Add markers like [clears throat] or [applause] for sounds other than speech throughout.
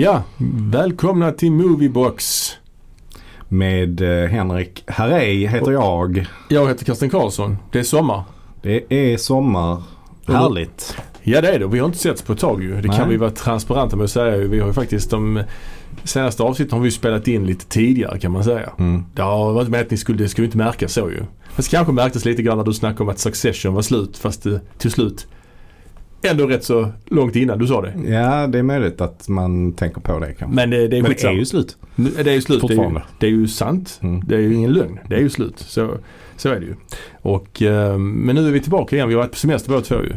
Ja, välkomna till Moviebox. Med eh, Henrik Herrey heter jag. Jag heter Karsten Karlsson. Det är sommar. Det är sommar. Härligt. Ja det är det. Vi har inte setts på ett tag ju. Det Nej. kan vi vara transparenta med att säga. Vi har ju faktiskt de senaste avsnitten har vi spelat in lite tidigare kan man säga. Mm. Det har varit med att ni skulle, det skulle inte märkas så ju. Fast kanske märktes lite grann när du snackade om att Succession var slut fast det till slut ändå rätt så långt innan du sa det. Ja, det är möjligt att man tänker på det kanske. Men det, det är Men det är ju slut. Det är ju slut. Det är ju, det är ju sant. Mm. Det är ju ingen lögn. Det är ju slut. Så, så är det ju. Och, eh, men nu är vi tillbaka igen. Vi har varit på semester båda två ju.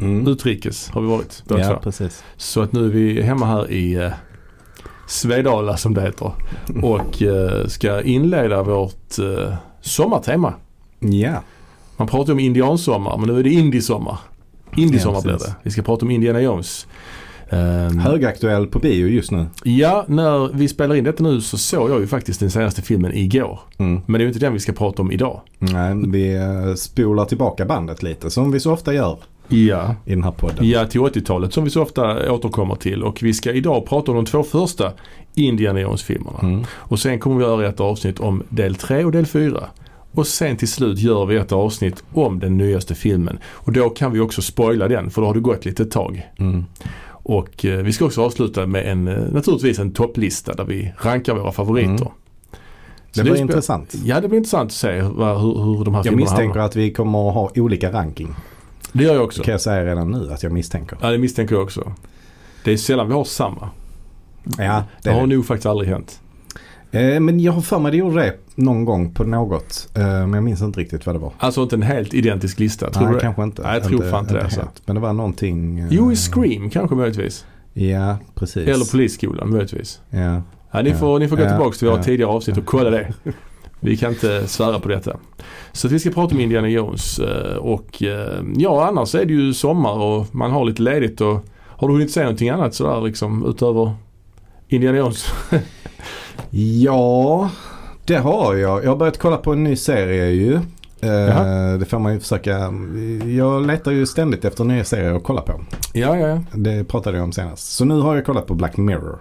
Mm. Utrikes har vi varit båda Ja, två. precis. Så att nu är vi hemma här i eh, Svedala som det heter. [laughs] Och eh, ska inleda vårt eh, sommartema. Ja. Man pratar ju om indiansommar men nu är det indiesommar. Indiesommar blir det. Vi ska prata om Indiana Jones. Ehm, Högaktuell på bio just nu. ja, när vi spelar in detta nu så såg jag ju faktiskt den senaste filmen igår. Mm. Men det är ju inte den vi ska prata om idag. Nej, vi eh, spolar tillbaka bandet lite som vi så ofta gör Ja. i den här podden. Ja, till 80-talet som vi så ofta återkommer till. Och vi ska idag prata om de två första Indiana Jones-filmerna. Mm. Och sen kommer vi göra ett avsnitt om del 3 och del 4. Och sen till slut gör vi ett avsnitt om den nyaste filmen. Och då kan vi också spoila den för då har det gått lite tag. Mm. Och eh, vi ska också avsluta med en, eh, naturligtvis en topplista där vi rankar våra favoriter. Mm. Det spe- intressant. Ja, det blir intressant att se vad, hur, hur de här Jag filmerna misstänker hamnar. att vi kommer att ha olika ranking. Det gör jag Det också. kan jag säga redan nu att jag misstänker. Ja, det misstänker jag också. Det är sällan vi har samma. Ja, Det det har det. nog faktiskt aldrig hänt. Eh, Men jag har för mig det gjorde det någon gång på något. Eh, Men jag minns inte riktigt vad det var. Alltså inte en helt identisk lista, tror Nej, du kanske inte. Nej, jag tror fan inte det, alltså. Men det var någonting. eh, Jo, i Scream kanske möjligtvis. Ja, precis. Eller Polisskolan möjligtvis. Ja. Ja, ni, Ja. får, ni får gå Ja. tillbaka till våra tidigare avsnitt och kolla det. Vi kan inte svära på detta. Så att vi ska prata om Indiana Jones och ja annars är det ju sommar och man har lite ledigt och har du hunnit se någonting annat sådär liksom utöver Indiana Jones? [laughs] ja, det har jag. Jag har börjat kolla på en ny serie ju. Eh, Jaha. det får man ju försöka. Jag letar ju ständigt efter nya serier att kolla på. Ja, ja, ja. Det pratade jag om senast. Så nu har jag kollat på Black Mirror.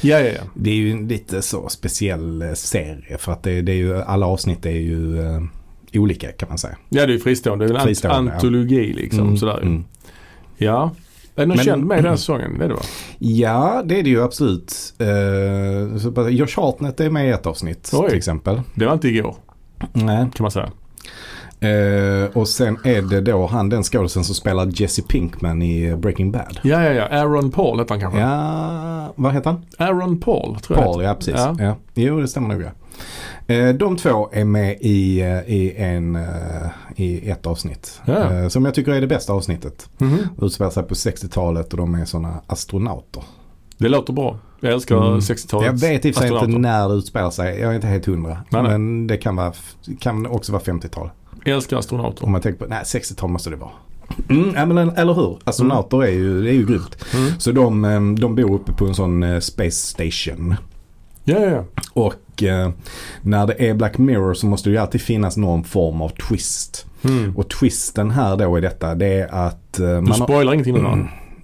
Ja, ja, ja. Det är ju en lite så speciell eh, serie för att det, det är ju, alla avsnitt är ju eh, olika kan man säga. Ja, det är ju fristående. Det är en ant- Fristående, ja. antologi liksom Mm, sådär. mm. Ja. Är det någon Men- känd med i den här säsongen? Det är det va? Ja, det är det ju absolut. Uh, Josh Hartnett är med i ett avsnitt Oj. till exempel. Det var inte igår Nej. kan man säga. Eh, och sen är det då han den skådisen som spelar Jesse Pinkman i Breaking Bad. Ja, ja, ja. Aaron Paul heter han kanske? Ja, vad heter han? Aaron Paul tror jag. Paul, ja precis. Ja. Ja. Jo, det stämmer nog ja. Eh, de två är med i, eh, i, en, eh, i ett avsnitt. Ja. Som jag tycker är det bästa avsnittet. Mhm. Utspelar sig på 60-talet och de är sådana astronauter. Det låter bra. Jag älskar Mm. 60-talet. Jag vet i inte när det utspelar sig. Jag är inte helt hundra. Nej, nej. Men det kan, vara, kan också vara 50-tal. Jag älskar astronauter. Om man tänker på, nej 60-tal måste det vara. Mm, men, eller hur? Astronauter är ju, det är ju grymt. Mm. Så de, de bor uppe på en sån space station. Ja, ja, ja. Och eh, när det är Black Mirror så måste det ju alltid finnas någon form av twist. Mm. Och twisten här då i detta det är att... eh, Du man har, spoilar ingenting nu? Mm.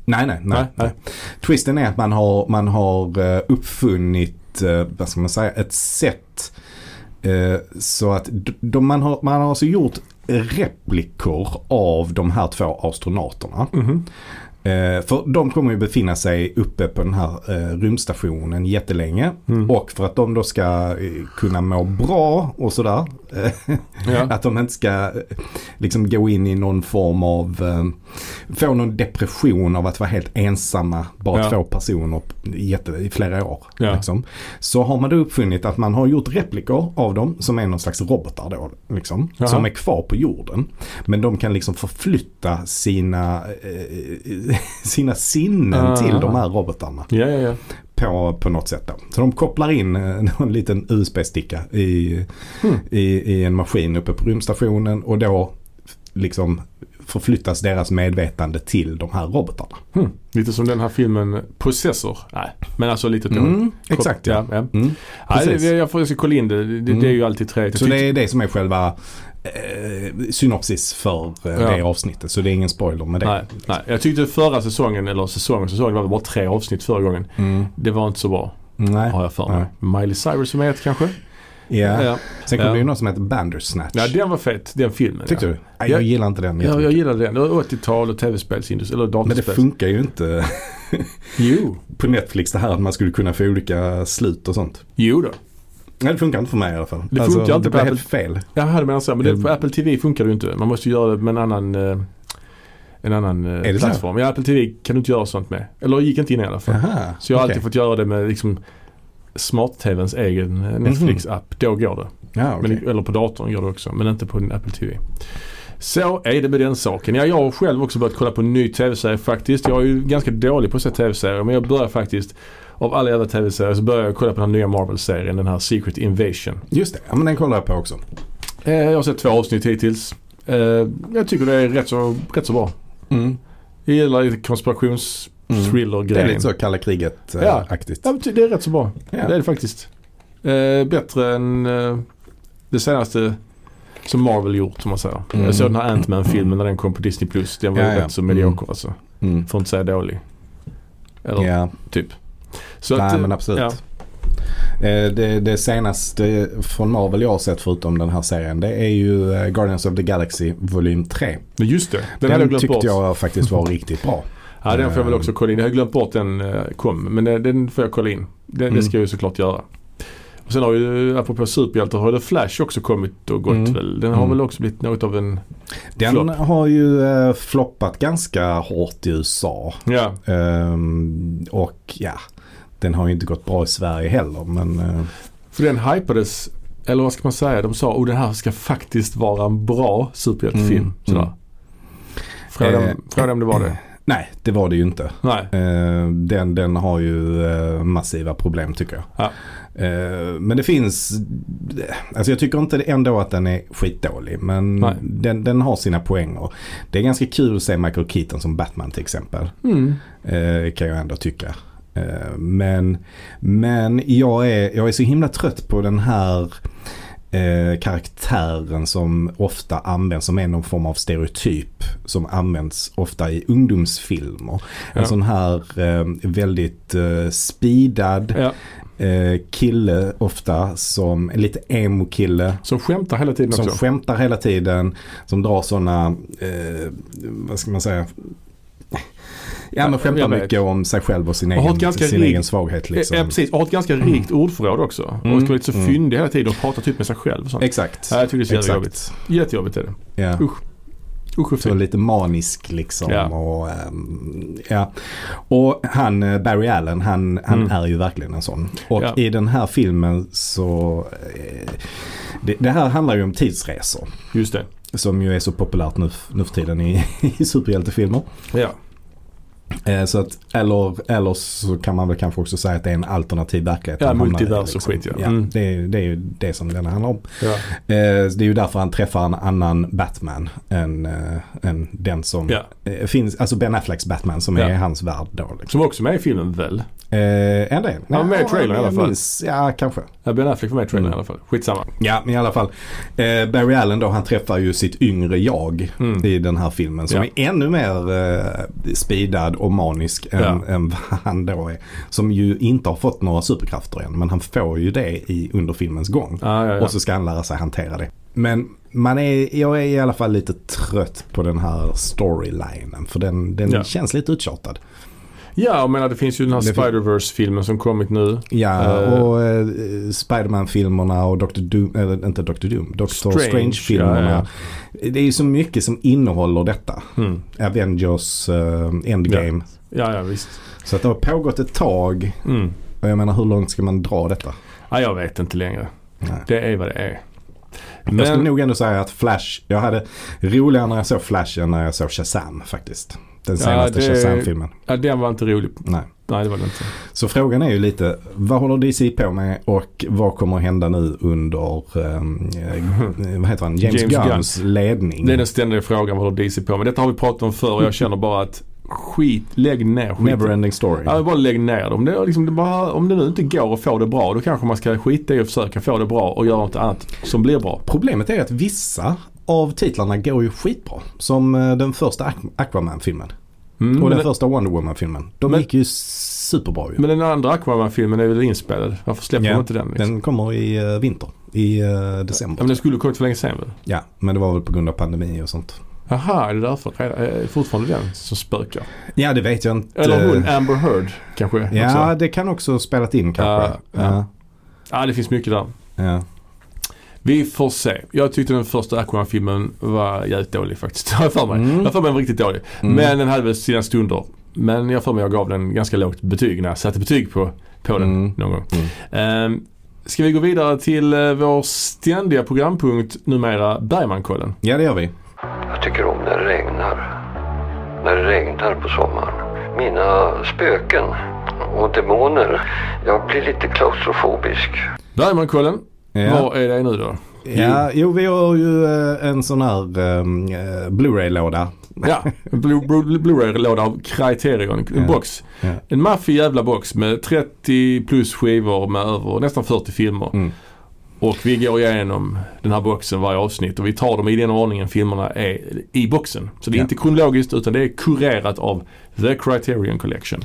nej, nej, nej, Nej, nej. Twisten är att man har, man har eh, uppfunnit, eh, vad ska man säga, ett sätt eh, så att de, man, har, man har alltså gjort replikor av de här två astronauterna. Mhm. Eh, för de kommer ju befinna sig uppe på den här eh, rymdstationen jättelänge. Mm. Och för att de då ska eh, kunna må bra och sådär. Ja. [laughs] att de inte ska liksom gå in i någon form av, få någon depression av att vara helt ensamma, bara Ja. två personer jätte, i flera år. Ja. Liksom. Så har man då uppfunnit att man har gjort replikor av dem som är någon slags robotar då. Liksom, som är kvar på jorden. Men de kan liksom förflytta sina, eh, [laughs] sina sinnen Ah. till de här robotarna Ja, ja, ja. på, på något sätt. Då. Så de kopplar in eh, [laughs] någon liten USB-sticka i, Hmm. i, i en maskin uppe på rymdstationen och då liksom förflyttas deras medvetande till de här robotarna. Hmm. Lite som den här filmen Possessor. Nej, men alltså lite. Mm, exakt ja. Ja, ja. Mm, precis. det, jag får jag ska kolla in det. Det, det, det är ju alltid trevligt. Så det är det som är själva eh, synopsis för eh, Ja. det avsnittet. Så det är ingen spoiler med det. Nej, nej, jag tyckte förra säsongen, eller säsongen, säsongen var det bara tre avsnitt förra gången. Mm. Det var inte så bra, Nej. har jag för mig. Miley Cyrus som är ett kanske? Ja. Ja. Sen kom Ja. det ju något som heter Bandersnatch. ja, den var fet, den filmen. Tyckte ja. du? Nej, jag Ja. gillar inte den Ja, jag gillade den. Det var 80-tal och tv-spelsindustri, eller Men det datorspel. funkar ju inte Jo. [laughs] på Netflix det här att man skulle kunna få olika slut och sånt. Jo då. Nej det funkar inte för mig i alla fall. Det alltså, funkar inte det på helt fel. Jag hade menat så, men det, på Apple TV funkar det ju inte. Man måste ju göra det med en annan, eh, en annan eh, plattform. Ja, Apple TV kan du inte göra sånt med. Eller gick inte in i alla fall. Aha, Så jag har alltid okej. fått göra det med liksom smart-tvns egen eh, Netflix-app. Då går det. Ja, okej. Men, eller på datorn går det också, men inte på din Apple TV. Så är det med den saken. Ja, jag har själv också börjat kolla på en ny tv-serie faktiskt. Jag är ju ganska dålig på att se tv-serier men jag börjar faktiskt, av alla jävla tv-serier så börjar jag kolla på den här nya Marvel-serien, den här Secret Invasion. Just det, ja, men den kollar jag på också. Eh, jag har sett två avsnitt hittills. Eh, jag tycker det är rätt så, rätt så bra. Mm. Jag gillar lite Mm. konspirations-thriller-grejen. Det är lite så kalla Ja. kriget-aktigt. Ja, men ty- det är rätt så bra. Ja. Det är det faktiskt. Eh, bättre än eh, det senaste som Marvel gjort om man säger. Mm. Jag såg den här Ant-Man-filmen när den kom på Disney+. Den var ju Ja, ja. rätt så Mm. medioker alltså. Mm. För att inte säga dålig. Eller Ja, typ. Så nej att, eh, men absolut. Ja. Eh, Det, det senaste från Marvel jag har sett förutom den här serien det är ju eh, Guardians of the Galaxy volym 3. Men just det. Den, Den, jag tyckte bort. jag faktiskt var [laughs] riktigt bra. Ja den får jag väl också kolla in. Jag hade glömt bort den kom. Men den, får jag kolla in. Den, Mm. Det ska jag ju såklart göra. Och sen har ju, apropå superhjältar, har The Flash också kommit och gått Mm. väl. Den har Mm. väl också blivit något av en... Den Flopp. har ju eh, floppat ganska hårt i USA. Ja, Ehm, och ja, den har ju inte gått bra i Sverige heller. Men eh, för den hypades, eller vad ska man säga, de sa oh den här ska faktiskt vara en bra superhjältefilm. Mm, mm. Fråga, Eh, fråga om det var det. [clears throat] nej, det var det ju inte. Nej. Eh, den, den har ju eh, massiva problem tycker jag. Ja. Men det finns, alltså jag tycker inte ändå att den är skitdålig. Men den, den har sina poänger. Det är ganska kul att se Michael Keaton som Batman till exempel. Mm. Kan jag ändå tycka. Eh, men men jag, är, jag är så himla trött på den här eh, karaktären som ofta används som är någon form av stereotyp. Som används ofta i ungdomsfilmer. En Ja. sån här eh, väldigt eh, speedad Ja. eh, kille ofta som en lite emo-kille. Som skämtar hela tiden Som också. skämtar hela tiden. Som drar sådana, eh, vad ska man säga? Ja men skämtar mycket om sig själv och sin, Och egen, sin rik- egen svaghet. Liksom. Ja precis, och har ett ganska rikt ordförråd också. Och Mm. ska vara lite så Mm. fyndig hela tiden och prata typ med sig själv och sånt. Exakt. Ja, jag tycker det är så jävla jobbigt. Jättejobbigt är det. Ja. Usch. Usch och Så lite manisk liksom. Ja. Och, ehm, ja. och han, eh, Barry Allen, han, han Mm. är ju verkligen en sån. Och Ja. i den här filmen så, eh, det, det här handlar ju om tidsresor. Just det. Som ju är så populärt nu, nu för tiden i, [laughs] i superhjältefilmer. Ja. Eh, så att, eller, eller så kan man väl kanske också säga att det är en alternativ verklighet. Ja, multivers och skit, ja. ja Mm. det, är, det är ju det som den handlar om. ja. Eh, det är ju därför han träffar en annan Batman än, eh, än den som Ja. finns. Alltså Ben Afflecks Batman som Ja. är hans värld då. Liksom. Som också är med i filmen väl? Eh, är det? Han var med i trailern i alla fall. Minns, ja, kanske. Ja, Ben Affleck var med i trailern Mm. i alla fall. Skitsamma. Ja, men i alla fall. Eh, Barry Allen då, han träffar ju sitt yngre jag Mm. i den här filmen. Som Ja. är ännu mer eh, speedad och manisk än, Ja. [laughs] än vad han då är. Som ju inte har fått några superkrafter än. Men han får ju det i, under filmens gång. Ja, ja. Och så ska han lära sig hantera det. Men man är, jag är i alla fall lite trött på den här storylinen. För den, den känns lite uttjatad. Ja, jag menar det finns ju den här Det fin- Spider-Verse-filmen som kommit nu. Ja, Eh. och eh, Spiderman-filmerna och Dr. Doom, eller inte Dr. Doom, Dr. Strange, Strange-filmerna. ja, Det är ju så mycket som innehåller detta. Mm. Avengers, eh, Endgame. Ja, ja visst. Så att det har pågått ett tag. Mm. Och jag menar hur långt ska man dra detta? Ja, jag vet inte längre. Nej. Det är vad det är. Jag skulle Men, nog ändå säga att Flash, jag hade roligare när jag såg Flash än när jag såg Shazam faktiskt. Den senaste det- Shazam-filmen. Ja, den var inte rolig. Nej. Nej, det var det inte. Så frågan är ju lite, vad håller DC på med och vad kommer att hända nu under, ehm, eh, vad heter han, James, James Gunns ledning? Det är den ständiga frågan vad håller DC på med. Detta har vi pratat om förr och jag känner bara att skit, lägg ner skiten. Neverending story. Ja, bara lägg ner det. Om det, liksom, det bara, om det nu inte går att få det bra då kanske man ska skita i att försöka få det bra och göra något annat som blir bra. Problemet är att vissa av titlarna går ju skitbra. Som eh, den första Aqu- Aquaman-filmen. Mm, och den första Wonder Woman-filmen. De Men- gick ju superbra ju. men den andra Aquaman-filmen är väl inspelad? Varför släpper Ja, de inte den? Liksom? Den kommer i eh, vinter. I Ja, december. men den skulle kommit för länge sedan väl? Ja, men det var väl på grund av pandemi och sånt. Jaha, är det därför? Är fortfarande den som spökar? Ja, det vet jag inte. Eller hon, Amber Heard kanske Ja, också? det kan också spelat in kanske. Ja, ja. Ja, det finns mycket där. Vi får se. Jag tyckte den första Aquaman-filmen var jävligt dålig faktiskt. [laughs] Jag för mig. Mm. Jag för mig var riktigt dålig. Mm. Men den hade väl sina stunder. Men jag för mig jag gav den ganska lågt betyg när jag satte betyg på, på den Mm. någon gång. Mm. Ehm, ska vi gå vidare till eh, vår ständiga programpunkt numera Bergmankollen? Ja, det gör vi. Jag tycker om när det regnar. När det regnar på sommaren. Mina spöken och demoner. Jag blir lite klaustrofobisk. Bergmankollen, Ja. vad är det nu då? Ja, jo vi har ju eh, en sån här eh, Blu-ray-låda. Ja, en [laughs] Blu- Blu- Blu-ray-låda av Criterion. En Ja. box. Ja. En maffig jävla box med 30 plus skivor med över nästan 40 filmer. Mm. Och vi går igenom den här boxen varje avsnitt och vi tar dem i den ordningen filmerna är i boxen. Så det är Ja. inte kronologiskt utan det är kurerat av The Criterion Collection.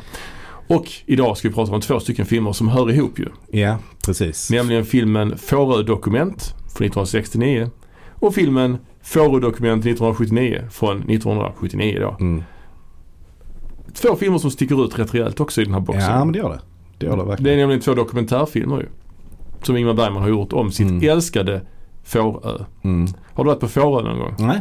Och idag ska vi prata om två stycken filmer som hör ihop ju. Ja, precis. Nämligen filmen Fårö-dokument från 1969 och filmen Fårö-dokument 1979 från 1979 då. Mm. Två filmer som sticker ut rätt rejält också i den här boxen. Ja, men det gör det. Det gör det Det verkligen. är nämligen två dokumentärfilmer ju. Som Ingmar Bergman har gjort om sitt Mm. älskade Fårö. Mm. Har du varit på Fårö någon gång? Nej,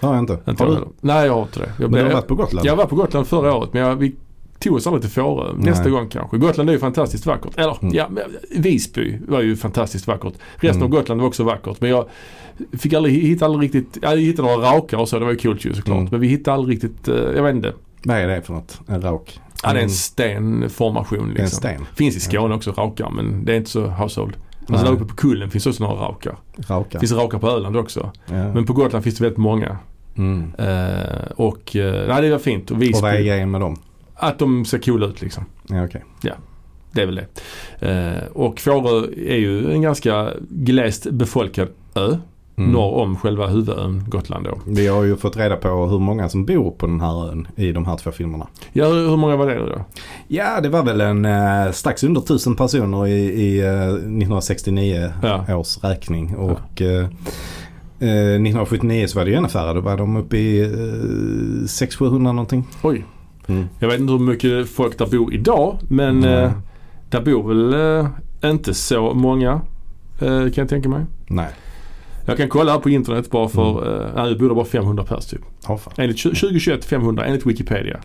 det har jag inte. Inte Har jag du? Nej jag har inte det. Jag, Men du har varit på Gotland? jag var på Gotland förra året men jag, vi tog oss aldrig till Fårö. Nästa Nej. gång kanske. Gotland är ju fantastiskt vackert. Eller Mm. ja, Visby var ju fantastiskt vackert. Resten Mm. av Gotland var också vackert. Men jag fick aldrig, hittade aldrig riktigt, jag hittade några rakar och så. Det var ju coolt ju såklart. Mm. Men vi hittade aldrig riktigt, eh, jag vet inte. Vad är det för något? En rak? Ja, det är Mm. en stenformation Det är en liksom. sten? Finns i Skåne också rakar men det är inte så household. Alltså där uppe på kullen finns också några rakar. Raka? Det finns rakar på Öland också. Ja. Men på Gotland finns det väldigt många. Mm. Eh, och eh, nej, det var fint. Och Och vad är grejen med dem? att de ser coola ut liksom. Ja, okej. Det är väl det. Eh, och Fårö är ju en ganska glest befolkad ö. Mm. Norr om själva huvudön Gotland då. Vi har ju fått reda på hur många som bor på den här ön i de här två filmerna. Ja, hur många var det då? Ja, det var väl en eh, strax under tusen personer i, i eh, 1969 Ja. års räkning. Och eh, eh, 1979 så var det ju ännu färre. Då var de uppe i eh, 600-700 någonting. Oj. Mm. Jag vet inte hur mycket folk där bor idag men Nej. eh, där bor väl eh, inte så många. Eh, kan jag tänka mig. Nej, Jag kan kolla här på internet bara för, Mm. eh, nej det bor där bara 500 pers typ. oh, fan. Enligt 2021 500 enligt Wikipedia.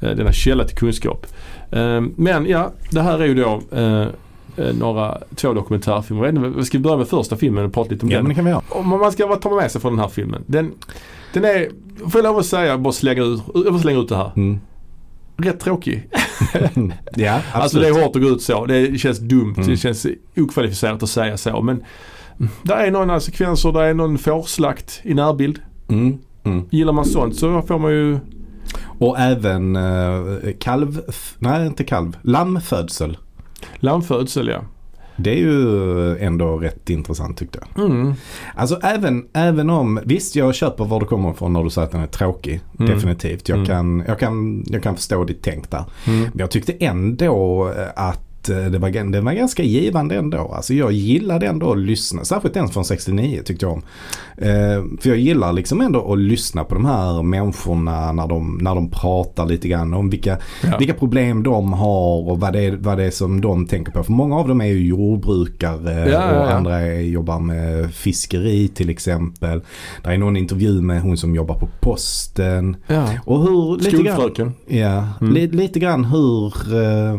Eh, denna källa till kunskap. Eh, men ja, det här är ju då eh, några, två dokumentärfilmer. Inte, Ska vi börja med första filmen och prata lite om ja, den? kan vi göra. Om man ska vad ta med sig från den här filmen. Den, den är, får jag lov att säga, bara slänga ut, jag får slänga ut det här. Mm. Rätt tråkig. ja, absolut. [laughs] Alltså det är hårt att gå ut så. Det känns dumt. Mm. Det känns okvalificerat att säga så. Men där är några sekvenser, där är någon fårslakt i närbild. Mm. Mm. Gillar man sånt så får man ju Och även eh, kalv, nej inte kalv, lammfödsel. lammfödsel ja. Det är ju ändå rätt intressant tyckte jag. Mm. Alltså även, även om, visst jag köper var du kommer ifrån när du säger att den är tråkig. Mm. Definitivt. Jag, Mm. kan, jag, kan, jag kan förstå ditt tänk där. Mm. Men jag tyckte ändå eh, att det var, det var ganska givande ändå. Alltså jag gillade ändå att lyssna. Särskilt den från 69 tyckte jag om. Eh, för jag gillar liksom ändå att lyssna på de här människorna när de, när de pratar lite grann om vilka, Ja. vilka problem de har och vad det, är, vad det är som de tänker på. För många av dem är ju jordbrukare Ja, och ja. andra är, jobbar med fiskeri till exempel. Det är någon intervju med hon som jobbar på posten. Och hur, lite grann, Skolfröken. Ja, Mm. li, lite grann hur, eh,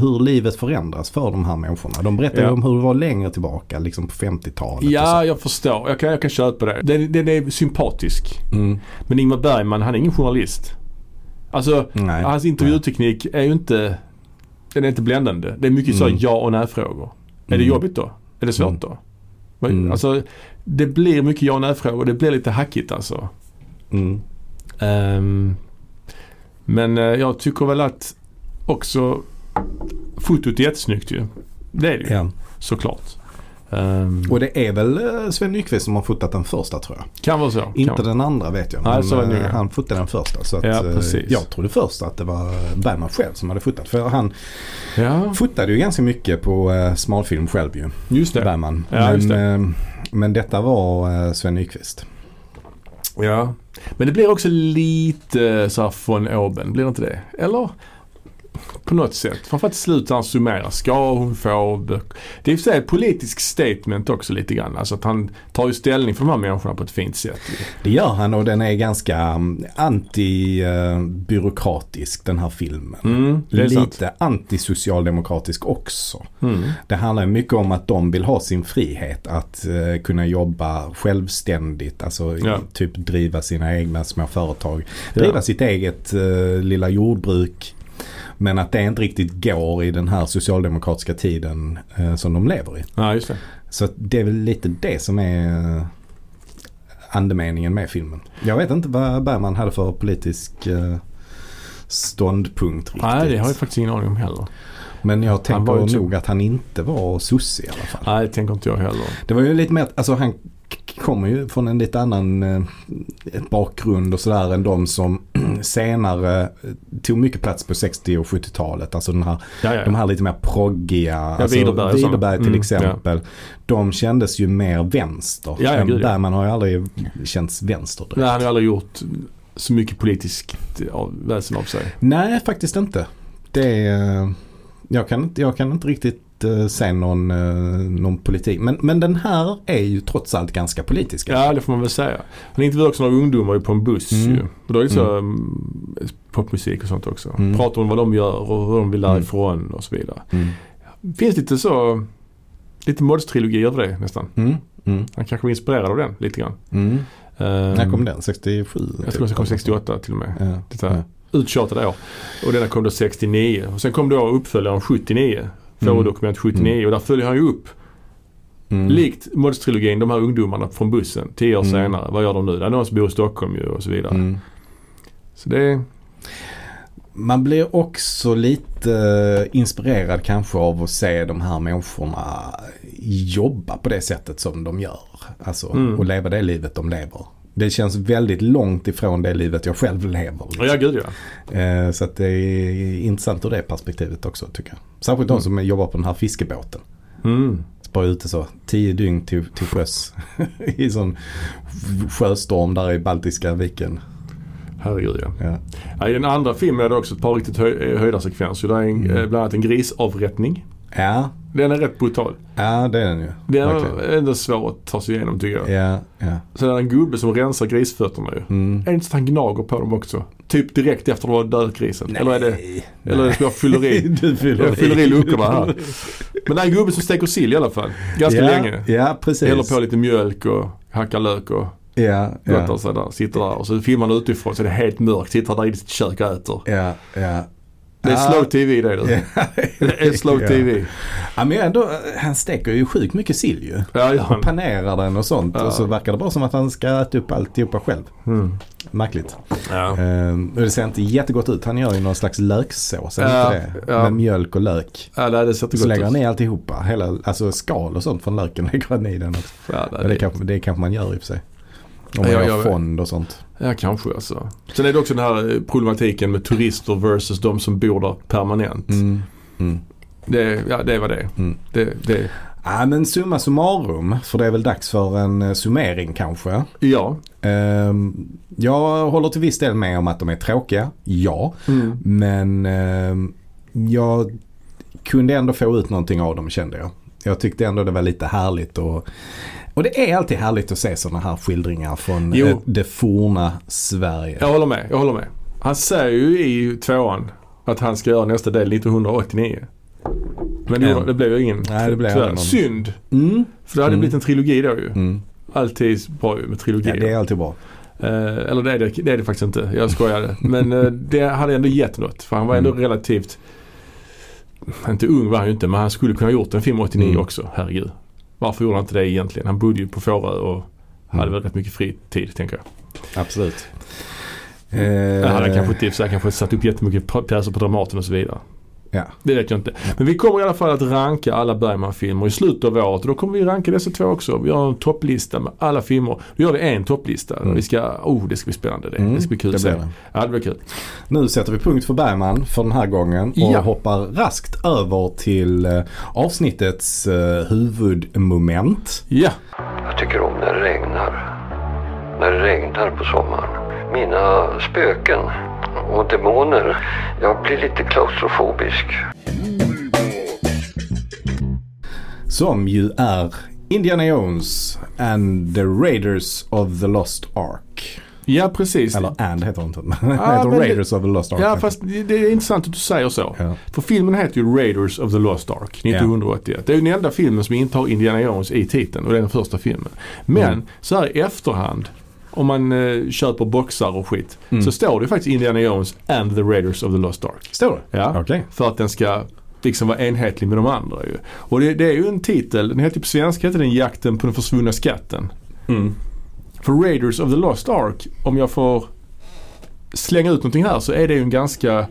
hur livet förändras för de här människorna. De berättar Ja. om hur det var längre tillbaka, liksom på 50-talet. och Ja, så. jag förstår. Jag kan, jag kan köpa det. Den, den är sympatisk. Mm, Men Ingmar Bergman, han är ingen journalist. Alltså, nej. hans intervjuteknik är ju inte, den är inte bländande. Det är mycket så Mm. ja och nej-frågor. Är det Mm. jobbigt då? Är det svårt Mm. då? Men, Mm. Alltså, det blir mycket ja och nej-frågor. Det blir lite hackigt alltså. Mm. Ehm, men eh, jag tycker väl att också fotot är jättesnyggt ju. Det är det ju Ja. såklart. Ehm, Och det är väl eh, Sven Nykvist som har fotat den första tror jag. kan vara så. Inte vara. den andra vet jag. Nej, Men eh, nog. han fotade den första. Så att, Ja, eh, jag trodde först att det var Bergman själv som hade fotat. För han Ja, fotade ju ganska mycket på eh, smalfilm själv ju. just det. Bergman. Ja, men, just det. eh, men detta var eh, Sven Nykvist. Ja. Men det blir också lite så här von oben, blir det inte det? Eller? På något sätt. Framförallt i slutet han summerar. Ska hon få böcker? Det är i och för sig ett politisk statement också lite grann. Alltså att han tar ju ställning för de här människorna på ett fint sätt. Det gör han och den är ganska mm, anti-byråkratisk den här filmen. Mm. Lite antisocialdemokratisk också. Mm. Det handlar mycket om att de vill ha sin frihet att eh, kunna jobba självständigt. Alltså Ja. typ driva sina egna små företag. Ja. Driva sitt eget eh, lilla jordbruk. Men att det inte riktigt går i den här socialdemokratiska tiden eh, som de lever i. Ja, just det. Så att det är väl lite det som är eh, andemeningen med filmen. Jag vet inte vad Bergman hade för politisk eh, ståndpunkt riktigt. Nej, det har jag faktiskt ingen aning om heller. Men jag tänker nog att han inte var sosse i alla fall. Nej, det tänker inte jag heller. Det var ju lite mer, alltså han kommer ju från en lite annan eh, bakgrund och sådär än de som [clears throat] senare eh, tog mycket plats på 60 och 70-talet. Alltså den här, Ja, ja. de här lite mer proggiga, alltså Widerberg. Widerberg till Mm, exempel. De kändes ju mer vänster. Ja, ja, gud, ja. Bergman har ju aldrig känts vänster direkt. Nej, han har ju aldrig gjort så mycket politiskt av, väsen av sig. Nej, faktiskt inte. Det är, jag, kan jag kan inte riktigt eh, se någon, eh, någon politik. Men, men den här är ju trots allt ganska politisk. Ja, det får man väl säga. Han intervjuade också några ungdomar på en buss Mm. ju. Och då är det så mm. popmusik och sånt också. Mm. Pratar om vad de gör och hur de vill Mm. därifrån och så vidare. Mm. Finns lite så, lite modstrilogi över det nästan. Mm. Mm. Han kanske var inspirerad av den lite grann. Mm. Ehm, När kom den? 67? Jag tror den kom 68 till och med. Ja. Så här uttjatade år. Och denna kom då 69. Och sen kom då uppföljaren 79. Föredokument 79 och där följer han ju upp Mm. Likt Mods-trilogin, de här ungdomarna från bussen. Tio år Mm. senare. Vad gör de nu? Det är någon som bor i Stockholm ju och så vidare. Mm. Så det. Man blir också lite eh, inspirerad kanske av att se de här människorna jobba på det sättet som de gör. Alltså Mm. och leva det livet de lever. Det känns väldigt långt ifrån det livet jag själv lever. liksom. Ja, gud ja. Eh, Så att det är intressant ur det perspektivet också tycker jag. Särskilt de Mm. som jobbar på den här fiskebåten. Mm. Bara ute så tio dygn till, till sjöss [laughs] i sån sjöstorm där i Baltiska viken. Herregud ja. Ja. ja. I den andra filmen är det också ett par riktigt höj, eh, höjdarsekvenser. Det är en, Mm. eh, bland annat en grisavrättning. Ja, Den är rätt brutal. ja det är den ju. Den Verkligen. är ändå svår att ta sig igenom tycker jag. Ja, ja. Det är en gubbe som rensar grisfötterna ju. Mm. Är det inte så att han gnager på dem också? Typ direkt efter att de har dödat grisen? Eller är det, eller är det som jag fyller i? [laughs] du fyller Jag fyller i luckorna här. Men det är en gubbe som steker sill i alla fall. Ganska ja, länge. Ja, precis. Häller på lite mjölk och hackar lök och Ja, ja. sig där. Sitter där och så filmar han utifrån så är det helt mörkt. Sitter där i sitt kök och äter. Ja, ja. Det är Ja. slow tv det du. Det är slow tv. Ja, men ändå, han steker ju sjukt mycket sill ju. Ja, ja. Och panerar den och sånt. Ja. Och så verkar det bara som att han ska äta upp alltihopa själv. Mm. Märkligt. Ja. Ehm, och det ser inte jättegott ut. Han gör ju någon slags löksås, Ja, inte det? ja. Med mjölk och lök. ja, det ser inte Så lägger han i alltihopa. Hela, alltså skal och sånt från löken [laughs] lägger han i den också. Ja, Men det, kanske, det kanske man gör i och för sig. Om man Ja, gör fond och sånt. Ja, kanske alltså. Sen är det också den här eh, problematiken med turister versus de som bor där permanent. Mm. Mm. Det, ja, det var det. Mm. det, det. Ja, men summa summarum, för det är väl dags för en eh, summering kanske. Ja. Ehm, jag håller till viss del med om att de är tråkiga, ja. Mm. Men ehm, jag kunde ändå få ut någonting av dem kände jag. Jag tyckte ändå det var lite härligt och, och det är alltid härligt att se sådana här skildringar från Jo. eh, det forna Sverige. Jag håller med. Jag håller med. Han säger ju i tvåan att han ska göra nästa del 1989. Men det, Ja. det blev ju ingen. Nej, det blev tyvärr. någon. Synd. Mm. För det hade Mm. blivit en trilogi då ju. Mm. Alltid bra ju med trilogier. Ja, det är alltid bra. Eh, eller det är det, det är det faktiskt inte. Jag skojade. Men eh, det hade ändå gett något. För han var ändå Mm. relativt, inte ung var han ju inte, men han skulle kunna ha gjort en film 89 Mm. också. Herregud. Varför gjorde han inte det egentligen? Han bodde ju på Fårö och hade Mm. väl rätt mycket fritid tänker jag. Absolut. Eh, hade han Eh, kanske inte, kanske satt upp jättemycket pjäser på Dramaten och så vidare. Ja. Det vet jag inte. Men vi kommer i alla fall att ranka alla Bergman-filmer i slutet av året. Och då kommer vi ranka dessa två också. Vi har en topplista med alla filmer. Då gör vi en topplista. Mm. Vi ska, oh det ska bli spännande det. Mm, det ska bli kul det blir det. Ja det blir kul. Nu sätter vi punkt för Bergman för den här gången och Ja. hoppar raskt över till eh, avsnittets eh, huvudmoment. Ja. Jag tycker om när det regnar. När det regnar på sommaren. Mina spöken och demoner. Jag blir lite klaustrofobisk. Som ju är Indiana Jones and the Raiders of the Lost Ark. Ja precis. Eller and heter det inte. [laughs] Ja, heter men det- Raiders of the Lost Ark. Ja fast det är intressant att du säger så. Ja. För filmen heter ju Raiders of the Lost Ark 1981. Det är ju den enda filmen som inte har Indiana Jones i titeln och det är den första filmen. Men Mm. så här i efterhand om man eh, köper boxar och skit Mm. så står det faktiskt Indiana Jones and the Raiders of the Lost Ark. Står det? Ja. Okej. För att den ska liksom vara enhetlig med de andra ju. Och det, det är ju en titel, den heter på svenska heter den Jakten på den försvunna skatten. Mm. För Raiders of the Lost Ark, om jag får slänga ut någonting här så är det ju en ganska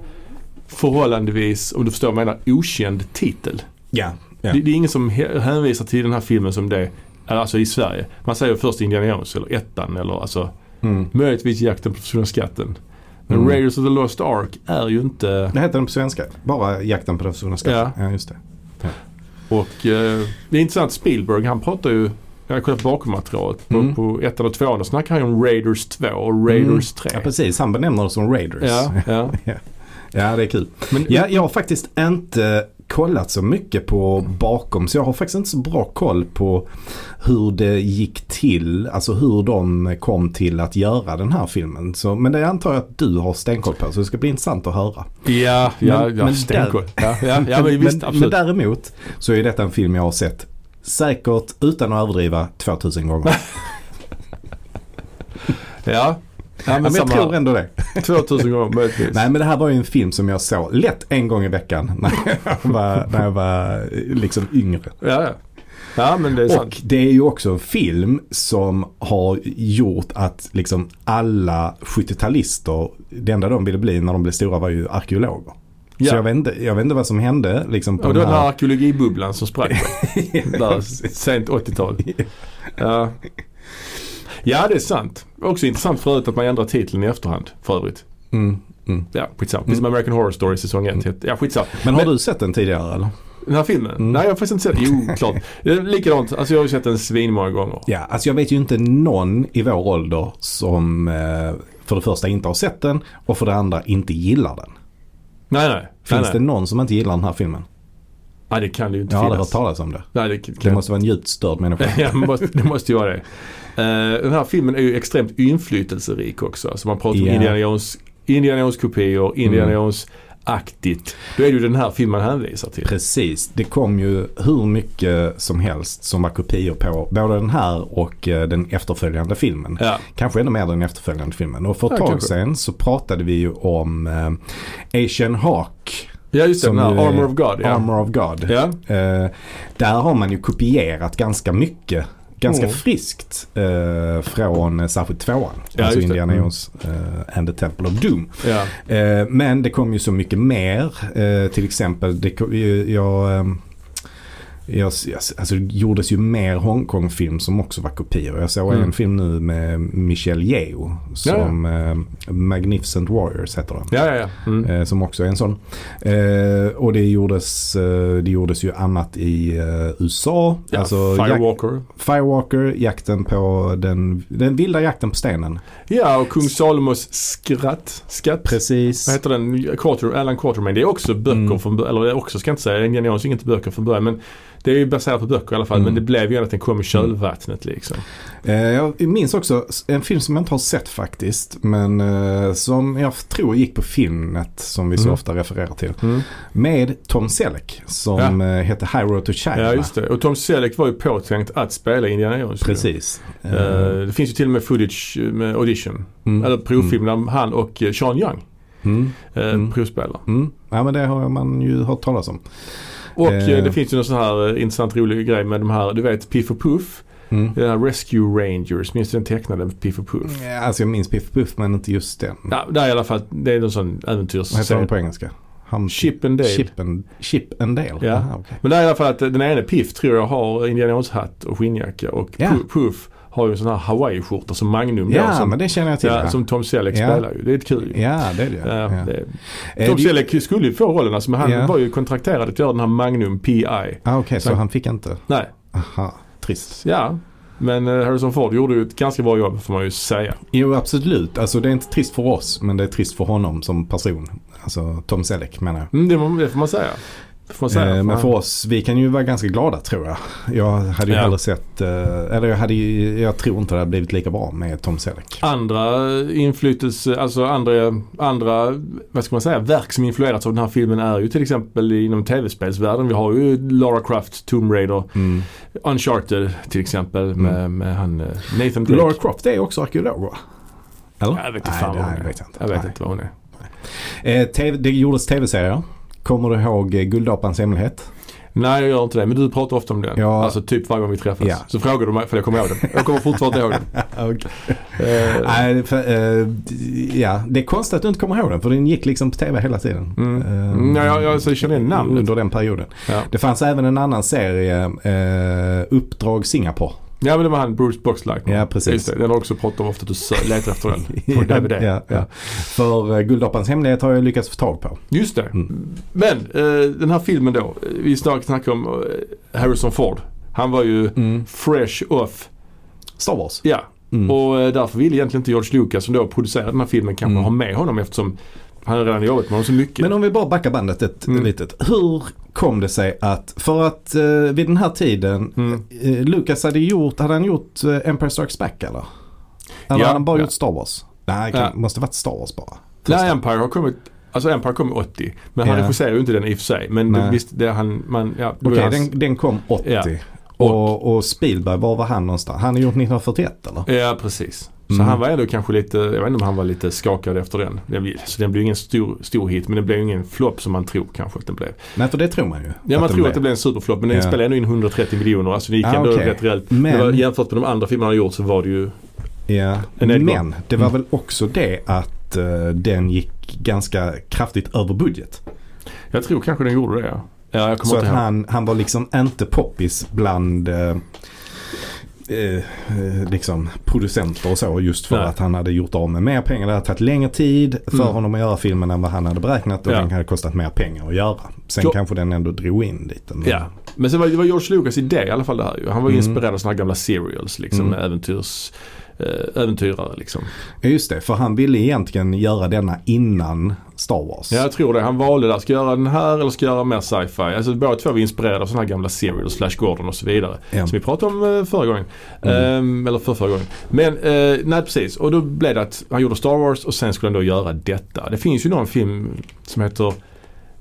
förhållandevis, om du förstår vad jag menar, okänd titel. Ja. ja. Det, det är ingen som hänvisar till den här filmen som det alltså i Sverige. Man säger först Indiana Jones eller ettan eller alltså Mm. möjligtvis Jakten på försvunna skatten. Men Mm. Raiders of the Lost Ark är ju inte Det heter den på svenska. Bara Jakten på den försvunna skatten. Ja. just det. och eh, det är intressant Spielberg han pratar ju jag har kollat bakgrundsmaterialet. På, Mm. på ettan och tvåan snackar han ju om Raiders 2 och Raiders 3. Ja, precis. Han benämner det som Raiders. Ja, ja. [laughs] Ja, det är kul. Men, Ja, jag har faktiskt inte kollat så mycket på bakom så jag har faktiskt inte så bra koll på hur det gick till, alltså hur de kom till att göra den här filmen. Så, men det antar jag att du har stenkoll på så det ska bli intressant att höra. Ja, ja, Men- ja men stenkoll. Ja, ja, ja, [laughs] men visst, men, men däremot så är detta en film jag har sett säkert utan att överdriva 2000 gånger. [laughs] ja. Ja, Ja, men men jag tror ändå det. [laughs] 2000 gånger möjligtvis. Nej men det här var ju en film som jag såg lätt en gång i veckan [laughs] när jag var, när jag var liksom yngre. Ja, ja. Ja, men det är sant. Och det är ju också en film som har gjort att liksom alla 70-talister, det enda de ville bli när de blev stora var ju arkeologer. Ja. Så jag vet, inte, jag vet inte vad som hände liksom på Och det var den här här... arkeologibubblan som sprack. [laughs] Där, sent 80-tal. Ja. Ja, det är sant. Också intressant för övrigt att man ändrar titeln i efterhand för övrigt. Mm, mm. Ja, skitsamma. Precis som American Horror Story säsong 1. Ja, skitsamma. Men har Men- du sett den tidigare eller? Den här filmen? Mm. Nej, jag har faktiskt inte sett den. Jo, [laughs] klart. Det Likadant. Alltså jag har ju sett den svinmånga gånger. Ja, alltså jag vet ju inte någon i vår ålder som eh, för det första inte har sett den och för det andra inte gillar den. Nej, nej. Finns nej, det nej. någon som inte gillar den här filmen? Nej, det kan det ju inte Jag har aldrig hört finnas. talas om det. Nej, det, kan, Det måste vara en djupt störd människa. [laughs] ja, det måste, det måste ju vara det. Eh, den här filmen är ju extremt inflytelserik också. Alltså man pratar om Ja. Indiana Jones, Indiana Jones-kopior, Indiana Mm. Jones-aktigt. Då är det ju den här filmen hänvisar till. Precis, det kom ju hur mycket som helst som var kopior på både den här och eh, den efterföljande filmen. Ja, Kanske ännu mer den efterföljande filmen. Och för ett Ja, tag sedan så pratade vi ju om eh, Asian Hawk. Ja just det. Den Armor of God. Ja. Armor of God. Ja. Eh, där har man ju kopierat ganska mycket. Ganska Mm. friskt eh, från särskilt tvåan. Ja, alltså. Indiana Mm. Jones eh, and the Temple of Doom. ja. Eh, men det kom ju så mycket mer. Eh, till exempel, det, jag, ehm, jag, jag, alltså det gjordes ju mer Hongkong-film som också var kopior. Jag såg Mm. en film nu med Michelle Yeoh som eh, Magnificent Warriors heter den. Ja, ja, ja. Mm. Eh, som också är en sån. Eh, och det gjordes, det gjordes ju annat i USA. ja alltså jak- Firewalker. Firewalker, jakten på den, den vilda jakten på stenen. Ja, och Kung Salomos skratt. Skatt. Precis. Vad heter den? Quarter, Alan Quatermain. Det är också böcker Mm. från början. Eller det är också, ska jag inte säga, Jones är inget böcker från början. Men Det är ju baserat på böcker i alla fall Mm. men det blev ju att den kom i kölvattnet liksom. Eh, Jag minns också en film som jag inte har sett faktiskt. Men eh, som jag tror gick på Filmnet som vi så Mm. ofta refererar till. Mm. Med Tom Selleck som Ja. eh, heter High Road to China. Ja just det. Och Tom Selleck var ju påtänkt att spela Indiana Jones. Precis. Eh, det finns ju till och med footage med audition. mm, Eller provfilm där han och Sean Young Mm, Mm. provspelar. mm. Ja men det har man ju hört talas om. Och Eh. eh, det finns ju någon sån här eh, intressant rolig grej med de här, du vet Piff och Puff. Mm. Den här Rescue Rangers, minns du den tecknade Piff och Puff? Ja, Alltså jag minns Piff Puff men inte just den. Ja, det är i alla fall, det är någon sån Vad heter den på engelska? Ham- Chip and Dale. Chip and, Chip and Dale? Ja. Aha, okej. Men det är i alla fall att den ene Piff tror jag har Indiana Jones hatt och skinnjacka och. Pu- Puff har ju en sån här Hawaii-skjorta som Magnum då, ja som, men det känner jag till. ja, som Tom Selleck Ja. spelar ju. Det är ett kul ja det är det. Ja, det, Eh, Tom Selleck skulle ju få rollen alltså, men han var ju kontrakterad att göra den här Magnum PI. Ah, Okej, så Så- han fick inte? Nej, Aha, trist. ja. Men eh, Harrison Ford gjorde ju ett ganska bra jobb får man ju säga. Jo absolut, alltså det är inte trist för oss men det är trist för honom som person. Alltså Tom Selleck menar jag. Mm, det får man säga. Säga. Eh, men för oss, vi kan ju vara ganska glada tror jag. Jag hade ju Ja. hellre sett, eh, eller jag, hade ju, jag tror inte det hade blivit lika bra med Tom Selleck. Andra inflytelse, alltså andra, andra, vad ska man säga, verk som influerats av den här filmen är ju till exempel inom tv-spelsvärlden. Vi har ju Lara Croft, Tomb Raider, Mm. Uncharted till exempel med, med han eh, Nathan Drake. Lara Croft är också arkeolog va? Eller? Jag vet inte Nej, fan det vad hon är. vet jag inte. Jag vet inte vad hon är. Eh, TV, det gjordes tv-serier. Kommer du ihåg eh, Guldapans hemlighet? Nej jag gör inte det men du pratar ofta om den. Ja. Alltså typ varje gång vi träffas. Ja. Så frågar du mig för jag kommer ihåg den. Jag kommer fortfarande ihåg den. [laughs] okay. Eh, Nej, för, eh, ja, det är konstigt att du inte kommer ihåg den för den gick liksom på tv hela tiden. Mm. Mm, ja, jag, jag, så jag känner igen namnet. Under den perioden. Ja. Det fanns även en annan serie, eh, Uppdrag Singapore. Ja men det var han Bruce Boxlight. Ja, precis. Just det, den har också pratat om ofta att du letar efter den. [laughs] På DVD. ja, ja. För eh, Guldapans hemlighet har jag lyckats få tag på. Just det. Mm. Men eh, den här filmen då. Vi snack- snackar om eh, Harrison Ford. Han var ju fresh off. Star Wars. Ja. Mm. Och eh, därför ville egentligen inte George Lucas som då producerade den här filmen kanske Mm. ha med honom eftersom han hade redan jobbat med honom så mycket. Men om vi bara backar bandet ett Mm. litet. Hur kom det sig att, för att eh, vid den här tiden, Mm. eh, Lucas hade gjort, hade han gjort eh, Empire Strikes Back eller? Eller Ja, hade han bara ja. gjort Star Wars? Nej, det kan, Ja. måste varit Star Wars bara. Första. Nej, Empire har kommit Alltså Empire kom 80. Men han regisserade ju inte den i och för sig. Men det, visst, det han, man, ja, Okej, hans- den, den kom 80. Ja. Och, och Spielberg, var var han någonstans? Han är gjort 1941 eller? Ja precis. Så Mm. han var ändå kanske lite, jag vet inte om han var lite skakad efter den. den så den blev ingen stor, stor hit men det blev ingen flopp som man tror kanske att den blev. Nej, för det tror man ju. Ja man den tror blev. att det blev en superflopp men den spelade ändå in 130 miljoner. Alltså det gick Ah, ändå okej. rätt rejält. Men- var, jämfört med de andra filmerna han gjort så var det ju Ja, En nedgång. men det var Mm. väl också det att eh, den gick ganska kraftigt över budget. Jag tror kanske den gjorde det ja. Ja Så att han, han var liksom inte poppis bland eh, eh, eh, liksom producenter och så just för Nej. att han hade gjort av med mer pengar. Det hade tagit längre tid för Mm. honom att göra filmen än vad han hade beräknat och Ja. den hade kostat mer pengar att göra. Sen Jo. kanske den ändå drog in lite. Men, Ja. Men sen var det var George Lucas idé i alla fall det här ju. Han var Mm. inspirerad av sådana här gamla serials liksom. Mm. Äventyrs, äventyrare liksom. Just det, för han ville egentligen göra denna innan Star Wars. Ja, jag tror det. Han valde där. Ska göra den här eller ska göra mer sci-fi? Alltså båda två var inspirerade av sådana här gamla serials, Flash Gordon och så vidare. Ja. Som vi pratade om eh, förra gången. Mm. Ehm, eller för förra gången. Men eh, nej precis. Och då blev det att han gjorde Star Wars och sen skulle han då göra detta. Det finns ju någon film som heter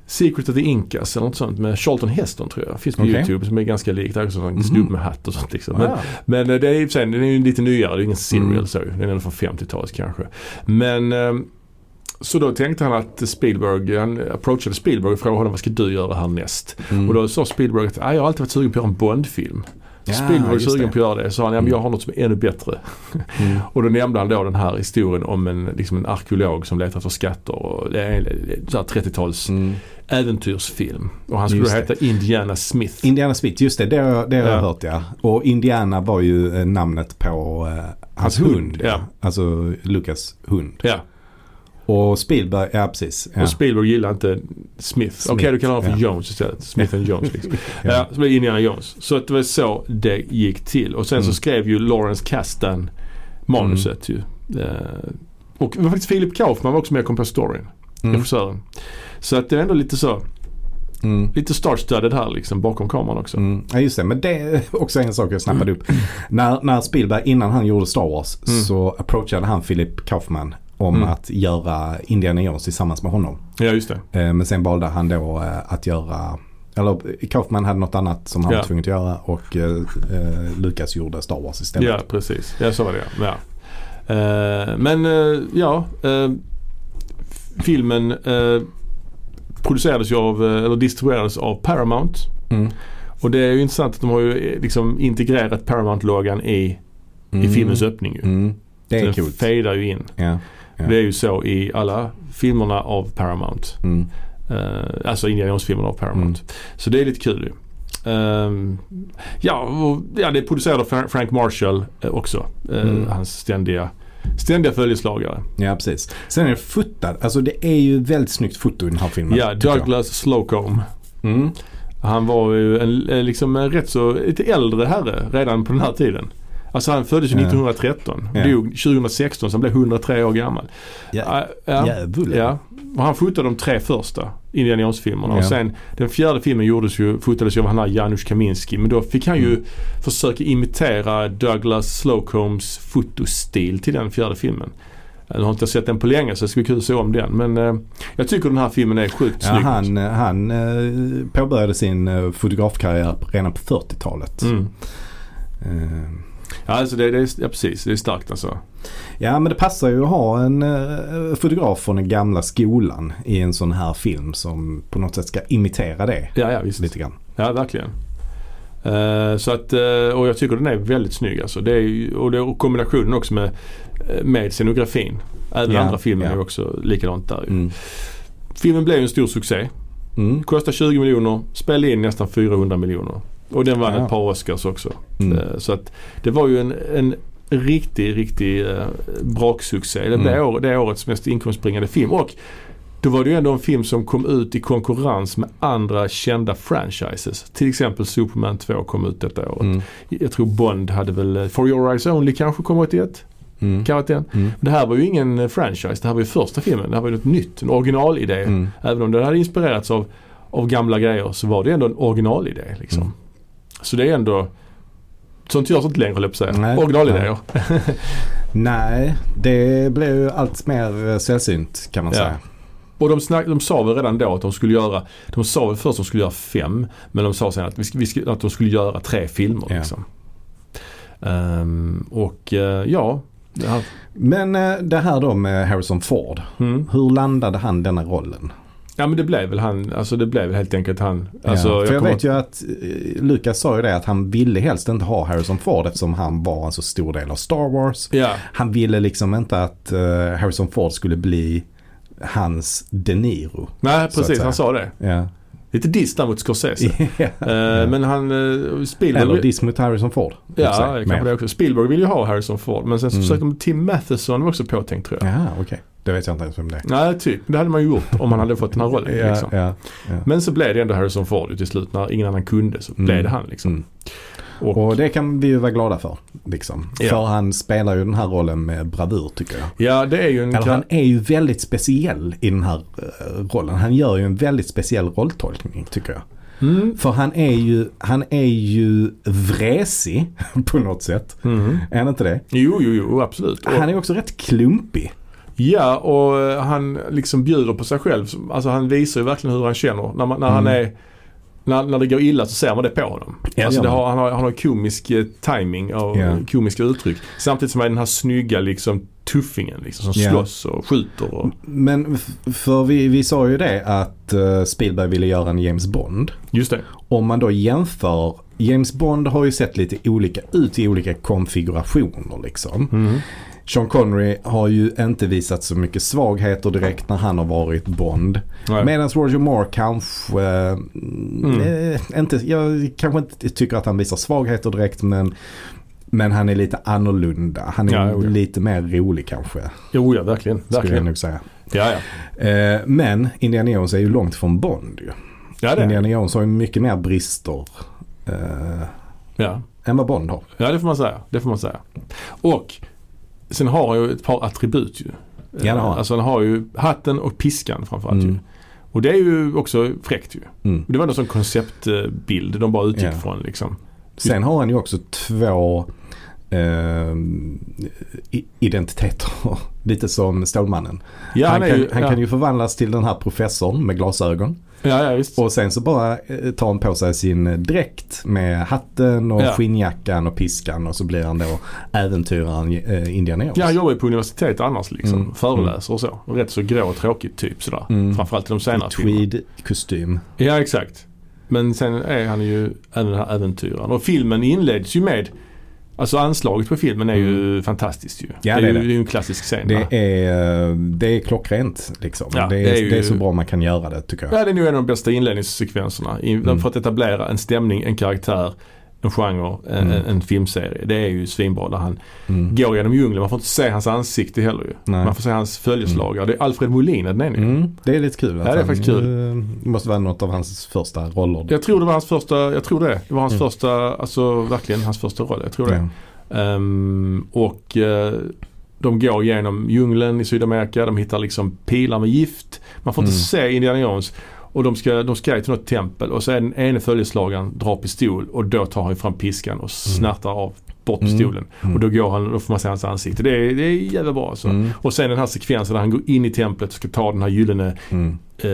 Secret of the Incas eller något sånt med Charlton Heston tror jag. Finns på Okej. YouTube som är ganska likt. Det är också en Mhm. snubbe med hatt och sånt liksom. Men, Ah. men eh, det är sig, den är ju lite nyare. Det är ingen serial Mm. så. Den är ändå från 50-talet kanske. Men ehm, så då tänkte han att Spielberg, han approachade Spielberg och frågade honom vad ska du göra härnäst? Mm. Och då sa Spielberg att "Ah, jag har alltid varit sugen på att göra en Bondfilm. Ja, Spielberg var sugen på att göra det. Så han, ja, men jag har något som är ännu bättre. Mm. [laughs] Och då nämnde han då den här historien om en, liksom en arkeolog som letar efter skatter. Och det är en det är så här 30-tals Mm. äventyrsfilm. Och han skulle Just då det. heta Indiana Smith. Indiana Smith, just det, det har, det har jag Ja. hört ja. Och Indiana var ju eh, namnet på eh, hans hund. hund, ja. Alltså Lucas hund. ja. Och Spielberg, ja precis. Ja. Och Spielberg gillar inte Smith. Smith, Okej, du kan ha honom för ja. Jones istället. Smith and Jones liksom. [laughs] Ja. Så blev det Indiana Jones. Så att det var så det gick till. Och sen så Mm. skrev ju Lawrence Kasdan manuset ju. Eh, och det var faktiskt Philip Kaufman var också med och kom på storyn. Mm. Regissören. Så att det är ändå lite så. Mm. lite star-studded här liksom bakom kameran också. Mm. Ja just det, men det är [laughs] också en sak jag snappade upp. När, när Spielberg innan han gjorde Star Wars Mm. så approachade han Philip Kaufman om Mm. att göra Indiana Jones tillsammans med honom. Ja just det. Eh, Men sen valde han då eh, att göra, eller Kaufman hade något annat som han Ja. var tvungen att göra och eh, eh, Lucas gjorde Star Wars istället. Ja precis. Ja så var det ja. Eh, men eh, ja. filmen producerades ju av, eller distribuerades av Paramount. Mm. Och det är ju intressant att de har ju liksom integrerat Paramount-loggan i, i Mm. filmens öppning ju. Mm. Det är den coolt. fejdar ju in. Ja. Ja. Det är ju så i alla filmerna av Paramount. Mm. Eh, alltså Indiana Jones-filmerna av Paramount. Så det är lite kul. Ehm, ja, och, ja, det är producerat av Fra- Frank Marshall eh, också. Eh, Mm. Hans ständiga, ständiga följeslagare. ja, precis. Sen är det fotad. Alltså det är ju väldigt snyggt foto i den här filmen. Ja. Douglas Slocum. Mm. Han var ju en, liksom en rätt så lite äldre herre redan på den här tiden. Alltså han föddes ju Ja. 1913. Ja. Dog 2016 så han blev 103 år gammal. Ja. Ja, ja. Och han fotade de tre första Indiana Jones-filmerna. Ja. Och sen den fjärde filmen gjordes ju, fotades ju av han här Janusz Kaminski. Men då fick han ju Mm. försöka imitera Douglas Slocums fotostil till den fjärde filmen. Jag har inte sett den på länge så det ska bli kul att se om den. Men eh, jag tycker den här filmen är sjukt Ja, snygg. han, eh, han eh, påbörjade sin eh, fotografkarriär redan på 40-talet. Mm. Ja, alltså det, det är, ja precis, det är starkt alltså. Ja men det passar ju att ha en eh, fotograf från den gamla skolan i en sån här film som på något sätt ska imitera det Ja, ja visst. lite grann. Ja, verkligen. Eh, så att, eh, och jag tycker den är väldigt snygg alltså. Det är, och, det, och kombinationen också med, eh, med scenografin. Även Ja, andra filmer ja. är också likadant där. Mm. Filmen blev en stor succé. Mm. Kostade 20 miljoner, spelade in nästan 400 miljoner. Och den vann Ja. ett par Oscars också. Mm. Eh, Så att det var ju en, en riktig, riktig eh, braksuccé. Det Mm. år, det är årets mest inkomstbringande film. Och då var det ju ändå en film som kom ut i konkurrens med andra kända franchises. Till exempel Superman 2 kom ut detta året. Mm. Jag tror Bond hade väl eh, For Your Eyes Only kanske kom 81. Mm. Kan ha varit den. Mm. Det här var ju ingen eh, franchise. Det här var ju första filmen. Det här var ju något nytt. En originalidé. Mm. Även om det hade inspirerats av, av gamla grejer så var det ändå en originalidé. Liksom. Så det är ändå Sånt görs inte längre höll jag på att säga. Nej. Originalidéer. Nej, det blev ju allt mer eh, sällsynt kan man Ja. säga. Och de, snack, de sa väl redan då att de skulle göra, de sa väl först att de skulle göra fem. Men de sa sen att, vi, vi, att de skulle göra tre filmer. Ja. Liksom. Ehm, och eh, ja. Det Men eh, det här då med Harrison Ford. mm. Hur landade han denna rollen? Ja men det blev väl han, alltså det blev helt enkelt han. Alltså, ja, för jag, kommer- vet ju att eh, Lucas sa ju det att han ville helst inte ha Harrison Ford eftersom han var en så stor del av Star Wars. Ja, Han ville liksom inte att eh, Harrison Ford skulle bli hans De Niro. nej precis han sa det. Ja. Lite diss mot Scorsese. [laughs] Eh, Men han, uh, Spielberg... Eller diss mot Harrison Ford. Ja, kanske det också. Spielberg vill ju ha Harrison Ford men sen så Mm. försökte de Tim Matheson var också påtänkt tror jag. Jaha, okej. Det vet jag inte ens vem det är. Nej, typ. Det hade man ju gjort om han hade fått den här rollen. [laughs] Ja, liksom. ja, ja. Men så blev det ändå Harrison Ford till slut. När ingen annan kunde så Mm. blev det han liksom. Mm. Och, Och det kan vi ju vara glada för. Liksom. Ja. För han spelar ju den här rollen med bravur tycker jag. ja, det är ju en... Eller han är ju väldigt speciell i den här eh, rollen. Han gör ju en väldigt speciell rolltolkning tycker jag. Mm. För han är ju, han är ju vresig [laughs] på något sätt. Mm. Är han inte det? Jo, jo, jo, absolut. Han är också rätt klumpig. Ja, och eh, han liksom bjuder på sig själv. Alltså han visar ju verkligen hur han känner. När, man, när han Mm. är... När, när det går illa så ser man det på honom. Ja, alltså har, han, har, han har komisk eh, timing och Ja. komiska uttryck. Samtidigt som han är den här snygga liksom tuffingen liksom, som Ja. slåss och skjuter. Och, Men för vi, vi sa ju det att eh, Spielberg ville göra en James Bond. just det. Om man då jämför, James Bond har ju sett lite olika ut i olika konfigurationer liksom. Mm. Sean Connery har ju inte visat så mycket svagheter direkt när han har varit Bond. Medan Roger Moore kanske, mm. eh, inte, jag kanske inte tycker att han visar svagheter direkt men, men han är lite annorlunda. Han är Ja, ja. lite mer rolig kanske. Jo, ja verkligen. Skulle jag verkligen. nog säga. Ja, ja. Eh, men Indiana Jones är ju långt från Bond ju. Ja, det. Indiana Jones har ju mycket mer brister eh, Ja. än vad Bond har. ja, det får man säga. Det får man säga. Och sen har han ju ett par attribut ju. Ja, det har han. Alltså han har ju hatten och piskan framförallt ju. Mm. Och det är ju också fräckt ju. Mm. Det var någon sån konceptbild de bara utgick Ja. från liksom. Sen har han ju också två eh, identiteter. [laughs] Lite som Stålmannen. Ja, han är kan, ju, han ja. kan ju förvandlas till den här professorn med glasögon. Ja, ja visst. Och sen så bara eh, tar han på sig sin dräkt med hatten och Ja. skinnjackan och piskan och så blir han då äventyraren eh, Indiana. Ja, han jobbar ju på universitet annars liksom. Mm. Föreläser och så. Rätt så grå och tråkigt typ sådär. Mm. Framförallt i de senare tweed-kostym. Ja, exakt. Men sen är han ju även den här äventyraren. Och filmen inleds ju med Alltså anslaget på filmen är ju fantastiskt ju. Mm. Ja, det, är det är ju, det. det är en klassisk scen. va? Det är, eh, det är klockrent liksom. Ja, det, är, det det, är ju- är så bra man kan göra det tycker jag. Ja, det är nog en av de bästa inledningssekvenserna. Mm. För att etablera en stämning, en karaktär, en genre, en, Mm. en, filmserie. Det är ju svinbra när han Mm. går genom djungeln. Man får inte se hans ansikte heller ju. Nej. Man får se hans följeslagare. Det är Alfred Molin den ju. Mm, det är lite kul. Ja, det är faktiskt kul. Det måste vara något av hans första roller. Jag tror det var hans första, jag tror det. Det var hans Mm. första, alltså verkligen hans första roll. Jag tror det. Ehm, och eh, de går genom djungeln i Sydamerika. De hittar liksom pilar med gift. Man får inte Mm. se Indiana Jones. Och de ska, de ska till något tempel och så är den ene följeslagaren drar pistol och då tar han fram piskan och snärtar av bort Mm. pistolen. Mm. Och då går han, då får man se hans ansikte. Det är, det är jävla bra alltså. Mm. Och sen den här sekvensen där han går in i templet och ska ta den här gyllene, Mm. eh,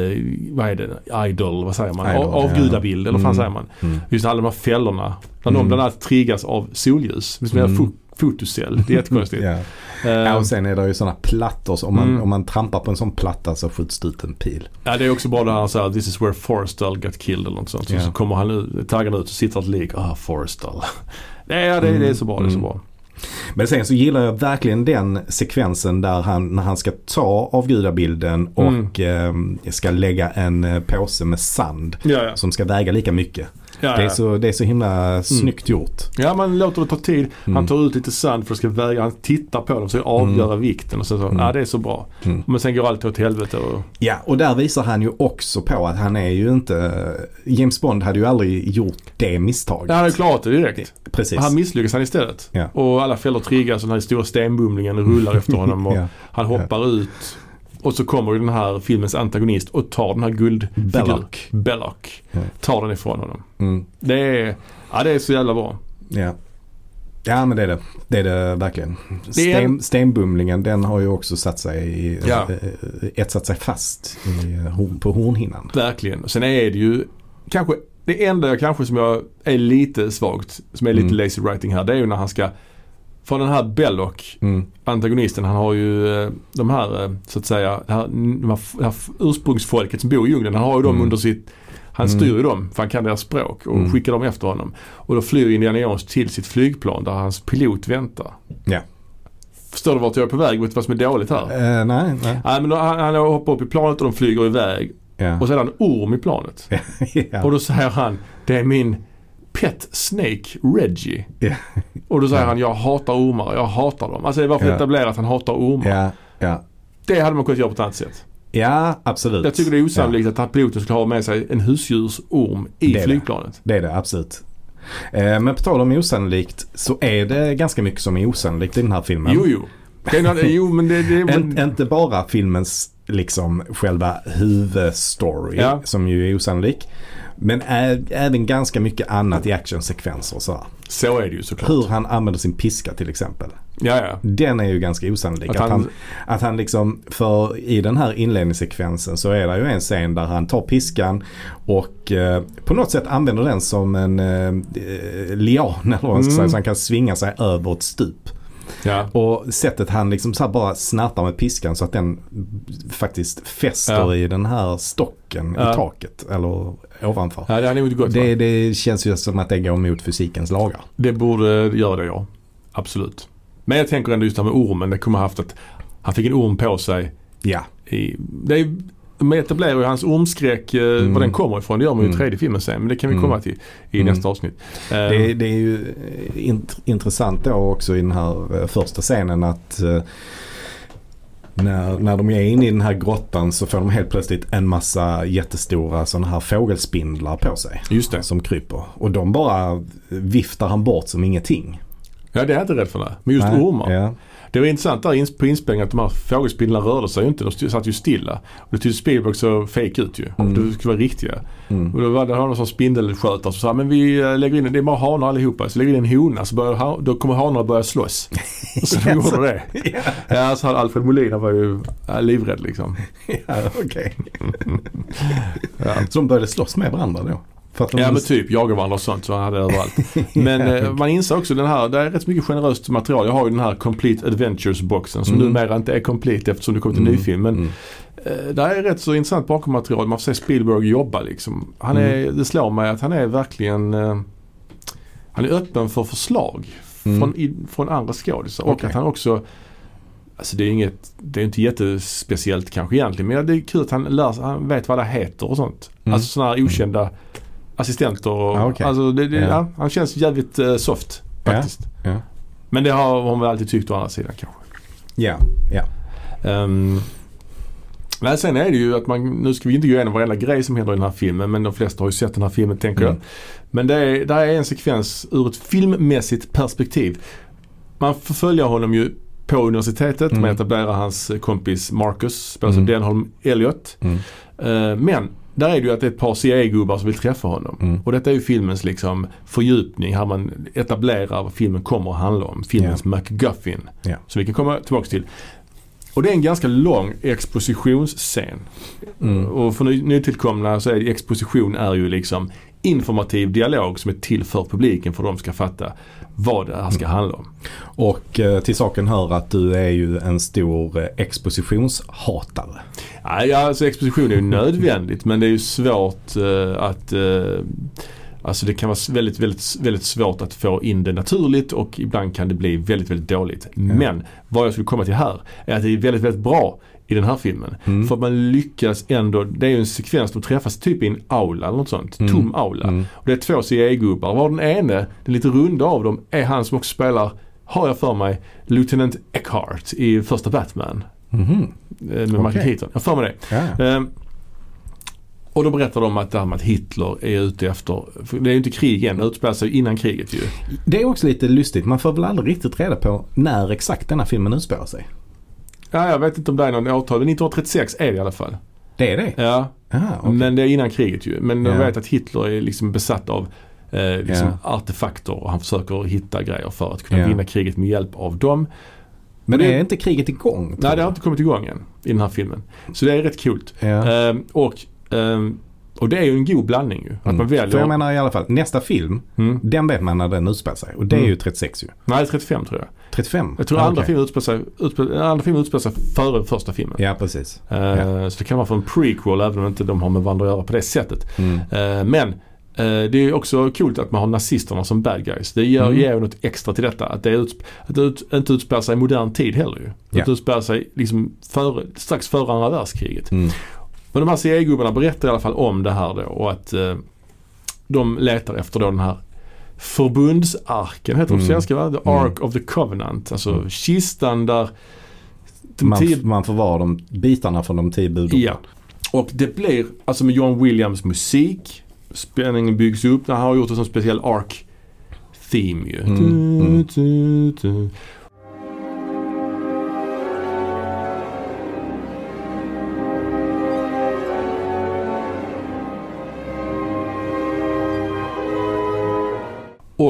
vad är det, idol, vad säger man? Idol, avgudabild eller vad fan Mm. säger man? Mm. Just alla de här fällorna. När de Mm. bland annat triggas av solljus. Mm. Fo- fotocell. Det är jättekonstigt. [laughs] Ja. Eh, Ja, och sen är det ju sådana plattor. Så om, man, Mm. om man trampar på en sån platta så skjuts det ut en pil. ja, det är också bra när han säger This is where Forrestal got killed eller något sånt. Så, Ja. så kommer han ut, taggarna ut och sitter ett lik. Ah, Forrestal. [laughs] är, det, är- det är så bra. Det är så Mm. bra. Men sen så gillar jag verkligen den sekvensen där han, när han ska ta avgudabilden och eh, ska lägga en eh, påse med sand Ja, ja. som ska väga lika mycket. Ja, Det, är så, det är så himla snyggt gjort. ja, man låter det ta tid. Han Mm. tar ut lite sand för att ska väga. Han tittar på dem för att avgöra vikten. Och sen så, Mm. ja det är så bra. Mm. Men sen går allt åt helvete. Och, Ja, och där visar han ju också på att han är ju inte... James Bond hade ju aldrig gjort det misstaget. ja, han hade klarat det direkt. Precis. Han misslyckas han istället. Ja. Och alla fällor triggas och den här stora stenbumlingen rullar efter honom. Och [laughs] Ja. Han hoppar ut. Och så kommer ju den här filmens antagonist och tar den här guldfiguren. Belloc. Belloc. Ja. Tar den ifrån honom. Mm. Det är, ja, det är så jävla bra. Ja. Ja men det är det. Det är det verkligen. Det Sten, stenbumlingen den har ju också satt sig i, Ja. eh, etsat sig fast i, eh, på hornhinnan. Verkligen. Och sen är det ju kanske det enda jag kanske som jag är lite svagt, som är lite Mm. lazy writing här, det är ju när han ska för den här Belloc, Mm. antagonisten, han har ju eh, de här, eh, så att säga, det här, de här, det här ursprungsfolket som bor i djungeln. Han har ju dem Mm. under sitt, han Mm. styr ju dem för han kan deras språk och Mm. skickar dem efter honom. Och då flyr Indiana Jones till sitt flygplan där hans pilot väntar. Ja. Förstår du vart jag är på väg? Vet du vad som är dåligt här? Eh, nej, nej. Nej men då, han, han hoppar upp i planet och de flyger iväg. Ja. Och så är det en orm i planet. [laughs] ja. Och då säger han, det är min pet snake Reggie. Ja. Och då säger Ja. han, jag hatar ormar, jag hatar dem. Alltså det var för Ja. etablerat att han hatar ormar. Det hade man kunnat göra på ett annat sätt. Ja, absolut. Jag tycker det är osannolikt att han piloten skulle ha med sig en husdjursorm i Det är det. flygplanet. Det är det absolut. Eh, men på tal om osannolikt så är det ganska mycket som är osannolikt i den här filmen. Jo, jo. Är, [laughs] jo, men det... det men, En, inte bara filmens liksom själva huvudstory Ja. som ju är osannolik. Men ä- även ganska mycket annat i actionsekvenser och sådär. så är det ju såklart. Hur han använder sin piska till exempel. Ja, ja. Den är ju ganska osannolik. Att Att han, han- att han liksom, för i den här inledningssekvensen så är det ju en scen där han tar piskan och eh, på något sätt använder den som en eh, eh, lian eller vad man ska Mm. säga så han kan svinga sig över ett stup. Ja. Och sättet han liksom så bara snärtar med piskan så att den faktiskt fäster Ja. i den här stocken Ja. i taket eller ovanför. ja, det hade inte gått. Det, Det, känns ju som att det går emot fysikens lagar. det borde göra det, ja. Absolut. Men jag tänker ändå just det här med ormen. Det kommer ha haft att han fick en orm på sig Ja, i, det är, de etablerar ju hans ormskräck, eh, Mm. var den kommer ifrån. Det gör man ju i Mm. tredje filmen sen. Men det kan vi Mm. komma till i Mm. nästa avsnitt. Eh, det, det är ju eh, int- intressant då också i den här första scenen att när, när de är inne i den här grottan så får de helt plötsligt en massa jättestora sådana här fågelspindlar på sig. Just det. Som kryper. Och de bara viftar han bort som ingenting. Ja det är jag inte rädd för. Det. Men just Nej, ormar. Ja. Det var intressant där på inspelningen att de här fågelspindlarna rörde sig ju inte. De satt ju stilla. Och det tyckte Spielberg så fake ut ju. Mm. Det skulle vara riktiga. Mm. Och då var det någon som spindelskötare som sa men vi eh, lägger in, det är bara hanar allihopa. Så lägger vi in en hona så börjar, då kommer hanarna börja slåss. [laughs] Så de gjorde det. ja, Ja, så hade Alfred Molina var ju livrädd liksom. [laughs] ja okej. [laughs] Ja. Så de började slåss med varandra då? Ja men typ jaga varandra och sånt så han hade överallt. [laughs] Men eh, man inser också den här, det är rätt mycket generöst material. Jag har ju den här Complete Adventures-boxen som Mm. numera inte är complete eftersom det en ny Mm, film. Men mm. eh, det är rätt så intressant bakommaterial. Man får se Spielberg jobba liksom. Han är, Mm. Det slår mig att han är verkligen eh, han är öppen för förslag Mm. från, i, från andra skådisar. Och Okej. att han också Alltså det är inget, det är inte jättespeciellt kanske egentligen men det är kul att han, lär, han vet vad det heter och sånt. Mm. Alltså sådana här okända assistenter och Ja, okej. alltså det, det, Ja. ja. han känns jävligt eh, soft faktiskt. Ja. Men det har hon väl alltid tyckt å andra sidan kanske. Ja, ja. Um, men sen är det ju att man, nu ska vi inte gå igenom varenda grej som händer i den här filmen men de flesta har ju sett den här filmen tänker Mm. jag. Men det är, där är en sekvens ur ett filmmässigt perspektiv. Man får följa honom ju på universitetet. Mm. Man etablerar hans kompis Marcus, spelas av Mm. Denholm Elliot. Mm. Eh, men där är det ju att det är ett par CIA-gubbar som vill träffa honom. Mm. Och detta är ju filmens liksom fördjupning. Här man etablerar vad filmen kommer att handla om. Filmens MacGuffin. Ja. Som vi kan komma tillbaka till. Och det är en ganska lång expositionsscen. Mm. Och för ny, nytillkomna så är exposition är ju liksom informativ dialog som är till för publiken för att de ska fatta vad det här ska handla om. Och eh, till saken hör att du är ju en stor eh, expositionshatare. Ja, alltså exposition är ju nödvändigt men det är ju svårt eh, att Alltså det kan vara väldigt, väldigt, väldigt svårt att få in det naturligt och ibland kan det bli väldigt, väldigt dåligt. Men vad jag skulle komma till här är att det är väldigt, väldigt bra i den här filmen. Mm. För man lyckas ändå, det är ju en sekvens, de träffas typ i en aula eller något sånt. Mm. Tom aula. Mm. Och det är två CIA-gubbar. Var den ene, den lite runda av dem, är han som också spelar, har jag för mig, Lieutenant Eckhart i första Batman. Eh, Med Michael Okej. Keaton. Jag för mig det. Ja. Ehm, och då berättar de att det här med att Hitler är ute efter, det är ju inte krig än, det utspelar sig innan kriget ju. Det är också lite lustigt. Man får väl aldrig riktigt reda på när exakt denna filmen utspelar sig. Ja, jag vet inte om det är någon årtal, men 1936 är det i alla fall. Det är det? Ja, Aha, okej. men det är innan kriget ju. Men de Ja. vet att Hitler är liksom besatt av eh, liksom artefakter och han försöker hitta grejer för att kunna vinna kriget med hjälp av dem. Men det- är inte kriget igång? Nej, det har inte kommit igång än i den här filmen. Så det är rätt coolt. Ja. Ehm, och, ehm, och det är ju en god blandning ju. Att Mm. man väljer... För jag menar i alla fall, nästa film, mm. den vet man när den utspelar sig. Och det är Mm. ju 36 ju. Nej, 35 tror jag. 35? Jag tror Ah, andra okej. filmen utspelar sig, utspelar, andra filmen utspelar sig före första filmen. Ja, precis. Eh, Ja. Så det kan vara för en prequel även om inte de har med varandra att göra på det sättet. Mm. Eh, men eh, det är också coolt att man har nazisterna som bad guys. Det ger, Mm. ger något extra till detta. Att det, utsp- att det ut, inte utspelar sig i modern tid heller ju. Ja. Att det utspelar sig liksom före, strax före andra världskriget. Mm. Men de här CIA-gubbarna berättar i alla fall om det här då och att eh, de letar efter då den här förbundsarken, heter det på Mm. svenska va? The Mm. Ark of the Covenant. Alltså Mm. kistan där Man, tio man får vara de bitarna från de tio budorden. Ja. Och det blir, alltså med John Williams musik, spänningen byggs upp. Han har gjort en sån speciell ark theme ju. Mm, mm.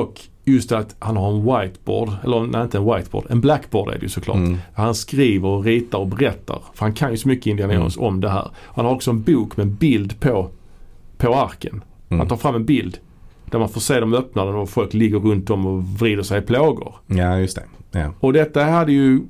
Och just att han har en whiteboard, eller nej inte en whiteboard, en blackboard är det ju såklart. Mm. Han skriver och ritar och berättar. För han kan ju så mycket Indiana Jones om det här. Han har också en bok med en bild på, på arken. Han Mm. tar fram en bild där man får se dem öppna den och folk ligger runt om och vrider sig i plågor. Ja, just det. Ja. Och detta hade ju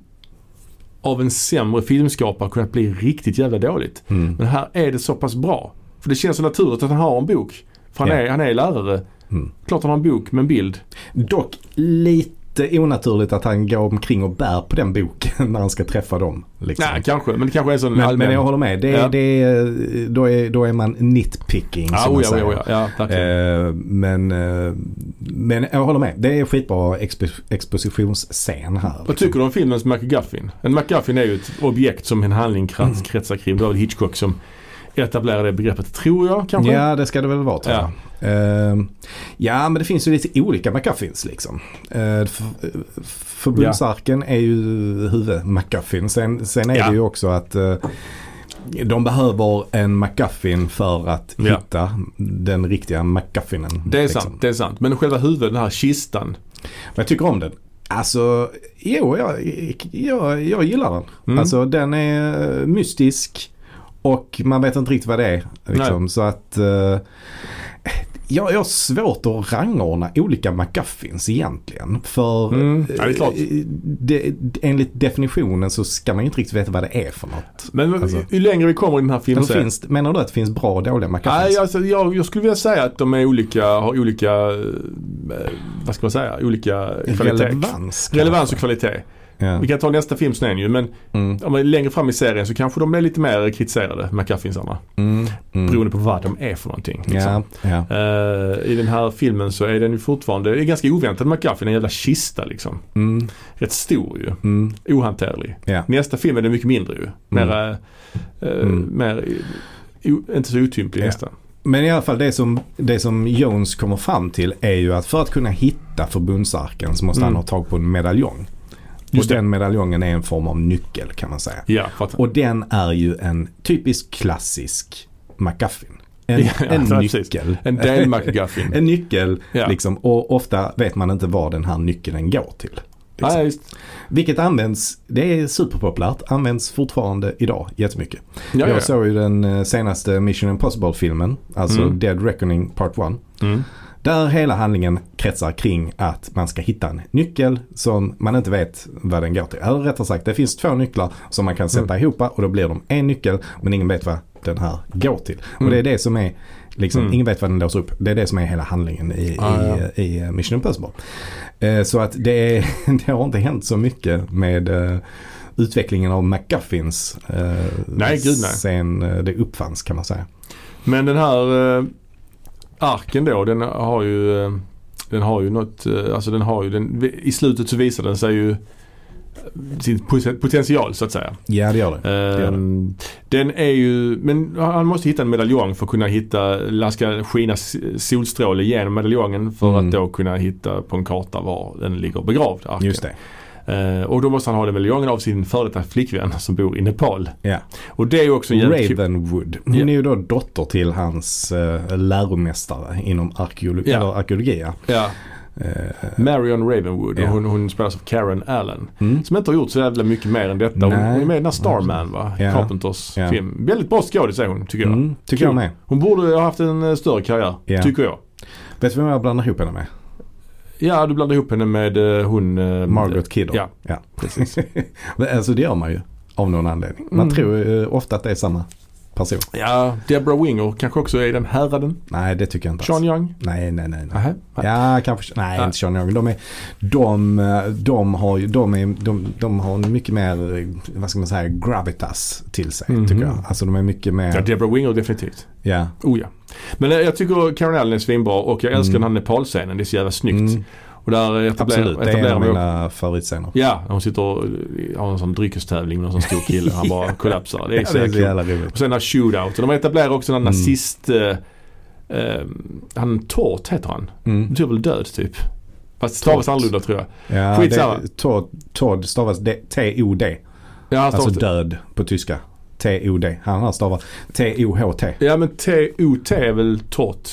av en sämre filmskapare kunnat bli riktigt jävla dåligt. Mm. Men här är det så pass bra. För det känns så naturligt att han har en bok. För han, Ja. är, han är lärare. Mm. Klart han har en bok med en bild. Dock lite onaturligt att han går omkring och bär på den boken [laughs] när han ska träffa dem. Liksom. Nej, kanske. Men det kanske är sån men, men jag håller med. Det, Ja. det, då, är, då är man nitpicking Ja, som oh, man säger. oh, ja, ja. Eh, men, eh, men jag håller med. Det är skitbra expo expositionsscen här. Vad tycker du om filmens MacGuffin? En MacGuffin är ju ett objekt som en handling Mm. kretsar kring. Det var väl Hitchcock som etablera det begreppet tror jag kanske. Ja, det ska det väl vara tror jag. Ehm, ja, men det finns ju lite olika McGuffins liksom. Uh, f- förbundsarken är ju huvud-McGuffin. Sen, sen är Ja. det ju också att eh, de behöver en McGuffin för att Ja. hitta den riktiga McGuffinen. Det är liksom. sant, det är sant. Men själva huvudet, den här kistan. Men jag tycker om den. Alltså, jo, jag, jag, jag gillar den. Mm. Alltså den är eh, mystisk och man vet inte riktigt vad det är. Liksom. Så att eh, jag, jag har svårt att rangordna olika McGuffins egentligen. För Mm, ja, det är klart. eh, enligt definitionen så ska man ju inte riktigt veta vad det är för något. Men Alltså. ju längre vi kommer i den här Eller filmserien. finns, menar du att det finns bra och dåliga McGuffins? Nej, alltså, jag, jag skulle vilja säga att de är olika, har olika, eh, vad ska man säga, olika kvalitet. Relevans. Relevans och kvalitet. Ja. Vi kan ta nästa film sen ju men Mm, längre fram i serien så kanske de blir lite mer kritiserade, McGuffinsarna. mm, mm. Beroende på vad de är för någonting. Liksom. Ja, ja. Eh, I den här filmen så är den ju fortfarande, det är ganska oväntad McGuffin, en jävla kista liksom. Mm, Rätt stor ju. mm, Ohanterlig. ja. Nästa film är den mycket mindre ju. Mer, Mm. mer o, inte så otymplig nästan. Men i alla fall det som, det som Jones kommer fram till är ju att för att kunna hitta förbundsarken så måste Mm. han ha tag på en medaljong. Just och det. den medaljongen är en form av nyckel kan man säga. Ja, Och den är ju en typisk klassisk McGuffin. En, Ja, ja, en precis. nyckel. en del McGuffin. [laughs] En nyckel Ja. liksom. Och ofta vet man inte vad den här nyckeln går till. Liksom. Nej, just. Vilket används, det är superpopulärt, används fortfarande idag jättemycket. Ja, ja. Jag såg ju den eh, senaste Mission Impossible-filmen, alltså Mm. Dead Reckoning Part 1. Mm. Där hela handlingen kretsar kring att man ska hitta en nyckel som man inte vet vad den går till. Eller rättare sagt, det finns två nycklar som man kan sätta ihop och då blir de en nyckel men ingen vet vad den här går till. Och Mm. det är det som är, liksom, Mm. ingen vet vad den låser upp. Det är det som är hela handlingen i, Ah, ja. i, i eh, Mission Impossible. Eh, så att det, är, [laughs] det har inte hänt så mycket med eh, utvecklingen av McGuffins eh, Nej, gud, nej. sen eh, det uppfanns kan man säga. Men den här eh, arken då, den har ju, eh, den har ju något, eh, alltså den har ju, den, i slutet så visar den sig ju sin poten- potential så att säga. Ja det gör det. gör Ehm, den är ju, men han måste hitta en medaljong för att kunna hitta, han ska skina solstråle genom medaljongen för Mm. att då kunna hitta på en karta var den ligger begravd. arken. Just det. Eh, och då måste han ha den medaljongen av sin före detta flickvän som bor i Nepal. Ja. Och det är ju också en Ravenwood. Hon Ja. är ju då dotter till hans uh, läromästare inom arkeologi. Eller arkeologi Eh, Marion Ravenwood och hon, hon spelas av Karen Allen. mm. Som inte har gjort så jävla mycket mer än detta. Hon, hon är med i den här Starman va? Ja. Carpenters film. Väldigt bra skådis är hon tycker jag. Mm, tycker jag med. Hon borde ha haft en eh, större karriär, tycker jag. Vet du vem jag blandar ihop henne med? Ja, du blandar ihop henne med eh, hon... eh, Margaret Kidder. Ja, ja. precis. [laughs] Alltså det gör man ju. Av någon anledning. Man Mm. tror eh, ofta att det är samma person. Ja, Deborah Winger kanske också är i den häraden. Nej det tycker jag inte Sean alls. Young. Nej, nej, nej. nej. Nähä. Ja, kanske. Nej, Ja. inte Sean Young. De, är, de, de, har de, är, de, de har mycket mer, vad ska man säga, gravitas till sig Mhm. tycker jag. Alltså de är mycket mer, Ja, Deborah Winger definitivt. ja. Oh ja. Men eh, jag tycker Karen Allen är svinbra och jag älskar Mm. den här Nepal-scenen. Det är så jävla snyggt. Mm, Och där etablerar, absolut, det är en av mina favoritscener. Ja, hon sitter och har en sån dryckestävling med en sån stor kille. Han bara [laughs] kollapsar. Det är så Ja, det är så jävla roligt. Och sen den här shootout. Och de etablerar också den här Mm. nazist... Eh, eh, han Tort heter han. Det Mm. betyder väl död typ. Fast stavas Tort. annorlunda tror jag. Ja, Skitsamma. det- Todd, stavas T-O-D. Ja, Alltså död på tyska. T-O-D. Han har stavat T-O-H-T. Ja men T-O-T är väl Tort.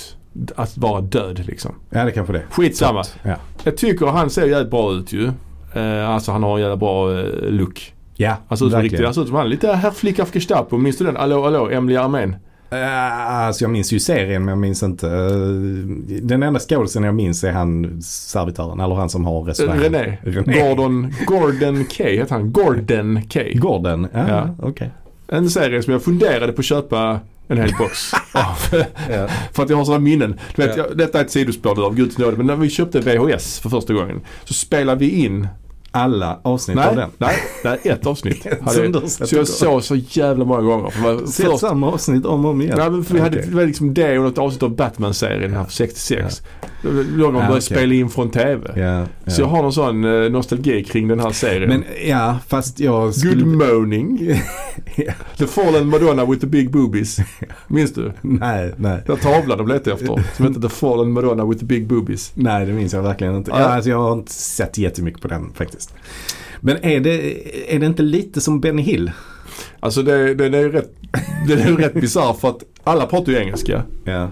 Att vara död liksom. Ja, det kanske det. Skitsamma. Ja. Jag tycker han ser jävligt bra ut ju. Eh, alltså han har en jävla bra eh, look. Ja, som verkligen. riktigt, som han är lite Herr Flick auf Gestapo. Minns du den? Allå, allå, Emily Armén. Uh, alltså jag minns ju serien men jag minns inte. eh, den enda skådisen jag minns är han servitören. Eller han som har restaurangen. René. René. Gordon, Gordon K heter han. Gordon K. Gordon. Ja, Ja. okej. En serie som jag funderade på att köpa en hel box [laughs] av. Ja. För att jag har sådana minnen. Du vet, Ja. jag, detta är ett sidospår av Guds nåde. Men när vi köpte VHS för första gången så spelade vi in. Alla avsnitt av Nej, den. nej, nej, ett avsnitt. [laughs] Hade sett så jag såg så jävla många gånger. För Sett först, samma avsnitt om och om igen. nej, men för vi hade, Okej. det var liksom det och något avsnitt av Batman-serien här från 66. Då de började okej. spela in från TV. Ja, Så jag ja. har någon sån eh, nostalgi kring den här serien. Men ja, fast jag skulle... Good morning. [laughs] Ja. The Fallen Madonna with the big boobies. [laughs] Minns du? Nej, nej. Den tavlan de letade efter. Som hette The Fallen Madonna with the big boobies. Nej, det minns jag verkligen inte. Ja. Ja, alltså, jag har inte sett jättemycket på den faktiskt. Men är det, är det inte lite som Benny Hill? Alltså det, det, det är ju rätt, det är ju rätt bisarrt för att alla pratar ju engelska. Ja.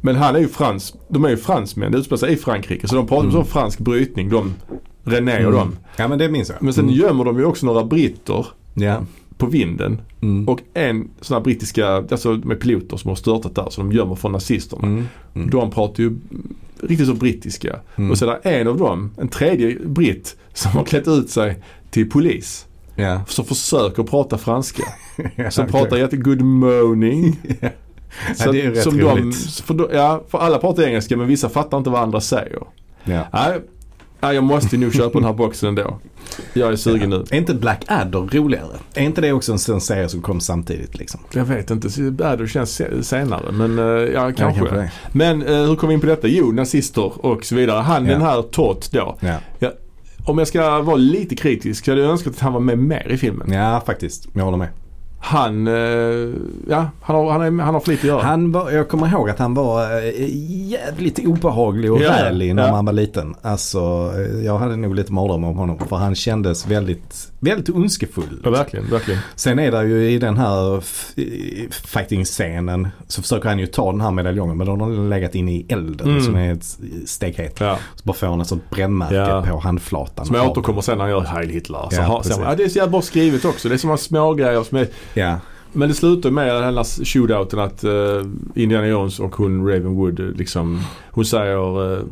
Men han är ju frans, de är ju fransmän, det utspelar sig i Frankrike. Så de pratar Mm. om sån fransk brytning, de, René och dem. Ja, men det minns jag. Men sen mm. gömmer de ju också några britter Ja. på vinden. Mm. Och en sån här brittiska, alltså med piloter som har störtat där, så de gömmer från nazisterna. Mm. Mm. De pratar ju riktigt så brittiska. Mm. Och så är det en av dem, en tredje britt, som har klätt ut sig till polis. Ja. Som försöker prata franska. [laughs] ja. Som pratar jätte good morning. [laughs] Ja, det är rätt som roligt. för, då- ja, för alla pratar engelska men vissa fattar inte vad andra säger. Ja. Nej, nej, jag måste nog köpa den här boxen ändå. Jag är sugen nu. Är inte Black Adder roligare? Är inte det också en sån serie som kom samtidigt liksom? Jag vet inte, det känns se- senare men eh, ja kanske. Ja, kanske. Men eh, hur kom vi in på detta? Jo, nazister och så vidare. Han Ja. den här Todd då. Ja. Om jag ska vara lite kritisk så hade jag önskat att han var med mer i filmen. ja, faktiskt. Jag håller med. Han, eh, ja, han har, han, är, han har för lite att göra. Han var, jag kommer ihåg att han var eh, jävligt obehaglig och Ja, rälig när ja. man var liten. Alltså, eh, jag hade nog lite mardrömmar om honom för han kändes väldigt, väldigt ondskefull. Ja, verkligen, verkligen. Sen är det ju i den här fighting-scenen så försöker han ju ta den här medaljongen men den har legat inne i elden Mm. som är ett stekhet. Ja. Så bara får han ett sånt brännmärke Ja. på handflatan. Som återkommer sen när han gör Heil Hitler. Så Ja, har, sen, ja, det är så jävla bra skrivet också. Det är sådana små grejer som är Ja, Men det slutar med den här shootouten att uh, Indiana Jones och hon Ravenwood eh, liksom, hon säger eh,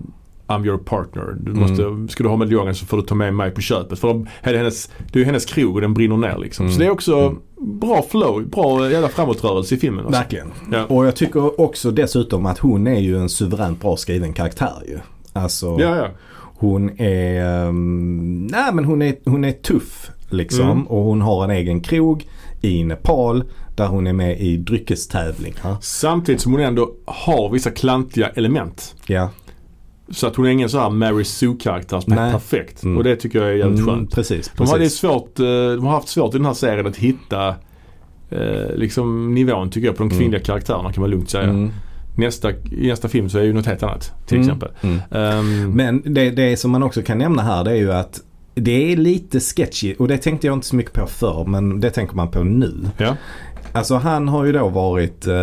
I'm your partner. Du Mm. måste, ska du ha medaljongen så får du ta med mig på köpet. För de, är det, hennes, det är ju hennes krog och den brinner ner liksom. Mm. Så det är också Mm. bra flow, bra jävla framåtrörelse i filmen. Alltså. verkligen. Ja. Och jag tycker också dessutom att hon är ju en suveränt bra skriven karaktär ju. Alltså, Ja, ja. hon är, um, nej men hon är, hon är tuff liksom. Mm. Och hon har en egen krog i Nepal där hon är med i dryckestävlingar. Samtidigt som hon ändå har vissa klantiga element. Ja, Så att hon är ingen så här Mary Sue-karaktär som är perfekt. Mm. Och det tycker jag är jävligt mm, skönt. precis. De har, det precis. svårt, eh, de har haft svårt i den här serien att hitta eh, liksom nivån tycker jag på de Mm. kvinnliga karaktärerna kan man lugnt säga. Mm, Nästa, I nästa film så är ju något helt annat till Mm. exempel. mm. Ehm, Men det, det som man också kan nämna här det är ju att det är lite sketchy och det tänkte jag inte så mycket på förr men det tänker man på nu. ja. Alltså han har ju då varit eh,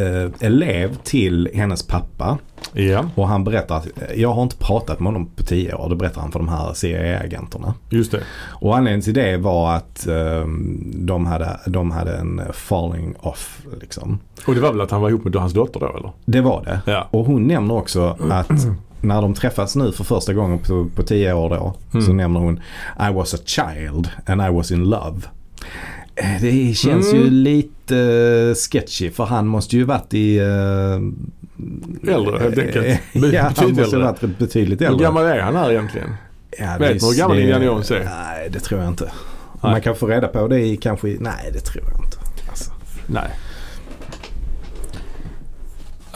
eh, elev till hennes pappa ja, och han berättar att eh, jag har inte pratat med honom på tio år. Det berättar han för de här CIA-agenterna. just det. Och anledningen till det var att eh, de, hade, de hade en falling off liksom. Och det var väl att han var ihop med hans dotter då eller? Det var det. Ja. Och hon nämner också att när de träffas nu för första gången på, på tio år då så Mm. nämner hon I was a child and I was in love. Eh, Det känns Mm. ju lite eh, sketchy för han måste ju varit i... eh, Äldre, helt enkelt. eh, [laughs] ja, han måste äldre. ha varit betydligt Hur äldre. gammal är han här egentligen? Ja, Vet du hur gammal Indiana Jones är? Nej, det tror jag inte. Nej. Man kan få reda på det i kanske... Nej, det tror jag inte. Alltså. Nej.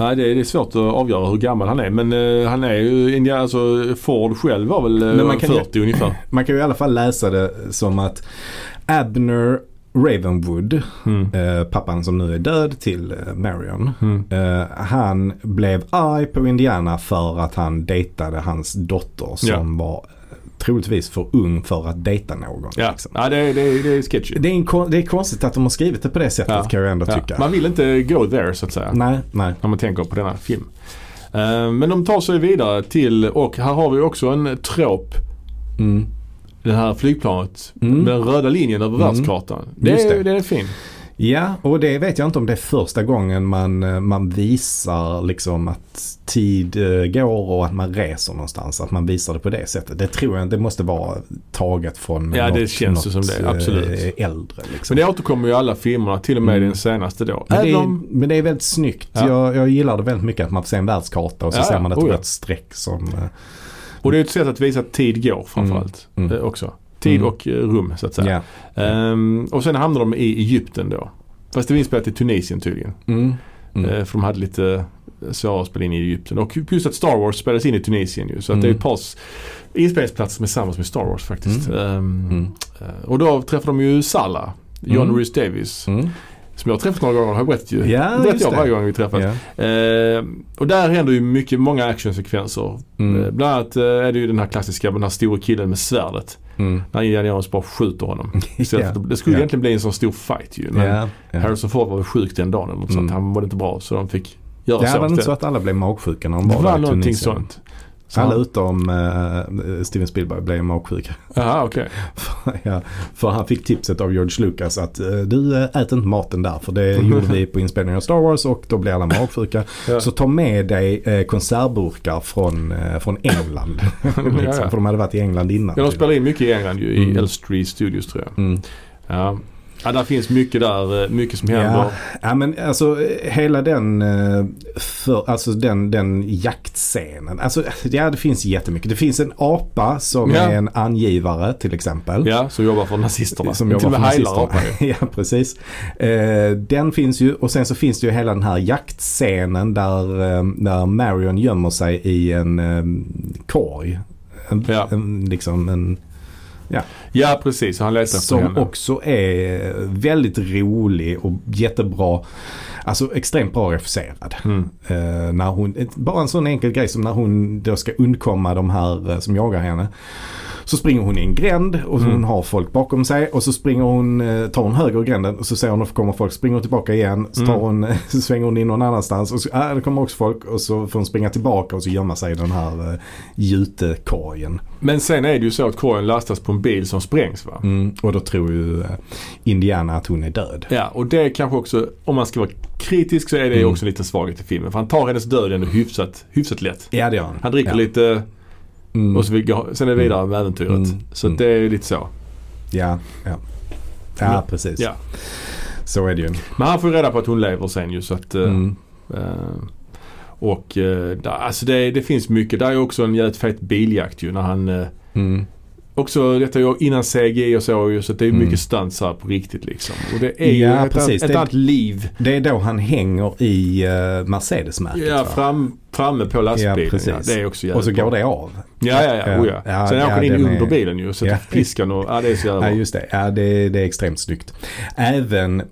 Nej det är, det är svårt att avgöra hur gammal han är men eh, han är ju, Indiana, alltså Ford själv var väl eh, Men man kan ju- 40 ungefär. [clears throat] Man kan ju i alla fall läsa det som att Abner Ravenwood, Mm. eh, pappan som nu är död till eh, Marion. Mm. Eh, han blev arg på Indiana för att han dejtade hans dotter som var eh, troligtvis för ung för att dejta någon. Ja, liksom. ja det, är, det, det är sketchy. Det, är en, det är konstigt att de har skrivit det på det sättet Ja. kan jag ändå Ja, tycka. Man vill inte go there så att säga. Nej, nej. När man tänker på denna film. Eh, men de tar sig vidare till, och här har vi också en trop. Mm. Det här flygplanet Mm. med den röda linjen över Mm. världskartan. Det Just det. det är fin. Ja, och det vet jag inte om det är första gången man, eh, man visar liksom att tid eh, går och att man reser någonstans. Att man visar det på det sättet. Det tror jag det måste vara taget från Ja, det något, känns ju som det, något, absolut. eh, äldre. Liksom. Men det återkommer ju i alla filmerna, till och med Mm. den senaste då. Men, det är, om, men det är väldigt snyggt. Ja. Jag, jag gillar det väldigt mycket att man får se en världskarta och så Ja, ser man ett Oh, rött streck som... eh, och det är ett sätt att visa att tid går framförallt. Mm. eh, också. Tid Mm. och eh, rum så att säga. Ja. Ehm, och sen hamnar de i Egypten då. Fast det var inspelat i Tunisien tydligen. Mm. Mm. Eh, för de hade lite svårare att spela in i Egypten. Och plus att Star Wars spelades in i Tunisien ju. Så att Mm. det är ett par inspelningsplatser som är samma som i Star Wars faktiskt. Mm. eh, och då träffar de ju Salah. John Mm. Rhys Davis. Som jag har träffat några gånger, har jag berättat ju. Ja, berättar just jag det. varje gång vi träffas. Ja. Eh, och där händer ju mycket, många actionsekvenser. Mm. Eh, bland annat eh, är det ju den här klassiska den här stora killen med svärdet. Mm. När Indiana Jones bara skjuter honom. [laughs] Ja. att- Det skulle Ja. egentligen bli en sån stor fight ju. Men Ja, ja. Harrison Ford var väl sjuk den dagen eller något sånt. Mm. Han mådde inte bra så de fick göra Det så var inte så att alla blev magsjuka när de Det var var där i någonting sånt. Så Alla utom uh, Steven Spielberg blev magsjuka. Jaha okej. ja, för han fick tipset av George Lucas att eh, du eh, äter inte maten där för det gjorde vi på inspelningen av Star Wars och då blir alla magsjuka. Ja. Så ta med dig eh, konservburkar från, eh, från England. liksom, [laughs] Ja, ja. [laughs] För de hade varit i England innan. Ja, de spelar in mycket i England ju. I Mm. Elstree Studios tror jag. Mm. Ja. Ja, där finns mycket där. eh, Mycket som händer. Ja, ja men alltså eh, hela den, eh, för, alltså den, den jaktscenen. Alltså ja det finns jättemycket. Det finns en apa som Ja. är en angivare till exempel. Ja, som jobbar för nazisterna. Som Till jobbar och för med heilar nazisterna. apan [laughs] ja, precis. Den finns ju och sen så finns det ju hela den här jaktscenen där, där Marion gömmer sig i en korg. En, Ja. en, liksom en, Ja, precis. Han letar som henne. också är väldigt rolig och jättebra. Alltså extremt bra refuserad. Mm. Eh, när hon, bara en sån enkel grej som när hon då ska undkomma de här eh, som jagar henne. Så springer hon i en gränd och Mm. hon har folk bakom sig och så springer hon, eh, tar hon höger gränden och så ser hon att det kommer folk, springer tillbaka igen. Så, tar Mm. hon, [laughs] så svänger hon in någon annanstans och så, äh, det kommer också folk och så får hon springa tillbaka och så gömma sig i den här eh, jutekorgen. Men sen är det ju så att korgen lastas på en bil som sprängs va? Mm, och då tror ju eh, Indiana att hon är död. Ja, och det är kanske också, om man ska vara kritisk så är det Mm. också en liten svaghet i filmen. För han tar hennes död ändå hyfsat, hyfsat lätt. Ja det gör han. Han dricker ja. lite Mm. och så vi går, sen är det vidare med äventyret. Mm. Så Mm. det är ju lite så. Ja, ja. Ja, precis. Ja. Så är det ju. Men han får ju reda på att hon lever sen ju så att eh, Mm. eh, och eh, alltså det, det finns mycket. Där är också en jävligt fet biljakt ju när han eh, Mm. Också detta är ju innan CGI och så ju så det är Mm. mycket stunts här på riktigt liksom. Och det är Ja, ju ett, precis. ett Det- annat liv. Det är då han hänger i uh, Mercedes-märket Ja, fram, framme på lastbilen. Ja, Ja, precis. det är också jävligt Och så går det av. Ja, ja, ja. Oh, ja. Ja, Sen åker han in den under är- bilen ju. Sätter Ja. piskan och, ja det är så jävla Ja just det. Ja det, det är extremt snyggt. Även eh,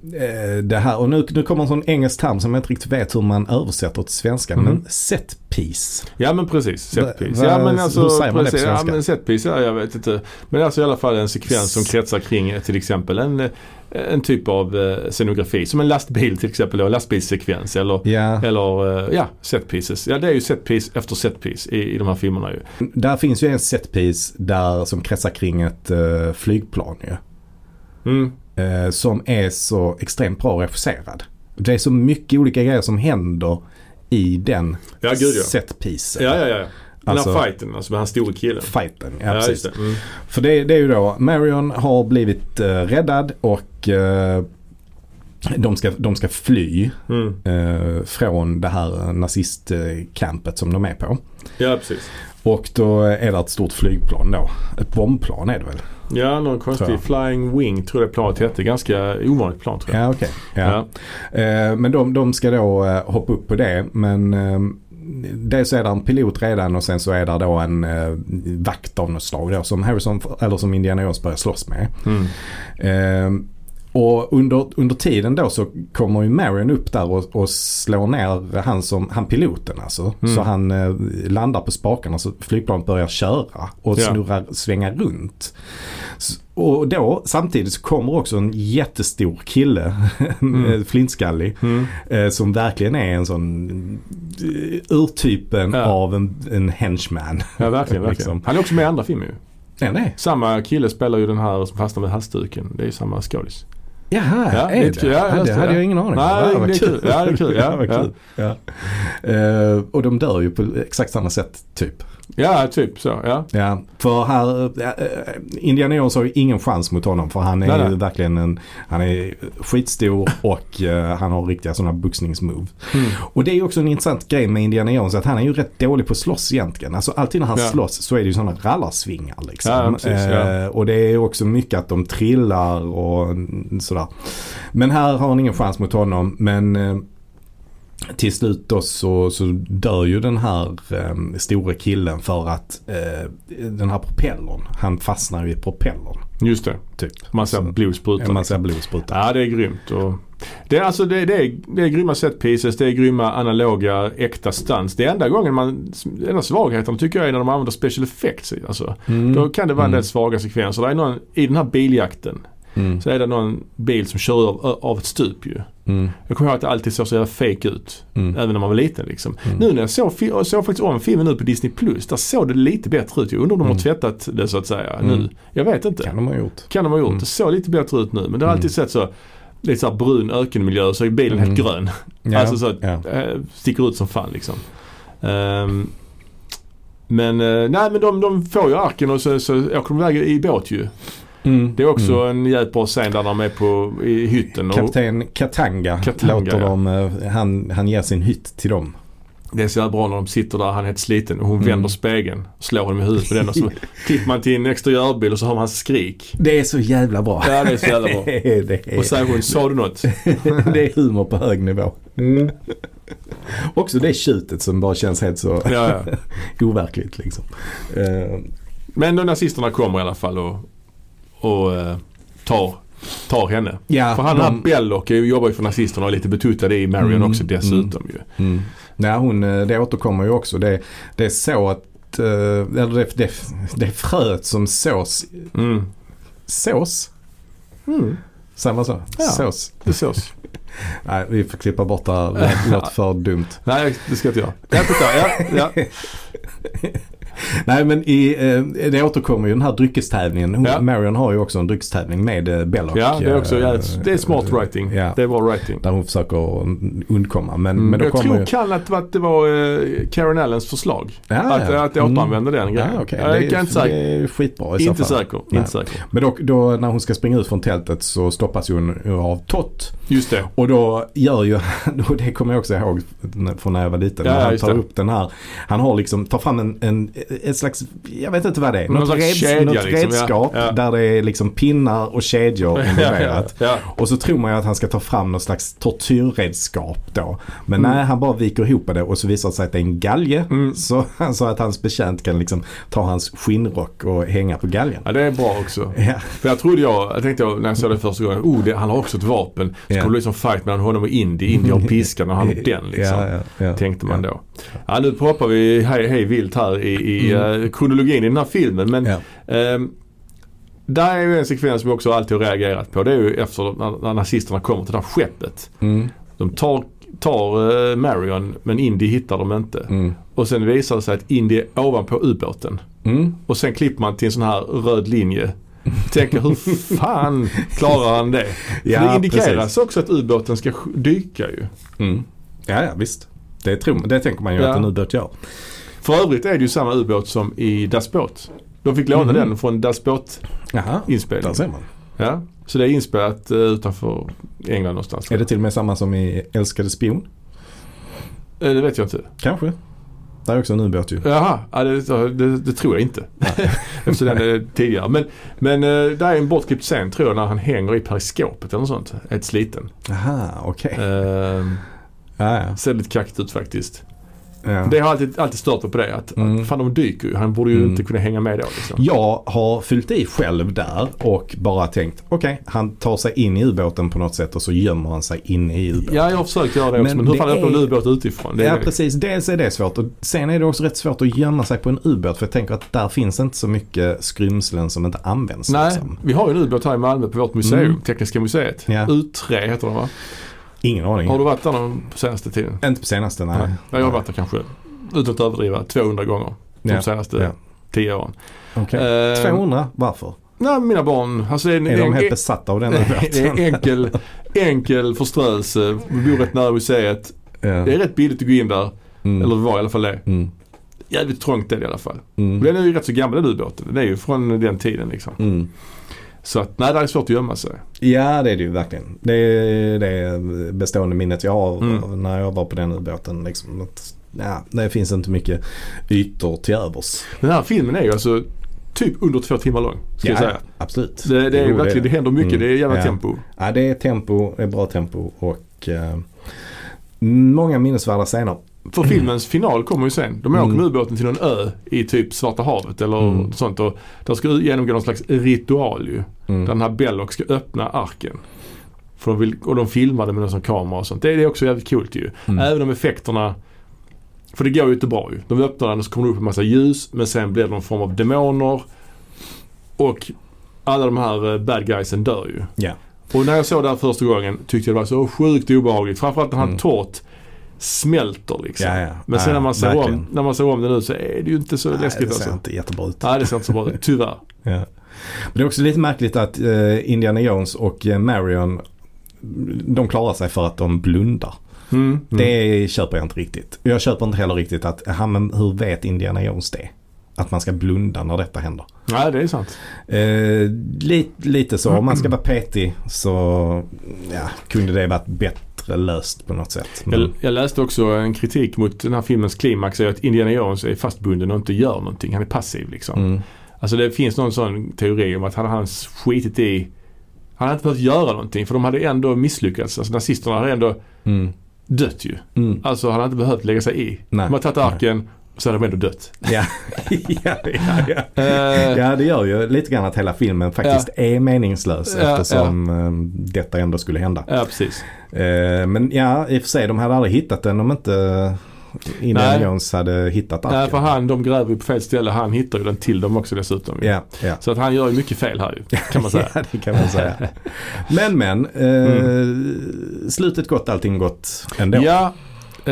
det här, och nu, nu kommer en sån engelsk term som jag inte riktigt vet hur man översätter till svenska. Mhm. Men set piece. Ja men precis, setpiece. Va- Ja men hur alltså, säger man det på precis, ja svenska? men setpiece, ja, jag vet inte. Men alltså i alla fall en sekvens som kretsar kring till exempel en, en typ av eh, scenografi. Som en lastbil till exempel, en lastbilssekvens eller Ja, Eller eh, ja, set pieces. Ja det är ju set piece efter set piece i, i de här filmerna ju. där finns ju en set piece där som kretsar kring ett uh, flygplan ju. Mm. eh, som är så extremt bra refuserad. Det är så mycket olika grejer som händer i den Ja gud ja. setpiecen. Ja ja ja. Den Alltså- här fighten alltså med den stora killen. Fighten, ja, Ja, precis. det. Mm. För det, det är ju då, Marion har blivit eh, räddad och eh, de, ska, de ska fly Mm. eh, från det här nazistcampet som de är på. Ja precis. Och då är det ett stort flygplan då. Ett bombplan är det väl? Ja någon konstig flying wing tror jag det planet hette. Ganska ovanligt plan tror jag. Ja, okej. Ja. Ja. Eh, men de, de ska då eh, hoppa upp på det. Men eh, dels är det en pilot redan och sen så är det då en eh, vakt av något slag då, som Harrison, eller som Indiana Jones börjar slåss med. Mm. Eh, och under, under tiden då så kommer ju Marion upp där och, och slår ner han, som, han piloten alltså. Mm. Så han eh, landar på spakarna så flygplanet börjar köra och Ja. snurrar, svänga runt. S- Och då samtidigt så kommer också en jättestor kille, [laughs] Mm. flintskallig, Mm. eh, som verkligen är en sån eh, urtypen Ja. av en, en henchman. Ja verkligen, [laughs] verkligen. Liksom. Han är också med i andra filmer ju. Ja, nej. Samma kille spelar ju den här som fastnar med halsduken. Det är ju samma skådis. Jaha, Ja, är det det? kul. Ja, det det, hade ja. jag ingen aning om. Nej, Ja, det vad är kul. Ja, det är kul. [laughs] Ja, ja. kul. Ja. Eh, och de dör ju på exakt samma sätt typ. Ja typ så. Ja. Ja, för här, äh, Indiana Jones har ju ingen chans mot honom för han är Nej, ju nej. verkligen en, han är skitstor och eh, han har riktiga sådana boxningsmove. Mm. Och det är ju också en intressant grej med Indiana Jones att han är ju rätt dålig på att slåss egentligen. Alltså alltid när han Ja. slåss så är det ju sådana rallarsvingar liksom. Ja, precis, ja. Eh, och det är ju också mycket att de trillar och sådär. Men här har han ingen chans mot honom men eh, till slut då så, så dör ju den här eh, stora killen för att eh, den här propellern, han fastnar ju i propellern. Just det. Typ. Man ser Så- blod spruta. Ja, man ser blod spruta. Ja det är grymt. Och det, är, alltså, det, det, är, det är grymma set pieces, det är grymma analoga äkta stunts. Det är enda gången man, enda svagheten tycker jag är när de använder special effects. Alltså. Mm. Då kan det vara en Mm. del svaga sekvenser. Det är någon, I den här biljakten Mm. så är det någon bil som kör av, av ett stup ju. Mm. Jag kommer ihåg att det alltid såg så jävla fake ut. Mm. Även när man var liten liksom. Mm. Nu när jag såg, jag såg faktiskt om filmen nu på Disney Plus. Där såg det lite bättre ut. Jag undrar om de har Mm. tvättat det så att säga Mm. nu. Jag vet inte. Kan de ha gjort. Kan de ha gjort. Det såg lite bättre ut nu. Men det har alltid sett så lite så här brun ökenmiljö så är bilen helt grön. Ja. Alltså så att, ja. eh, sticker ut som fan liksom. Ehm, men eh, nej men de, de får ju arken och så, så åker de iväg i båt ju. Mm. Det är också Mm. en jävligt bra scen där de är på i hytten. Och Kapten Katanga, Katanga, låter ja. dem, eh, han, han ger sin hytt till dem. det är så jävla bra när de sitter där, han är helt sliten och hon Mm. vänder spegeln. Slår honom i huvudet med den och så [laughs] klipper man till en exteriörbil och så har man hans skrik. Det är så jävla bra. Ja det är så jävla bra. [laughs] det, är, det, är, Och säger hon, sa du något? [laughs] det är humor på hög nivå. Också det tjutet som bara känns helt så Ja, ja. overkligt liksom. Eh, Men då nazisterna kommer i alla fall och, och eh, tar, tar henne. ja, För han här de- Belloc är ju- jobbar ju för nazisterna och är lite betuttad i Marion Mm, också dessutom ju. Mm. Nej, hon, eh, det återkommer ju också. Det, det är så att, eh, eller det, det, det fröet som sås. Mm. Sås? Mm. Man så? Ja. Sås. Det sås. [laughs] Nej, vi får klippa bort det här. Det låter [laughs] för dumt. Nej det ska jag inte göra. Ja, titta, ja, ja. [laughs] [laughs] Nej men i, eh, det återkommer ju den här dryckestävlingen. Hon, Ja. Marion har ju också en dryckestävling med eh, Belloc. ja det är också eh, jävligt, det är smart writing. Ja. Det är bra writing. Där hon försöker undkomma. Men, Mm. men då jag kommer tror ju... kan att, det var eh, Karen Allens förslag. Ja, att, ja. att jag återanvänder den grejen. Ja, okej. Jag det, är- inte det säker. är skitbra i så Inte fall. säker. Nej. Inte säker. Men då, då när hon ska springa ut från tältet så stoppas hon av Tott. Just det. Och då gör ju [laughs] och det kommer jag också ihåg från när jag var liten. Ja, när han tar det. upp den här. Han har liksom, tar fram en, en ett slags, jag vet inte vad det är. Någon Något, reds, kedja något liksom, redskap Ja. där det är liksom pinnar och kedjor [laughs] involverat. ja. Och så tror man ju att han ska ta fram något slags tortyrredskap då. Men Mm. nej, han bara viker ihop det och så visar det sig att det är en galge. Mm. Så, så att hans betjänt kan liksom ta hans skinnrock och hänga på galgen. ja, det är bra också. För jag trodde jag, jag tänkte jag, när jag såg det första gången, oh det, han har också ett vapen. Så Ja. kommer det bli som fight mellan honom och Indy. Indy har piskan och han har den [laughs] liksom. Tänkte man då. Ja nu hoppar vi hej, hej vilt här i, i Mm. eh, kronologin i den här filmen. Men Ja. ehm, där är ju en sekvens som jag också alltid har reagerat på. Det är ju efter när, när nazisterna kommer till det här skeppet. Mm, De tar, tar eh, Marion men Indy hittar dem inte. mm, Och sen visar det sig att Indy är ovanpå ubåten. mm. Och sen klipper man till en sån här röd linje. Tänker hur fan klarar han det? För Ja, det indikeras precis. också att ubåten ska sk- dyka ju. Mm. Ja, ja visst. Det, tror, det tänker man ju Ja. att en ubåt gör. För övrigt är det ju samma ubåt som i Das Boat. De fick låna Mhm. den från Das Boat Jaha, inspelning. där ser man. Ja, så det är inspelat uh, utanför England någonstans. Är det till och med samma som i Älskade spion? Eh, Det vet jag inte. Kanske. Där är också en ubåt ju. Jaha, ja, det, det, det tror jag inte. [laughs] Eftersom den är tidigare. Men, men uh, där är en bortklippt scen tror jag när han hänger i periskopet eller något sånt. Ett sliten. Aha, okej. Uh, Ja, ja. ser lite kackigt ut faktiskt. Ja. Det har alltid, alltid stört mig på det. Att, Mm. fan de dyker ju. Han borde ju Mm. inte kunna hänga med då liksom. Jag har fyllt i själv där och bara tänkt okej, han tar sig in i ubåten på något sätt och så gömmer han sig inne i ubåten. Ja, jag har försökt göra det också. Men Men, hur fan öppnar är- en ubåt utifrån? Det är, Ja precis, dels är det svårt och sen är det också rätt svårt att gömma sig på en ubåt för jag tänker att där finns inte så mycket skrymslen som inte används. Nej, Liksom. vi har ju en ubåt här i Malmö på vårt museum. Mm. Tekniska museet. Ja. U3 heter den va? Ingen aning. Har du varit där någon på senaste tiden? Inte på senaste, nej. Nej. Jag har varit där kanske, utan att överdriva, 200 gånger. De Ja, senaste ja. 10 åren. Okej. Eh, 200, varför? Nej, mina barn. Alltså det är, en- Är de helt en- besatta av den [laughs] det är enkel, enkel förströelse. Vi bor rätt nära museet. Ja. Det är rätt billigt att gå in där. Mm. Eller det var i alla fall det. Mm. Jävligt trångt är det i alla fall. Mm. Den är ju rätt så gammal den ubåten. Den är ju från den tiden liksom. Mm. Så att nej, det är svårt att gömma sig. Ja det är det ju verkligen. Det är det bestående minnet jag har Mm. när jag var på den ubåten. Liksom, att, ja, det finns inte mycket ytor till övers. Den här filmen är ju alltså typ under två timmar lång. Ska jag säga. absolut. Det, det är Jo, verkligen, det händer mycket. Mm. Det är jävla Ja. tempo. Ja, det är tempo, det är bra tempo och eh, Många minnesvärda scener. För filmens final kommer ju sen. De åker Mm. med ubåten till någon ö i typ Svarta havet eller Mm. sånt. Och de ska genomgå någon slags ritual ju. Mm. Där den här Belloc ska öppna arken. För de vill, och de filmade med någon sån kamera och sånt. Det är också jävligt coolt ju. Mm. Även om effekterna för det går ju inte bra ju. De öppnar den och så kommer det upp en massa ljus men sen blir det någon form av demoner. Och alla de här eh, bad guysen dör ju. Ja. Och när jag såg det här första gången tyckte jag det var så sjukt obehagligt. Framförallt när han Mm. tårt smälter liksom. Ja, ja. Men sen Ja, när, man ser verkligen. om, när man ser om det nu så är det ju inte så Nej, läskigt det ser alltså. inte jättebra ut. Nej det ser inte så bra ut, tyvärr. Ja. Men det är också lite märkligt att eh, Indiana Jones och eh, Marion de klarar sig för att de blundar. Mm. Mm. Det köper jag inte riktigt. Jag köper inte heller riktigt att, ja, men hur vet Indiana Jones det? Att man ska blunda när detta händer. Nej det är sant. Eh, lite, lite så, om man ska vara petig så ja, kunde det varit bättre löst på något sätt. Men, Jag, jag läste också en kritik mot den här filmens klimax är att Indiana Jones är fastbunden och inte gör någonting. Han är passiv liksom. mm, Alltså det finns någon sån teori om att hade han skitit i han hade inte behövt göra någonting för de hade ändå misslyckats. Alltså nazisterna hade ändå mm, dött ju. mm. Alltså han hade inte behövt lägga sig i. Nej, de har tagit arken så hade de ändå dött. Ja, [laughs] ja, ja, ja. Eh, ja, det gör ju lite grann att hela filmen faktiskt är meningslös Ja, eftersom eh, detta ändå skulle hända. ja precis. Eh, men ja, i och för sig, de hade aldrig hittat den om inte Indiana Nej. Jones hade hittat arken. Nej för han, de gräver ju på fel ställe. Han hittar ju den till dem också dessutom. Ja, ja. Så att han gör ju mycket fel här ju. Kan man säga. [laughs] ja, det kan man säga. [laughs] Men, men. Eh, Slutet gott, allting gott ändå. Ja,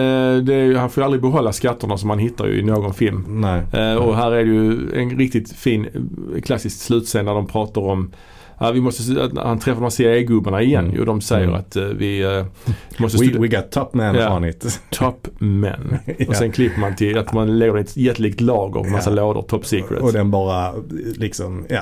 är, ju- han får ju aldrig behålla skatterna som han hittar ju i någon film. Nej. Eh, och här är det ju en riktigt fin eh, klassisk slutscen när de pratar om Ja, vi måste, han träffar de här CIA-gubbarna igen Mm. och de säger Mm. att eh, vi eh, måste We, we got top man Ja. on it. [laughs] top men. Ja. [laughs] Och sen klipper man till att man lägger ett jättelikt lager med massa Ja. lådor, top secret. Och den bara liksom, ja.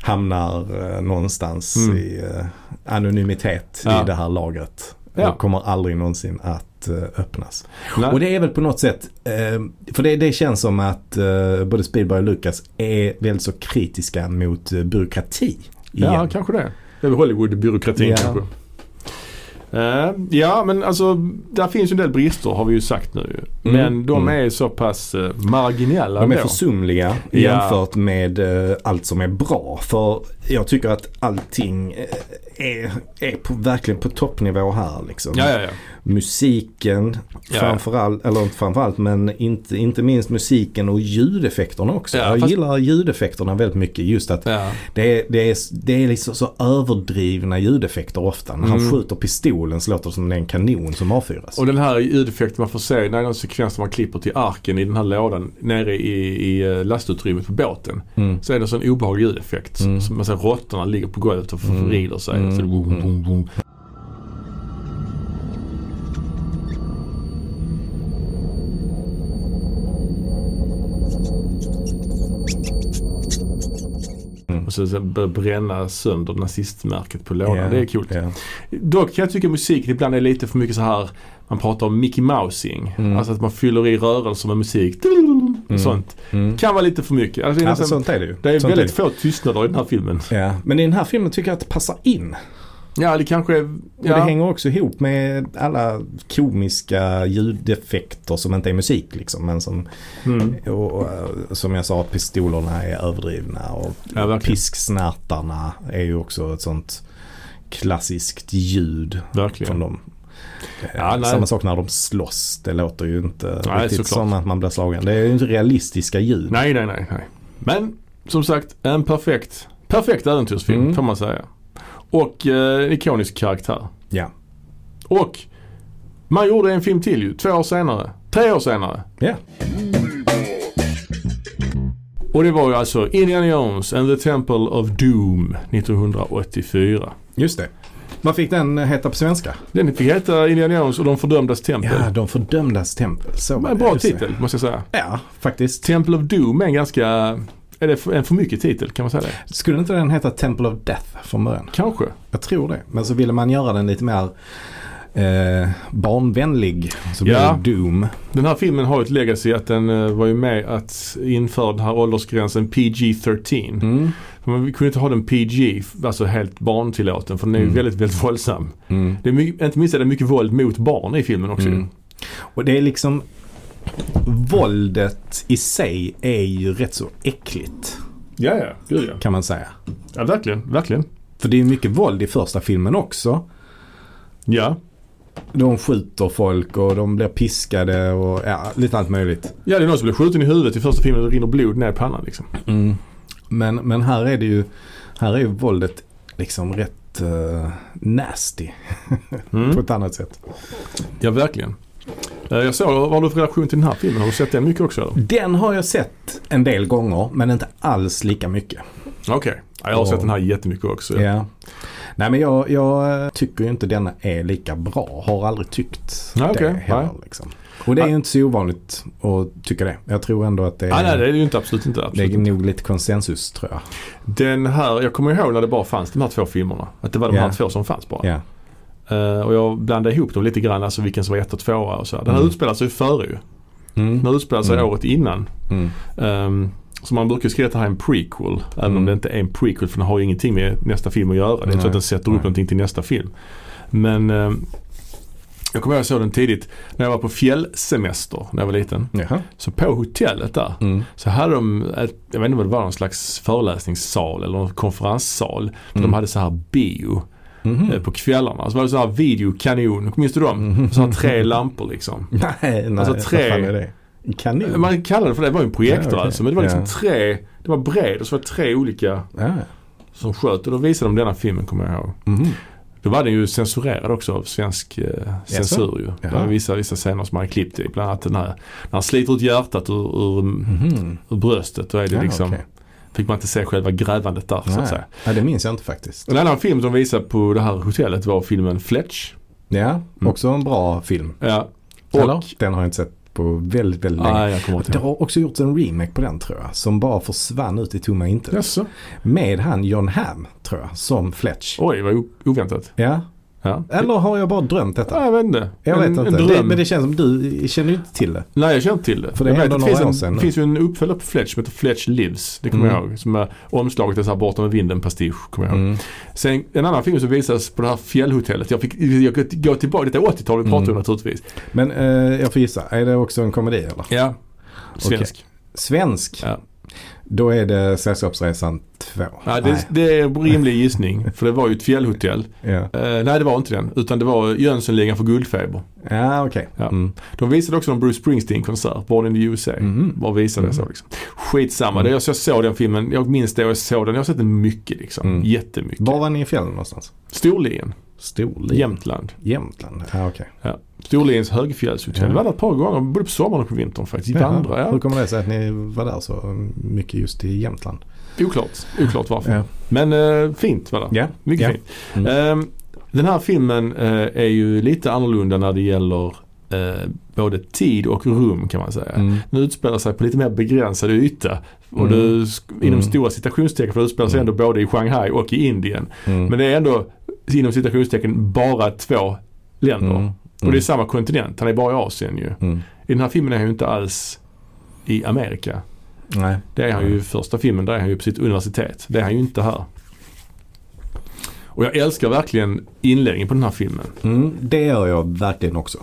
Hamnar eh, någonstans Mm. i eh, anonymitet Ja. i det här lagret. Ja. Och kommer aldrig någonsin att eh, öppnas. Nej. Och det är väl på något sätt, eh, för det, det känns som att eh, både Spielberg och Lucas är väldigt så kritiska mot byråkrati. Ja, igen. kanske det. Väl Hollywood-byråkratin Ja. kanske. Eh, ja, men alltså där finns ju en del brister har vi ju sagt nu. Mm, Men de mm. är så pass uh, marginella De är ändå. försumliga Ja. jämfört med eh, allt som är bra. För jag tycker att allting är, är på, verkligen på toppnivå här. Liksom. Ja, ja, ja. Musiken Ja. framförallt, eller inte framförallt men inte, inte minst musiken och ljudeffekterna också. Ja, jag fast- gillar ljudeffekterna väldigt mycket. Just att det är, det är, det är liksom så överdrivna ljudeffekter ofta. När han Mm. skjuter pistolen så låter det som det är en kanon som avfyras. Och den här ljudeffekten man får se när någon sekvens där man klipper till arken i den här lådan nere i, i eh, lastutrymmet på båten. Mm. Så är det en sån obehaglig ljudeffekt. Mm. Som man ser råttorna ligger på golvet och Mm. vrider sig. Mm. Så det boom, Mm. boom, boom. Mm. Och så, börjar bränna sönder nazistmärket på lådan. Ja, Det är coolt. ja. Dock kan jag tycka musiken ibland är lite för mycket så här man pratar om Mickey Mousing. Mm. Alltså att man fyller i rörelser med musik. Och sånt. Mm. Kan vara lite för mycket. Alltså, det, är Ja, nästan, sånt är det ju. det är Sånt väldigt det. få tystnader i den här filmen. Ja, men i den här filmen tycker jag att det passar in. Ja, det kanske är... Och Ja, det hänger också ihop med alla komiska ljudeffekter som inte är musik liksom. Men som, mm. och, och, som jag sa, pistolerna är överdrivna och Ja, pisksnärtarna är ju också ett sånt klassiskt ljud från Verkligen. dem. Ja, Eh. Samma sak när de slåss. Det låter ju inte Nej, riktigt såklart. som att man blir slagen. Det är ju inte realistiska ljud. Nej, nej, nej, nej. Men som sagt, en perfekt, perfekt äventyrsfilm Mm. får man säga. Och eh, ikonisk karaktär. Ja. Och man gjorde en film till ju, två år senare. Tre år senare. Ja. Och det var ju alltså Indiana Jones and the Temple of Doom 1984. Just det. Vad fick den heta på svenska? Den fick heta Indiana Jones och de fördömdas tempel. Ja, De fördömdas tempel. Så Men en bra titel måste jag säga. Ja, faktiskt. Temple of Doom är en ganska, är det en för mycket titel kan man säga det? Skulle inte den heta Temple of Death från början? Kanske. Jag tror det. Men så ville man göra den lite mer eh, barnvänlig så blir Ja. det Doom. Den här filmen har ju ett legacy att den eh, var ju med att införa den här åldersgränsen PG-13. Mm. För Man kunde inte ha den PG, alltså helt barntillåten för den är ju Mm. väldigt, väldigt våldsam. Mm. Det är mycket, inte minst är det mycket våld mot barn i filmen också. Mm. Och det är liksom Våldet i sig är ju rätt så äckligt Ja, ja. Gud ja. kan man säga. Ja, verkligen. Verkligen. För det är mycket våld i första filmen också. Ja. De skjuter folk och de blir piskade och ja, lite allt möjligt. Ja, det är någon som blir skjuten i huvudet i första filmen och det rinner blod ner i pannan liksom. Men, men här är det ju, här är ju våldet liksom rätt eh, nasty Mm. [laughs] på ett annat sätt. Ja, verkligen. Eh, Jag såg, vad har du för relation till den här filmen? Har du sett den mycket också eller? Den har jag sett en del gånger men inte alls lika mycket. Okej. Ja, jag har Och- sett den här jättemycket också. Ja. Nej men jag, jag tycker ju inte denna är lika bra. Har aldrig tyckt Nej, det heller. Nej. Liksom. Och det är ju inte så ovanligt att tycka det. Jag tror ändå att det är, Ah, nej, det är det ju inte. Absolut inte. det Absolut. är inte. nog lite konsensus tror jag. Den här, jag kommer ihåg när det bara fanns de här två filmerna. Att det var de Ja. här två som fanns bara. Ja. Eh, och jag blandade ihop dem lite grann, alltså vilken som var ett och tvåa och så. här. Den här Mm. utspelar sig ju före ju. Mm. Den utspelar sig Mm. året innan. Mm. Um, så man brukar skriva att det här är en prequel. Även om Mm. det inte är en prequel för den har ju ingenting med nästa film att göra. Det är inte så att den sätter upp Nej. någonting till nästa film. Men ehm, jag kommer ihåg att jag såg den tidigt när jag var på fjällsemester när jag var liten. Jaha. Så på hotellet där Mm. så hade de, ett, jag vet inte vad det var, någon slags föreläsningssal eller någon konferenssal. Mm. de hade så här bio eh, på kvällarna. Så var det så här videokanon, minns du dem? Mhm. Så här tre lampor liksom. Nej, [laughs] nej. Alltså tre- kanon? Man kallade det för det, det var ju en projektor Ja, okej. alltså. Men det var liksom Ja. tre, det var bred och så var det tre olika Ja. som sköt. Och då visade de denna filmen kommer jag ihåg. Mhm. Då var den ju censurerad också av svensk eh, censur ju. Det var vissa, vissa scener som man klippt i. Bland annat den här, när han sliter ut hjärtat ur, ur, Mhm. ur bröstet. Då är det Ja, liksom, okej. fick man inte se själva grävandet där så att Nej. säga. Ja, det minns jag inte faktiskt. En annan film som visade på det här hotellet var filmen Fletch. Ja, Mm. också en bra film. Ja. Eller? Och, Den har jag inte sett på väldigt, väldigt länge. nej jag Det har också gjorts en remake på den tror jag. Som bara försvann ut i tomma intet. Jaså? Med han John Hamm tror jag. Som Fletch. Oj vad oväntat. Ja. Ja. Eller har jag bara drömt detta? Ja, jag vet inte. Jag vet En inte. Det, men det känns som du känner inte till det. Nej jag känner inte till det. För det jag vet det finns, en, sedan det finns ju en uppföljare på Fletch som heter Fletch Lives. Det kommer Mm. jag ihåg. Som är omslaget är så här bortom med vinden pastisch. Kommer jag ihåg. Mm. Sen en annan film som visas på det här fjällhotellet. Jag fick jag gå tillbaka, detta är 80-tal vi pratar Mm. om naturligtvis. Men eh, jag får gissa. Är det också en komedi eller? Ja. Svensk. Svensk? Ja. Då är det Sällskapsresan 2. Ja, det, det är en rimlig gissning. För det var ju ett fjällhotell. Ja, Eh, nej det var inte den. Utan det var Jönssonligan för guldfeber. ja okej. Ja. Mm. De visade också en Bruce Springsteen-konsert. Born in the USA. Mhm. Bara visade det så Mm. liksom. Skitsamma. Mm. Jag, jag såg den filmen. Jag minns det och jag såg den. Jag har sett den mycket liksom. Mm. Jättemycket. Var var ni i fjällen någonstans? Storlien. Storlien? Jämtland. Jämtland? Ja, okej. Storliens högfjällshotell. Ja. Vi var där ett par gånger. Både på sommaren och på vintern faktiskt. Jaha. Vandra, Hur ja. kommer det sig att ni var där så mycket just i Jämtland? Oklart. Oklart varför. Ja. Men eh, fint var det. Ja. Mycket Ja. fint. Mm. Ehm, den här filmen eh, är ju lite annorlunda när det gäller eh, både tid och rum kan man säga. Mm. Den utspelar sig på lite mer begränsad yta. Och Mm. sk- inom Mm. stora citationstecken för det utspelar sig Mm. ändå både i Shanghai och i Indien. Mm. Men det är ändå inom citationstecken bara två länder. Mm. Och det är samma kontinent. Han är bara i Asien ju. Mm. I den här filmen är han ju inte alls i Amerika. Nej. Det är han ju i första filmen. Där är han ju på sitt universitet. Det är han ju inte här. Och jag älskar verkligen inledningen på den här filmen. Mm, det gör jag verkligen också.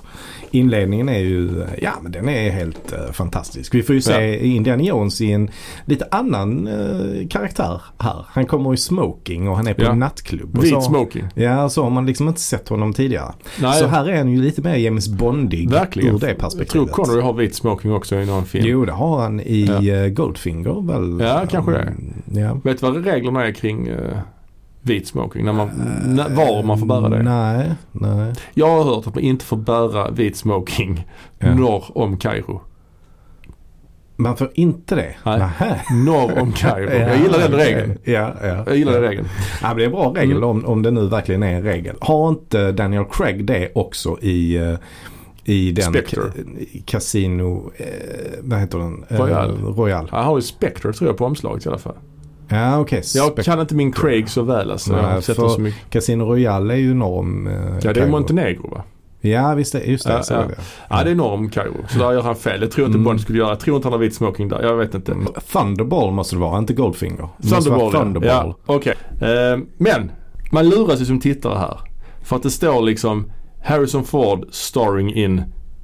Inledningen är ju, ja men den är helt eh, fantastisk. Vi får ju se Indiana Jones i en lite annan eh, karaktär här. Han kommer i smoking och han är på Ja. en nattklubb. Vit smoking. Ja, så har man liksom inte sett honom tidigare. Nej, Så här är han ju lite mer James Bondig verkligen. ur det Jag tror perspektivet. Connery har vit smoking också i någon film. Jo, det har han i Ja. eh, Goldfinger väl? Ja, kanske det. Ja. Vet du vad reglerna är kring uh, vit smoking? När man, när, var man får bära det? Nej, nej. Jag har hört att man inte får bära vit smoking Ja. norr om Kairo. Man får inte det? Nej. Nähä. Norr om Kairo. [laughs] Jag gillar den regeln. Ja, ja. Jag gillar den regeln. Ja, men det är en bra regel Mm. om, om det nu verkligen är en regel. Har inte Daniel Craig det också i, eh, i den Spectre. Casino, eh, vad heter den? Eh, Royale. Royale. Han har ju Spectre tror jag på omslaget i alla fall. Ja okej. Jag kan inte min Craig så väl alltså. Jag har Nej, sett för- dem så mycket. Casino Royale är ju norr om eh, Ja det är. Montenegro va? Ja visst det, just det. Ja, ja. är det. Ja det är norr om Kairo. Så där gör han fel. Jag tror inte Mm. Bond skulle göra. Jag tror inte han har vit smoking där. Jag vet inte. Thunderball måste det vara, inte Goldfinger. Det Thunderball, Thunderball. ja. Okej. Eh, men man luras ju som tittare här. För att det står liksom Harrison Ford starring in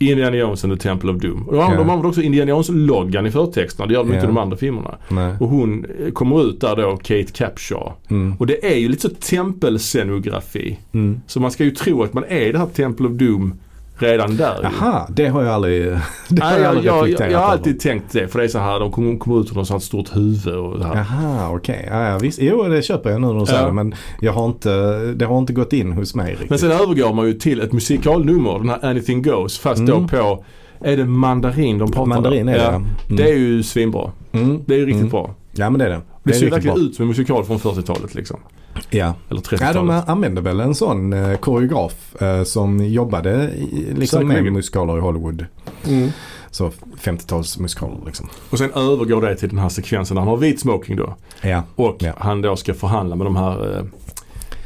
Indiana Jones and the Temple of Doom. Och de, använder också Indiana Jones-loggan i förtexterna. Det gör de inte i de andra filmerna. Nej. Och hon eh, kommer ut där då, Kate Capshaw. Mm. Och det är ju lite så tempelscenografi. Mm. Så man ska ju tro att man är i det här Temple of Doom redan där ju. Jaha, det har jag aldrig, [laughs] det har Nej, jag jag, aldrig jag, jag, har alltid tänkt det. För det är så här, de kommer, kommer ut ur något sånt stort huvud och det här. Jaha, okej. Ja, ja, visst. Jo, det köper jag nu när du säger det. Men jag har inte, det har inte gått in hos mig riktigt. Men sen övergår man ju till ett musikalnummer, den här Anything Goes. Fast Mm. då på, är det mandarin de pratar Mandarin om? är det, ja. Mm. Det är ju svinbra. Mm. Det är ju riktigt Mm. bra. Ja, men det är det. Det, är ser verkligen bra. ut som en musikal från 40-talet liksom. Ja. Eller Ja, 30-talet. de använde väl en sån eh, koreograf eh, som jobbade i, liksom med musikaler i Hollywood. Mm. Så 50-talsmusikaler liksom. Och sen övergår det till den här sekvensen där han har vit smoking då. Ja. Och Ja. han då ska förhandla med de här eh,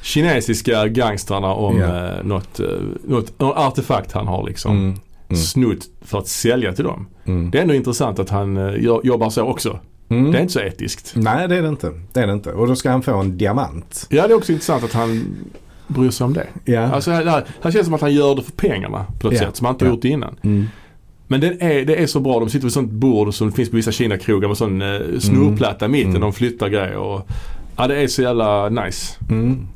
kinesiska gangstrarna om Ja. eh, något, eh, något, något artefakt han har liksom Mm. Mm. snott för att sälja till dem. Mm. Det är ändå intressant att han eh, jobbar så också. Mm. Det är inte så etiskt. Nej, det är det inte. Det är det inte. Och då ska han få en diamant. Ja, det är också intressant att han bryr sig om det. Ja. Alltså, här, här här känns det som att han gör det för pengarna på något Ja. sätt som han inte Ja. gjort innan. Mm. Men det är, det är så bra. De sitter vid sånt bord som finns på vissa Kina-krogar med sån eh, snurrplatta i mitten. Mm. De flyttar grejer och ja, det är så jävla nice. Mm.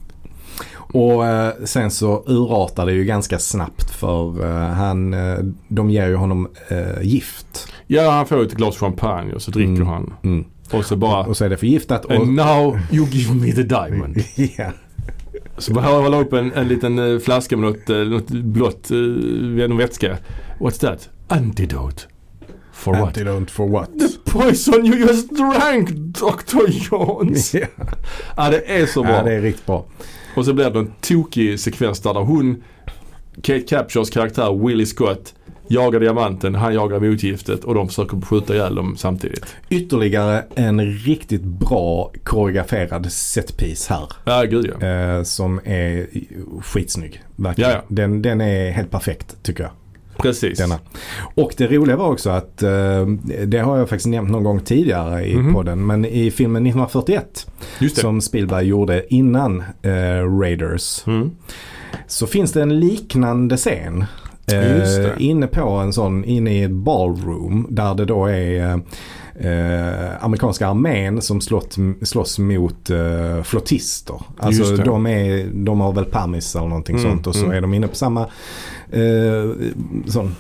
Och eh, sen så urartar det ju ganska snabbt för eh, han, eh, de ger ju honom eh, gift. Ja, han får ett glas champagne och så dricker Mm. han. Mm. Och så bara Och så är det förgiftat. Och, And now you give me the diamond. [laughs] ja. Så bara hålla upp en, en liten eh, flaska med något, något blått, någon vätska. What's that? Antidote. For what? Antidote for what? The poison you just drank Dr. [laughs] Jones. ja. ja det är så bra. ja, det är riktigt bra. Och så blir det en tokig sekvens där hon, Kate Capshaws karaktär Willie Scott jagar diamanten, han jagar motgiftet och de försöker skjuta ihjäl dem samtidigt. Ytterligare en riktigt bra koreograferad setpiece här. Ja gud ja. Eh, som är skitsnygg. Verkligen. Ja, ja. Den, den är helt perfekt tycker jag. Precis. Denna. Och det roliga var också att, eh, det har jag faktiskt nämnt någon gång tidigare i Mhm. podden, men i filmen 1941 Just det. som Spielberg gjorde innan eh, Raiders Mm. så finns det en liknande scen. eh, inne på en sån, inne i ett ballroom där det då är eh, amerikanska armén som slått, slåss mot eh, flottister. Alltså de, är, de har väl permis eller någonting Mm, sånt och så mm. är de inne på samma eh, sån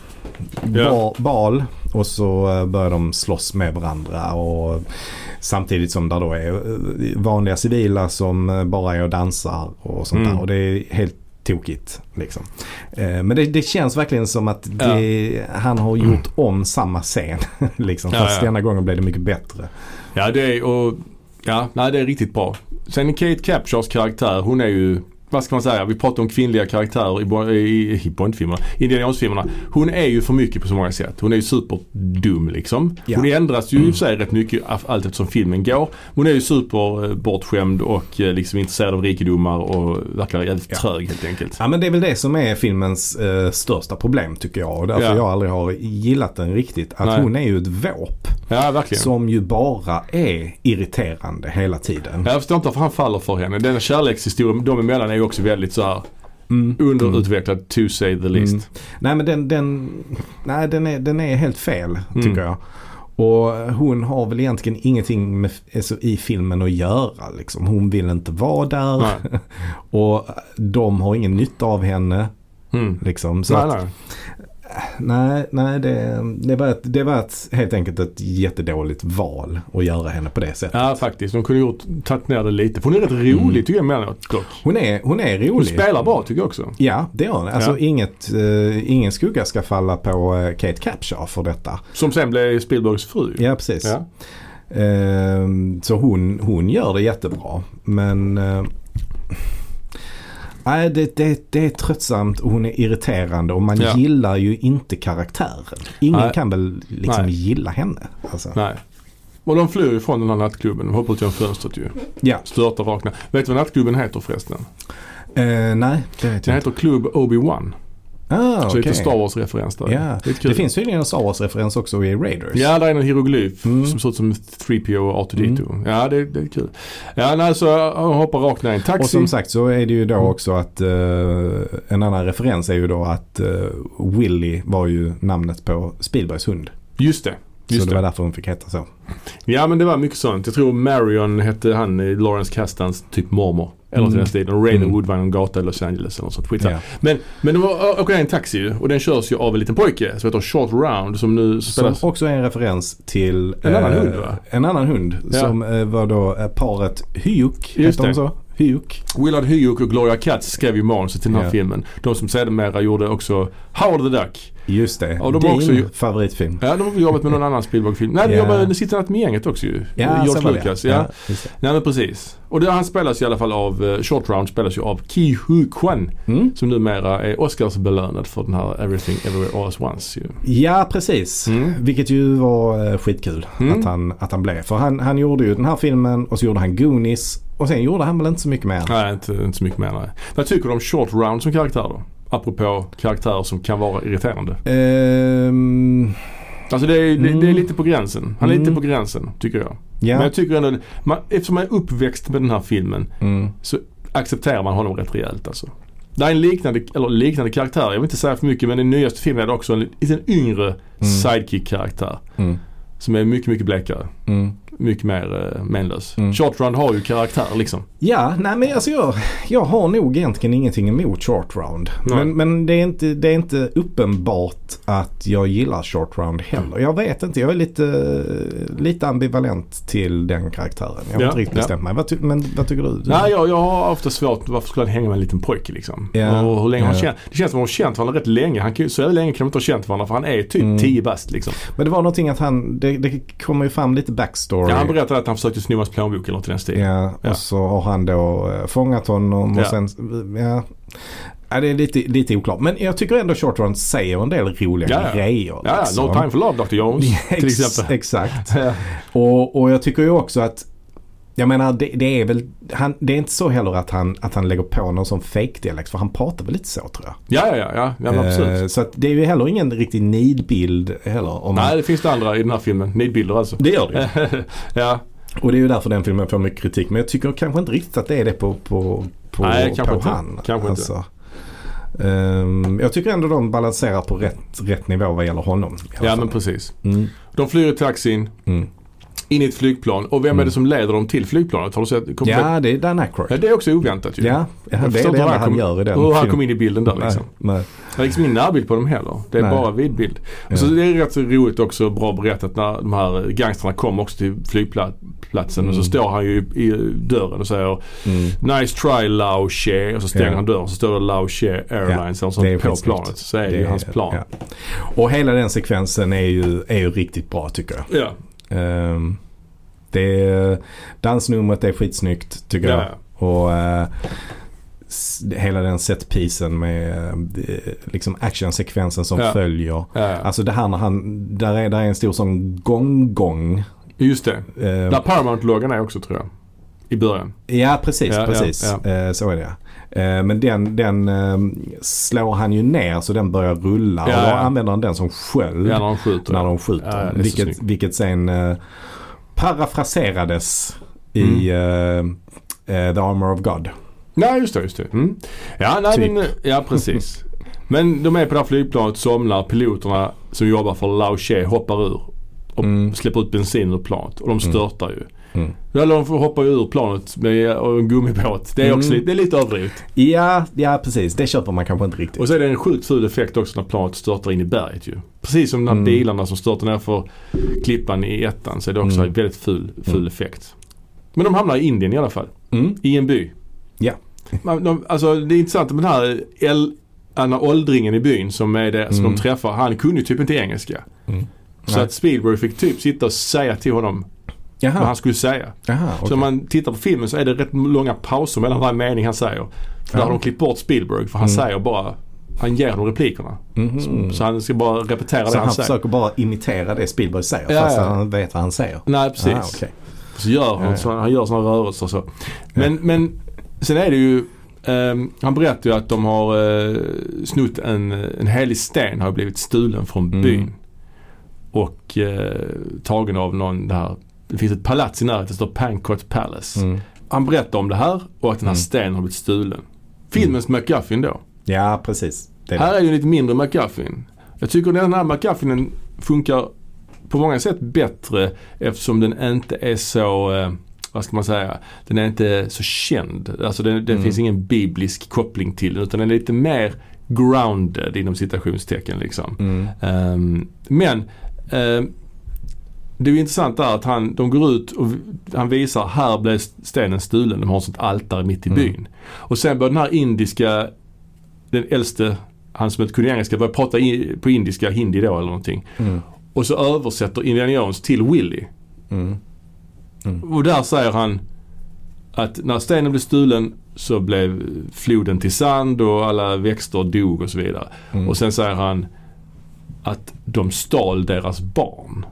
Ja. ba- bal och så eh, börjar de slåss med varandra och samtidigt som där då är eh, vanliga civila som eh, bara är och dansar och sånt Mm. där och det är helt tokigt. Liksom. Men det, det känns verkligen som att det, han har gjort om samma scen. [laughs] liksom. Ja, Fast ja. denna gången blev det mycket bättre. Ja det är, och, ja, nej, det är riktigt bra. Sen Kate Capshaws karaktär, hon är ju vad ska man säga, vi pratar om kvinnliga karaktärer i, i, i Bondfilmerna, Indiana Jones-filmerna. Hon är ju för mycket på så många sätt. Hon är ju superdum liksom. Ja. Hon ändras ju i och för sig rätt mycket allt eftersom filmen går. Hon är ju super eh, bortskämd och eh, liksom intresserad av rikedomar och verkar jävligt Ja. trög helt enkelt. Ja men det är väl det som är filmens eh, största problem tycker jag. Och därför Ja. jag aldrig har gillat den riktigt. Att Nej. hon är ju ett våp. Ja verkligen. Som ju bara är irriterande hela tiden. Jag förstår inte varför han faller för henne. Den kärlekshistorien dem emellan är ju också väldigt så här Mm. underutvecklad to say the least. Mm. Nej men den, den, nej, den, är, den är helt fel tycker Mm. jag. Och hon har väl egentligen ingenting med, alltså, i filmen att göra. Liksom. Hon vill inte vara där. [laughs] Och de har ingen nytta av henne. Mm. Liksom. Så Nej, att, nej. Nej, nej det, det, var ett, det var ett, helt enkelt ett jättedåligt val att göra henne på det sättet. Ja faktiskt. De kunde gjort, tagit ner det lite. För hon är rätt rolig Mm. tycker jag emellanåt dock. Hon är, hon är rolig. Hon spelar bra tycker jag också. Ja, det gör hon. Alltså Ja. inget, eh, ingen skugga ska falla på eh, Kate Capshaw för detta. Som sen blev Spielbergs fru. Ja, precis. Ja. Ehm, så hon, hon gör det jättebra. Men eh, nej, det, det, det är tröttsamt och hon är irriterande och man Ja. gillar ju inte karaktären. Ingen Nej. kan väl liksom Nej. gilla henne. Alltså. Nej. Och de flyr ju från den här nattklubben. De hoppar ut genom fönstret ju. Ja. Störtar vakna. Vet du vad nattklubben heter förresten? Eh, nej, det vet Den jag inte. heter Klubb Obi-Wan. Ah, Så okej. lite Star Wars-referens där. Lite kul. Det finns tydligen en Star Wars-referens också i Raiders. Ja, där är en hieroglyf Mm. som ser ut som 3PO och R2D2. Ja, det, det är kul. Ja, nej, så han hoppar rakt ner i en taxi. Och som sagt så är det ju då Mm. också att eh, en annan referens är ju då att uh, Willy var ju namnet på Spielbergs hund. Just det. Just så det det. var därför hon fick heta så. Ja men det var mycket sånt. Jag tror Marion hette han i Lawrence Castans typ mormor. Eller till Mm. den stilen. Och Ravenwood Mm. var en gata i Los Angeles eller något sånt. Skitsamma. Ja. Men, men var, åker i en taxi ju. Och den körs ju av en liten pojke som heter Short Round som nu Som spelas. också är en referens till En annan eh, hund, va? En annan hund Ja. som eh, var då eh, paret Hyuk. Heter de så? Hyuk. Willard Hyuk och Gloria Katz skrev ju manuset till den här Ja. filmen. De som sedermera gjorde också Howard the Duck. Just det. Ja, de Din också favoritfilm. Ja, de har jobbat med någon annan Spielberg-film. Nej, de Ja. jobbade med Sitter med gänget också ju. Ja, George. Lucas. Ja. Ja. Nej men precis. Och det, han spelas i alla fall av, eh, Short Round spelas ju av Ki Hu Kwan. Mm. Som numera är Oscarsbelönad för den här Everything Everywhere All At Once ju. Ja, precis. Mm. Vilket ju var eh, skitkul Mm. att, han, att han blev. För han, han gjorde ju den här filmen och så gjorde han Goonies. Och sen gjorde han väl inte så mycket mer. Nej, inte, inte så mycket mer nej. Vad tycker du om Short Round som karaktär då? Apropå karaktärer som kan vara irriterande. Ehm, Alltså det är, det, det är Mm. lite på gränsen. Han är Mm. lite på gränsen tycker jag. Men ja. jag tycker ändå, man, eftersom man är uppväxt med den här filmen Mm. accepterar man honom rätt rejält alltså. Det är en liknande, eller liknande karaktär, jag vill inte säga för mycket men i nyaste filmen är det också en liten yngre sidekick-karaktär. Mm. Som är mycket, mycket blekare. Mm. Mycket mer uh, menlös. Mm. Short Round har ju karaktär liksom. Ja, nej men alltså jag, jag har nog egentligen ingenting emot. Nej. Men, men det, är inte, det är inte uppenbart att jag gillar short round heller. Jag vet inte, jag är lite, lite ambivalent till den karaktären. Jag har Ja, inte riktigt ja. bestämt mig. Vad ty, men vad tycker du? Nej, jag, jag har ofta svårt, varför skulle han hänga med en liten pojke liksom? Ja, Och hur länge ja. känt, det känns som att de har känt varandra rätt länge. Han kan, så länge kan de inte ha känt varandra för han är typ Mm. 10 bast liksom. Men det var någonting att han, det, det kommer ju fram lite backstory. Ja, han berättade att han försökte sno hans plånbok eller något i den stilen. Ja, Ja. och så har han då eh, fångat honom och Ja. sen, ja. Ja, det är lite, lite oklart. Men jag tycker ändå Short Run säger en del roliga Ja, grejer. Ja, liksom. No time for love Dr. Jones [laughs] till Ex- exempel. Exakt. [laughs] Och, och jag tycker ju också att jag menar det, det är väl, han, det är inte så heller att han, att han lägger på någon sån fake-dialekt för han pratar väl lite så tror jag. Ja, ja, ja, ja, men absolut. Eh, så att det är ju heller ingen riktig nidbild heller. Om man, Nej, det finns det andra i den här filmen. Nidbilder alltså. det gör det [laughs] ja, Och det är ju därför den filmen får mycket kritik. Men jag tycker kanske inte riktigt att det är det på, på, på, Nej, på inte. han. Kanske inte. inte. Ehm, jag tycker ändå de balanserar på rätt, rätt nivå vad gäller honom. ja fall. men precis. Mm, De flyr i taxin mm. In i ett flygplan. Och vem är det som leder dem till flygplanet? Har du sett? Kom Ja, det är Dan Aykroyd. ja, det är också oväntat ju. Ja, ja det är det enda han han gör i den Hur han kom in i bilden där liksom. Nej, nej. Det är liksom ingen närbild på dem heller. Det är Nej. bara vidbild. Ja. Och så det är rätt så roligt också, bra berättat när de här gangstrarna kommer också till flygplatsen och så Mm. står han ju i, dörren och säger Mm. Nice try Lao She och så stänger Ja. han dörren så står det Lao She Airlines eller det är sånt på planet. Så är det, ju hans plan. ja. Och hela den sekvensen är ju, är ju riktigt bra tycker jag. Ja. Um, det är, dansnumret är skitsnyggt tycker Ja. jag. Och s- hela den setpisen med eh, liksom actionsekvensen som Ja. följer. Ja. Alltså det här när han, där är, där är en stor sån gång-gång. Just det. Eh, Där Paramount-loggan är också tror jag. I början. Ja precis, precis. Eh, så är det. Eh, men den, den eh, slår han ju ner så den börjar rulla Ja, och då ja. använder han den som sköld Ja, när de skjuter. när de skjuter. Ja, ja, vilket, vilket sen eh, parafraserades i Mm. eh, The Armor of God. Nej, just det. Just det. Mm. Ja, nej, Typ. men, ja, precis. [laughs] men de är på det här flygplanet, somnar. Piloterna som jobbar för Lao Che hoppar ur och Mm. släpper ut bensin ur planet. Och de störtar ju. Mm. Eller de får hoppa ur planet med en gummibåt. Det är också Mm. lite, det är lite överdrivet. Ja, ja, precis. Det köper man kanske inte riktigt. Och så är det en sjukt ful effekt också när planet störtar in i berget ju. Precis som här Mm. bilarna som störtar ner för klippan i ettan så är det också Mm. en väldigt ful, ful Mm. effekt. Men de hamnar i Indien i alla fall. Mm. I en by. Ja. Man, de, alltså det är intressant med den här El, här åldringen i byn som är det som Mm. de träffar. Han kunde ju typ inte engelska. Mm. Så Nej. att Spielberg fick typ sitta och säga till honom vad Jaha, han skulle säga. Jaha Så okej. om man tittar på filmen så är det rätt långa pauser mellan varje mening han säger. För där har de klippt bort Spielberg för han Mm. säger bara Han ger dem replikerna. Mhm. Så han ska bara repetera Så det han han säger. försöker bara imitera det Spielberg säger Ja, fast ja. han vet vad han säger. Nej precis. Ah, okej. Så gör han, Ja. Så, han gör sådana rörelser så. Men, men sen är det ju ehm, han berättar ju att de har uh, snott en, en helig sten har blivit stulen från Mm. byn. Och eh, tagen av någon där. Det finns ett palats i närheten, det står Pancot Palace. Mm. Han berättar om det här och att den här Mm. stenen har blivit stulen. Filmens McGuffin då. Ja, precis. Det är Här det. är ju en lite mindre McGuffin. Jag tycker den här McGuffinen funkar på många sätt bättre eftersom den inte är så, eh, vad ska man säga, den är inte så känd. Alltså det, det Mm. finns ingen biblisk koppling till den utan den är lite mer grounded inom citationstecken liksom. Mm. Ehm, men ehm, det är intressant där att han, de går ut och han visar här blev stenen stulen. De har ett sånt altare mitt i Mm. byn. Och sen börjar den här indiska, den äldste, han som inte kunde engelska, börjar prata i, på indiska, hindi då eller någonting. Mm. Och så översätter Indiana Jones till Willy. Mm. Och där säger han att när stenen blev stulen så blev floden till sand och alla växter dog och så vidare. Mm. Och sen säger han att de stal deras barn.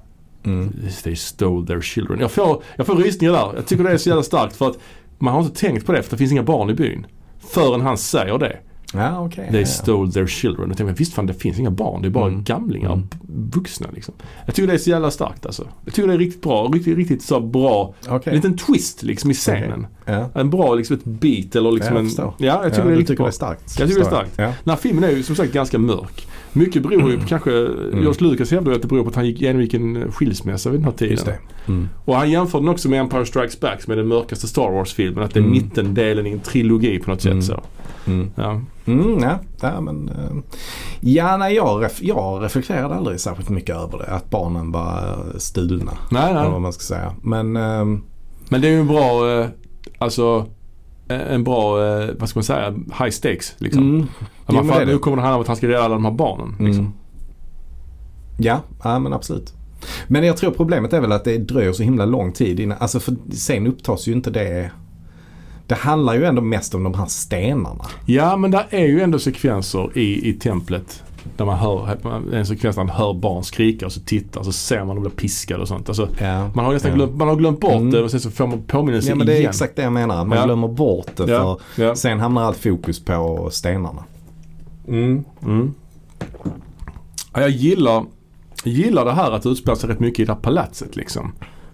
Mm. They stole their children. Jag får, jag får rysningar där. Jag tycker det är så jävla starkt för att man har inte tänkt på det för det finns inga barn i byn. Förrän han säger det. Ja, okej. They stole their children. Och tänker, visst fan det finns inga barn. Det är bara Mm. gamlingar. Mm. Vuxna liksom. Jag tycker det är så jävla starkt alltså. Jag tycker det är riktigt bra. Riktigt, riktigt så bra. Okej. En liten twist liksom i scenen. Ja. En bra liksom ett beat eller liksom jag en... förstår. Ja, jag tycker ja, det är riktigt bra. det är starkt. Jag tycker det är starkt. Ja. Den här filmen är ju som sagt ganska mörk. Mycket beror ju på kanske, George Lucas hävdar att det beror på att han gick, genomgick en skilsmässa vid den här tiden. Mm. Och han jämför den också med Empire Strikes Back som är den mörkaste Star Wars-filmen. Att det är Mm. mittendelen i en trilogi på något Mm. sätt så. Mm. Ja. Mm, ja, ja, men, eh, ja nej, jag, ref, jag reflekterade aldrig särskilt mycket över det. Att barnen var eh, stulna. Nej, Eller nej. vad man ska säga. Men ehm, Men det är ju en bra, eh, alltså eh, en bra, eh, vad ska man säga, high stakes liksom. mm, jo, man är nu kommer det handla om att han ska rädda alla de här barnen. Liksom. Mm. Ja, ja, men absolut. Men jag tror problemet är väl att det dröjer så himla lång tid innan, alltså för sen upptas ju inte det. Det handlar ju ändå mest om de här stenarna. Ja men där är ju ändå sekvenser i, i templet. Där man hör, en sekvens där man hör barn skrika och så tittar så ser man dem bli piskade och sånt. Alltså, Ja, man har nästan ja. glömt, man har glömt bort Mm. det och sen så får man påminnelse Ja men det är igen. exakt det jag menar. Man Ja. glömmer bort det för ja. sen hamnar allt fokus på stenarna. Mm. Mm. Ja, jag gillar, gillar det här att det utspelar sig rätt mycket i det här palatset liksom.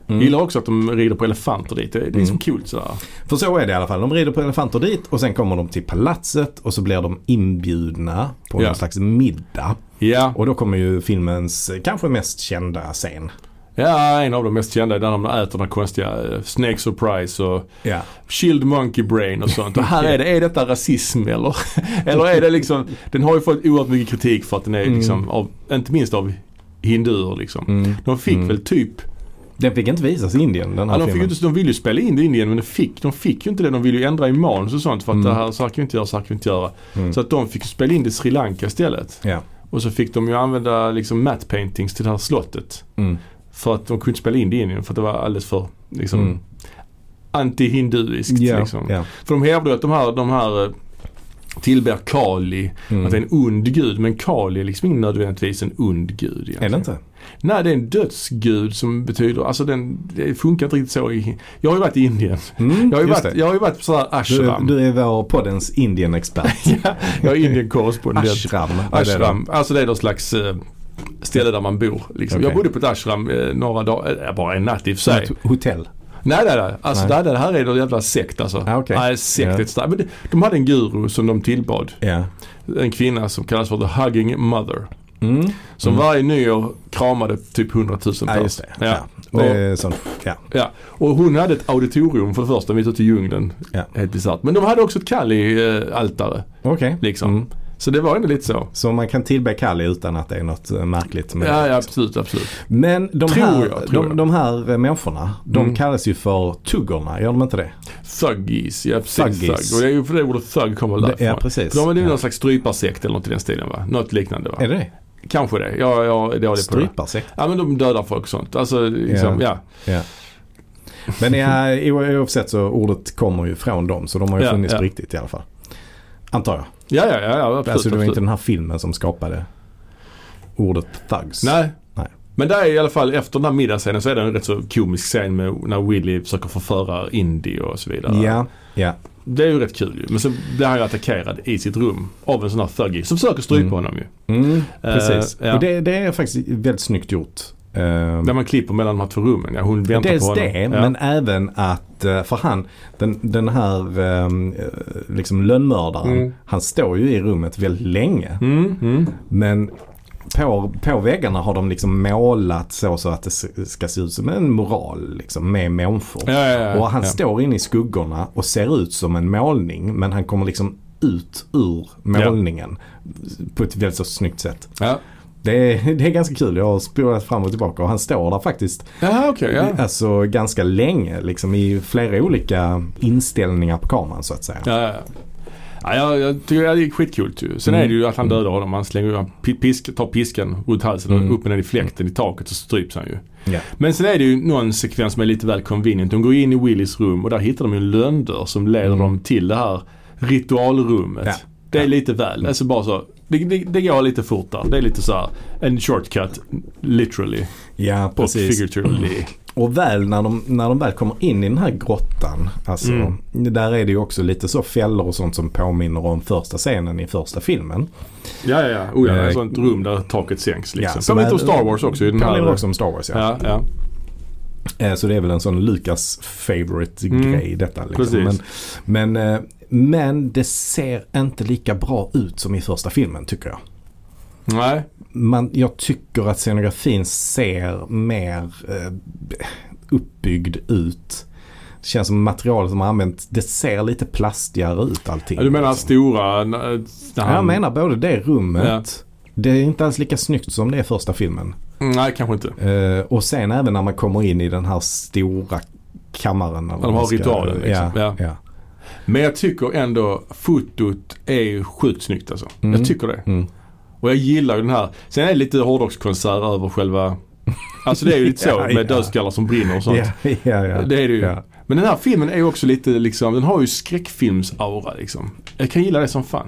Jag gillar också att de rider på elefanter dit. Det, är Mm. som coolt sådär. För så är det i alla fall. De rider på elefanter dit och sen kommer de till palatset och så blir de inbjudna på Ja. någon slags middag. Ja, Och då kommer ju filmens kanske mest kända scen. ja, en av de mest kända är där de äter den konstiga eh, Snake Surprise och Ja. Chilled Monkey Brain och sånt. Och här är det, är detta rasism eller? [laughs] eller är det liksom, den har ju fått oerhört mycket kritik för att den är Mm. liksom, av, inte minst av hinduer liksom. Mm. De fick Mm. väl typ, Den fick inte visas i Indien den här ja, de, fick inte, de ville ju spela in det i Indien men de fick, de fick ju inte det. De ville ju ändra i manus och sånt för att Mm. det här så här kan vi inte göra, så här kan vi inte göra. Mm. Så att de fick spela in det i Sri Lanka istället. Ja. Och så fick de ju använda liksom matte paintings till det här slottet. Mm. För att de kunde spela in det i Indien för att det var alldeles för liksom Mm. anti-hinduiskt. Ja. Liksom. Ja. För de hävdar att de här, de här eh, tillber Kali, Mm. att det är en ond gud. Men Kali är liksom inte nödvändigtvis en ond gud. egentligen. Är det inte? Nej, det är en dödsgud som betyder, alltså den, det funkar inte riktigt så i, jag har ju varit i Indien. Mm, Jag har ju varit, jag har ju varit på sådär Du, ashram. du är vår poddens Indien-expert. [laughs] ja, jag är Indien-korrespondent. [laughs] Ashram. Ashram, alltså det är någon slags eh, ställe där man bor. Liksom. Jag Okej. bodde på ett ashram eh, några dagar, eh, bara en natt i och för sig. ett hotell. Nej, nej, nej. Alltså Nej. Det, här är någon jävla sekt alltså. Ah, okej. Nej, sekt starkt- Men de hade en guru som de tillbad. Ja. En kvinna som kallas för The Hugging Mother. Mm. Som Mm. varje nyår kramade typ 100 000 Ja, just det. Ja. Ja. Det är sånt. Ja. Ja. Och hon hade ett auditorium för det första mitt ute i djungeln. Ja. Helt bisarrt. Men de hade också ett Kali-altare. Okej. Liksom. Mm. Så det var ändå lite så. Så man kan tillbe Kali utan att det är något eh, märkligt med Ja, ja absolut, absolut. Men de Tror här, jag, tror de, jag. de här eh, människorna, de Mm. kallas ju för tuggorna, gör de inte det? Thuggies, ja precis. Thuggies. Thug. Och det är ju för det ordet thug kommer därifrån. ja, precis. För de är det Ja. någon slags stryparsekt eller något i den stilen va? Något liknande va? Är det det? Kanske det. Jag, jag är dålig på det. Stryparsekt? Ja men de dödar folk och sånt. Alltså liksom, ja. Ja. Men ja, oavsett så ordet kommer ju från dem så de har ju Ja, funnits på riktigt i alla fall. Antar jag. Ja, ja, ja, ja absolut. alltså det var inte den här filmen som skapade ordet thugs. Nej. Nej. Men där är i alla fall efter den här middagsscenen så är det en rätt så komisk scen med när Willy försöker förföra Indy och så vidare. Ja, ja. Det är ju rätt kul ju. Men så blir han ju attackerad i sitt rum av en sån här thuggy som försöker strypa Mm. honom ju. Mm, precis. Eh, ja. Och det, det är faktiskt väldigt snyggt gjort. Eh, Där man klipper mellan de här två rummen. Ja, hon väntar Dels på honom. det, ja. men även att, eh, för han, den, den här eh, liksom lönnmördaren, Mm. han står ju i rummet väldigt länge. Mm, mm. Men på, på väggarna har de liksom målat så, så att det ska se ut som en moral liksom, med människor. Ja, ja, ja, Och han står inne i skuggorna och ser ut som en målning men han kommer liksom ut ur målningen på ett väldigt så snyggt sätt. Det är, [laughs] det är ganska kul. Jag har spolat fram och tillbaka och han står där faktiskt Jaha, okej. ja. alltså ganska länge liksom i flera olika inställningar på kameran så att säga. Ja, ja, ja. Ja, jag, jag tycker det är skitkul ju. Sen Mm. är det ju att han dödar honom. Han slänger han pi- pisk, tar piskan runt halsen Mm. och upp med den i fläkten i taket och så stryps han ju. Ja. Men sen är det ju någon sekvens som är lite väl convenient. De går in i Willys rum och där hittar de ju en lönndörr som leder Mm. dem till det här ritualrummet. Ja. Det är Ja. lite väl. Alltså bara så. Det, det, det går lite fort där. Det är lite så här en shortcut literally Ja, och precis. figuratively. Och väl när de, när de väl kommer in i den här grottan. Alltså, Mm. Där är det ju också lite så fällor och sånt som påminner om första scenen i första filmen. Ja, ja, ja. Oh, ja. Eh, Ett sånt rum där taket sänks liksom. Ja, Som lite om Star Wars också i den Påminner också om Star Wars ja. Ja, ja. Eh, Så det är väl en sån Lucas favorite Mm. grej detta. Liksom. Precis. Men, men, eh, men det ser inte lika bra ut som i första filmen tycker jag. Nej. Man, jag tycker att scenografin ser mer eh, uppbyggd ut. Det känns som materialet som har använt, det ser lite plastigare ut allting. Ja, du menar liksom. stora... När Ja, han, Jag menar både det rummet. Det är inte alls lika snyggt som det är första filmen. Nej, kanske inte. Eh, och sen även när man kommer in i den här stora kammaren. eller de har ska- ritualen, liksom. Ja, Ja. ja. Men jag tycker ändå fotot är ju sjukt snyggt alltså. Mm. Jag tycker det. Mm. Och jag gillar ju den här. Sen är det lite hårdrockskonsert över själva... Alltså det är ju lite [laughs] så Ja, med ja. dödskallar som brinner och sånt. Ja, ja. Det är det ju. Men den här filmen är ju också lite liksom, den har ju skräckfilmsaura liksom. Jag kan gilla det som fan.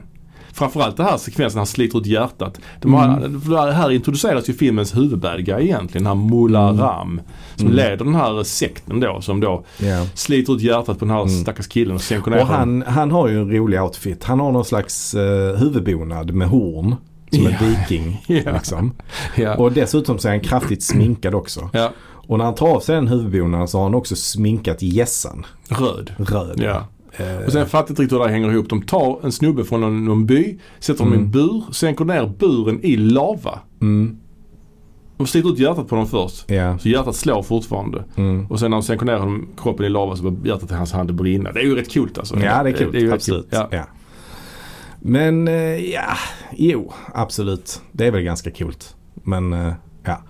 Framförallt den här sekvensen när han sliter ut hjärtat. De har, Mm. för här introduceras ju filmens huvudbad guy egentligen, den här Mullah Mm. Ram. Som Mm. leder den här sekten då som då Ja. sliter ut hjärtat på den här Mm. stackars killen och sänker ner Och honom. han, han har ju en rolig outfit. Han har någon slags uh, huvudbonad med horn. Som en viking. [laughs] Liksom. Ja. Och dessutom så är han kraftigt sminkad också. Och när han tar av sig den huvudbonaden så har han också sminkat gässan Röd. röd. Ja. Eh, Och sen fattar jag inte riktigt hur det här hänger ihop. De tar en snubbe från någon, någon by, sätter honom i en Mm. bur, sänker ner buren i lava. mm, De sliter ut hjärtat på honom först. ja. Så hjärtat slår fortfarande. Mm. Och sen när de sänker ner honom, kroppen i lava så börjar hjärtat i hans hand brinna. Det är ju rätt coolt alltså. Ja, det är kul. Det är ju absolut. Ja. Ja. Men eh, ja, jo, absolut. Det är väl ganska coolt. Men eh, ja.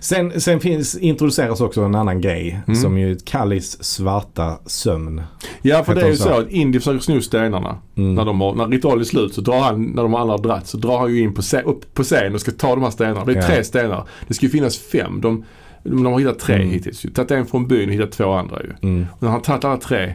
Sen, sen finns, introduceras också en annan grej Mm. som ju Kallis svarta sömn. ja, för det är ju så så? att Indy försöker sno stenarna. Mm. När, de har, när ritualen är slut så drar han, när de alla har dratt, så drar han ju in på, upp på scen och ska ta de här stenarna. Det är Ja. tre stenar. Det ska ju finnas fem. De, de har hittat tre Mm. hittills. Tagit en från byn och hittat två andra ju. Mm. Och när han tagit alla tre,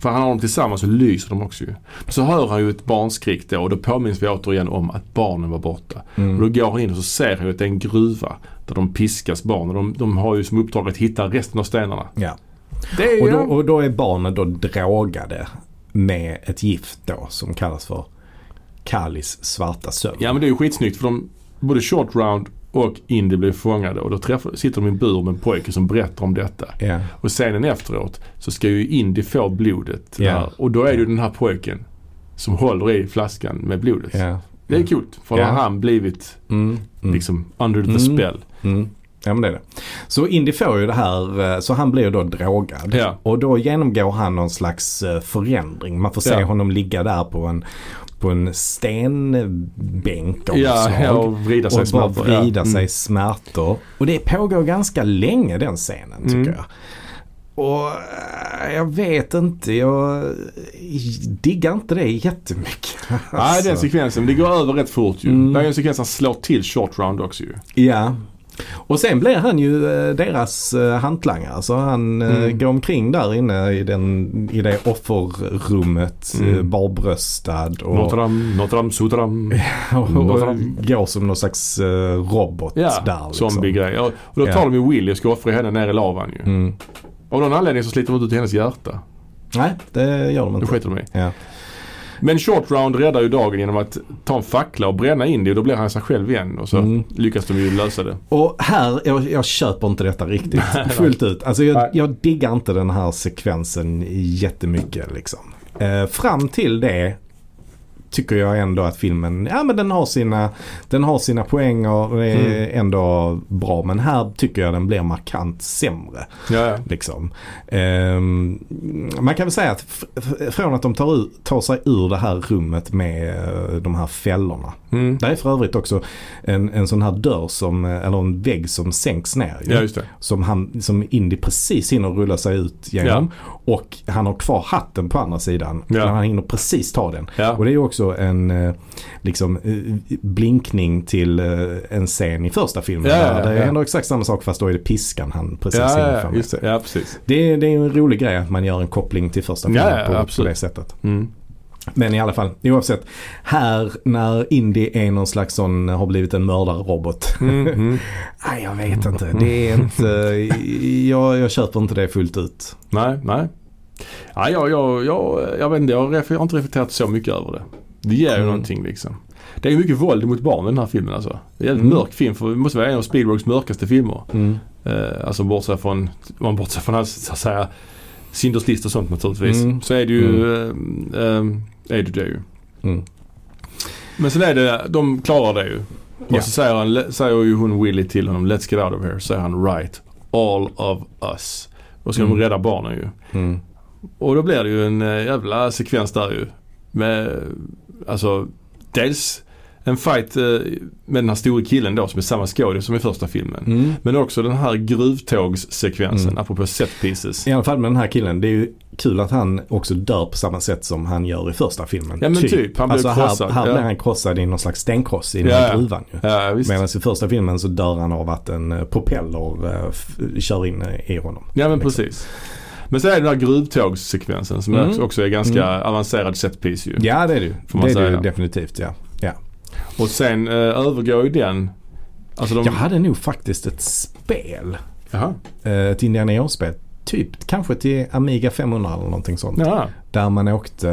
för han har dem tillsammans så lyser de också ju. Så hör han ju ett barnskrik då och då påminns vi återigen om att barnen var borta. Och Mm. då går han in och så ser han ju att det är en gruva där de piskas barnen. De, de har ju som uppdrag att hitta resten av stenarna. Ja. Är Och, då, och då är barnen då drogade med ett gift då som kallas för Kallis svarta sömn. Ja men det är ju skitsnyggt för de, både Short Round och Indy blir fångade och då träffar, sitter de i en bur med en pojke som berättar om detta. Ja. Och scenen efteråt så ska ju Indy få blodet Ja. där. Och då är det ju den här pojken som håller i flaskan med blodet. Ja. Det är coolt för då har han blivit Mm. Mm. liksom under the Mm. spell. Mm. Ja men det är det. Så Indy får ju det här, eh, så han blir då drogad. Ja. Och då genomgår han någon slags eh, förändring. Man får se Ja. honom ligga där på en, på en stenbänk något Ja, slag. ja, och vrida sig och bara smärtor. Ja. vrida sig Mm. smärtor. Och det pågår ganska länge den scenen tycker Mm. jag. Och eh, jag vet inte, jag diggar inte det jättemycket. [laughs] Nej Alltså. den sekvensen, men det går över rätt fort ju. Mm. Det är en sekvens han slår till Short Round också ju. Ja. Och sen blir han ju eh, deras eh, hantlangare. Så han eh, Mm. går omkring där inne i, den, i det offerrummet Mm. barbröstad och, Notre Dame, Sutram. [laughs] och, fram. går som någon slags robot Ja, där. Liksom. zombie-grej. Och, då Ja. tar de ju Willy och ska offra henne ner i lavan ju. Mm. Av någon anledning så sliter de ut hennes hjärta. Nej, det gör de Det inte. skiter de i. Ja. Men Short Round räddar ju dagen genom att ta en fackla och bränna in det och då blir han sig själv igen och så Mm. lyckas de ju lösa det. Och här, jag, jag köper inte detta riktigt [laughs] fullt ut. Alltså jag, jag diggar inte den här sekvensen jättemycket liksom. Eh, fram till det tycker jag ändå att filmen, ja men den har sina, den har sina poäng och det är Mm. ändå bra. Men här tycker jag den blir markant sämre. Ja, ja. Liksom. Ehm, man kan väl säga att från att de tar, ur, tar sig ur det här rummet med eh, de här fällorna. Mm. Det är för övrigt också en, en sån här dörr som, eh, eller en vägg som sänks ner. ju. ja, just det. Som, han, som Indy precis hinner rulla sig ut genom. Och han har kvar hatten på andra sidan. Ja. Han hinner precis ta den. Ja. Och det är också en eh, liksom, eh, blinkning till en scen i första filmen. Ja, ja, där det är ja. ändå exakt samma sak fast då är det piskan han precis Ja, hinner ja, få ja. Ja, precis. Det, är- det är en rolig grej att man gör en koppling till första filmen Ja, ja, på, på det sättet. Mm. Men i alla fall, oavsett. Här när Indy är någon slags sån, har blivit en mördarrobot. Mm, mm. [laughs] Nej, jag vet inte. Det är inte, jag, jag köper inte det fullt ut. Nej, nej. Ja, jag, jag, jag, jag vet inte, jag har, inte reflekterat så mycket över det. Det ger ju Mm. någonting liksom. Det är ju mycket våld mot barn i den här filmen alltså. Det är en Mm. mörk film för det måste vara en av Spielbergs mörkaste filmer. Mm. Eh, alltså bortsett från, man bortser från hans så att säga Schindler's list och sånt naturligtvis. Mm. Så är det ju, eh, eh, är det det ju. Mm. Men sen är det, de klarar det ju. Och Ja. så säger, han, säger ju hon Willy till honom, let's get out of here. Så säger han right, all of us. Då ska Mm. de rädda barnen ju. Mm. Och då blir det ju en eh, jävla sekvens där ju. Med, alltså, dels en fight eh, med den här stora killen då som är samma skådis som i första filmen. Mm. Men också den här gruvtågssekvensen Mm. apropå set pieces. I alla fall med den här killen. Det är ju kul att han också dör på samma sätt som han gör i första filmen. Ja men typ, han blir alltså krossad. här, här ja. blir han krossad i någon slags stenkross i den här ja. gruvan ju. ja. Medan i första filmen så dör han av att en eh, propeller eh, kör in i honom. Ja men liksom. precis. Men så är det den här gruvtågssekvensen som Mm. också är ganska Mm. avancerad set piece ju. Ja det är det ju. Det är det ju definitivt ja. Ja. Och sen eh, övergår ju den, alltså de... Jag hade nog faktiskt ett spel. Jaha. eh, Ett Indiana Jones-spel. Typ kanske till Amiga 500 eller någonting sånt. Ja. Där man åkte,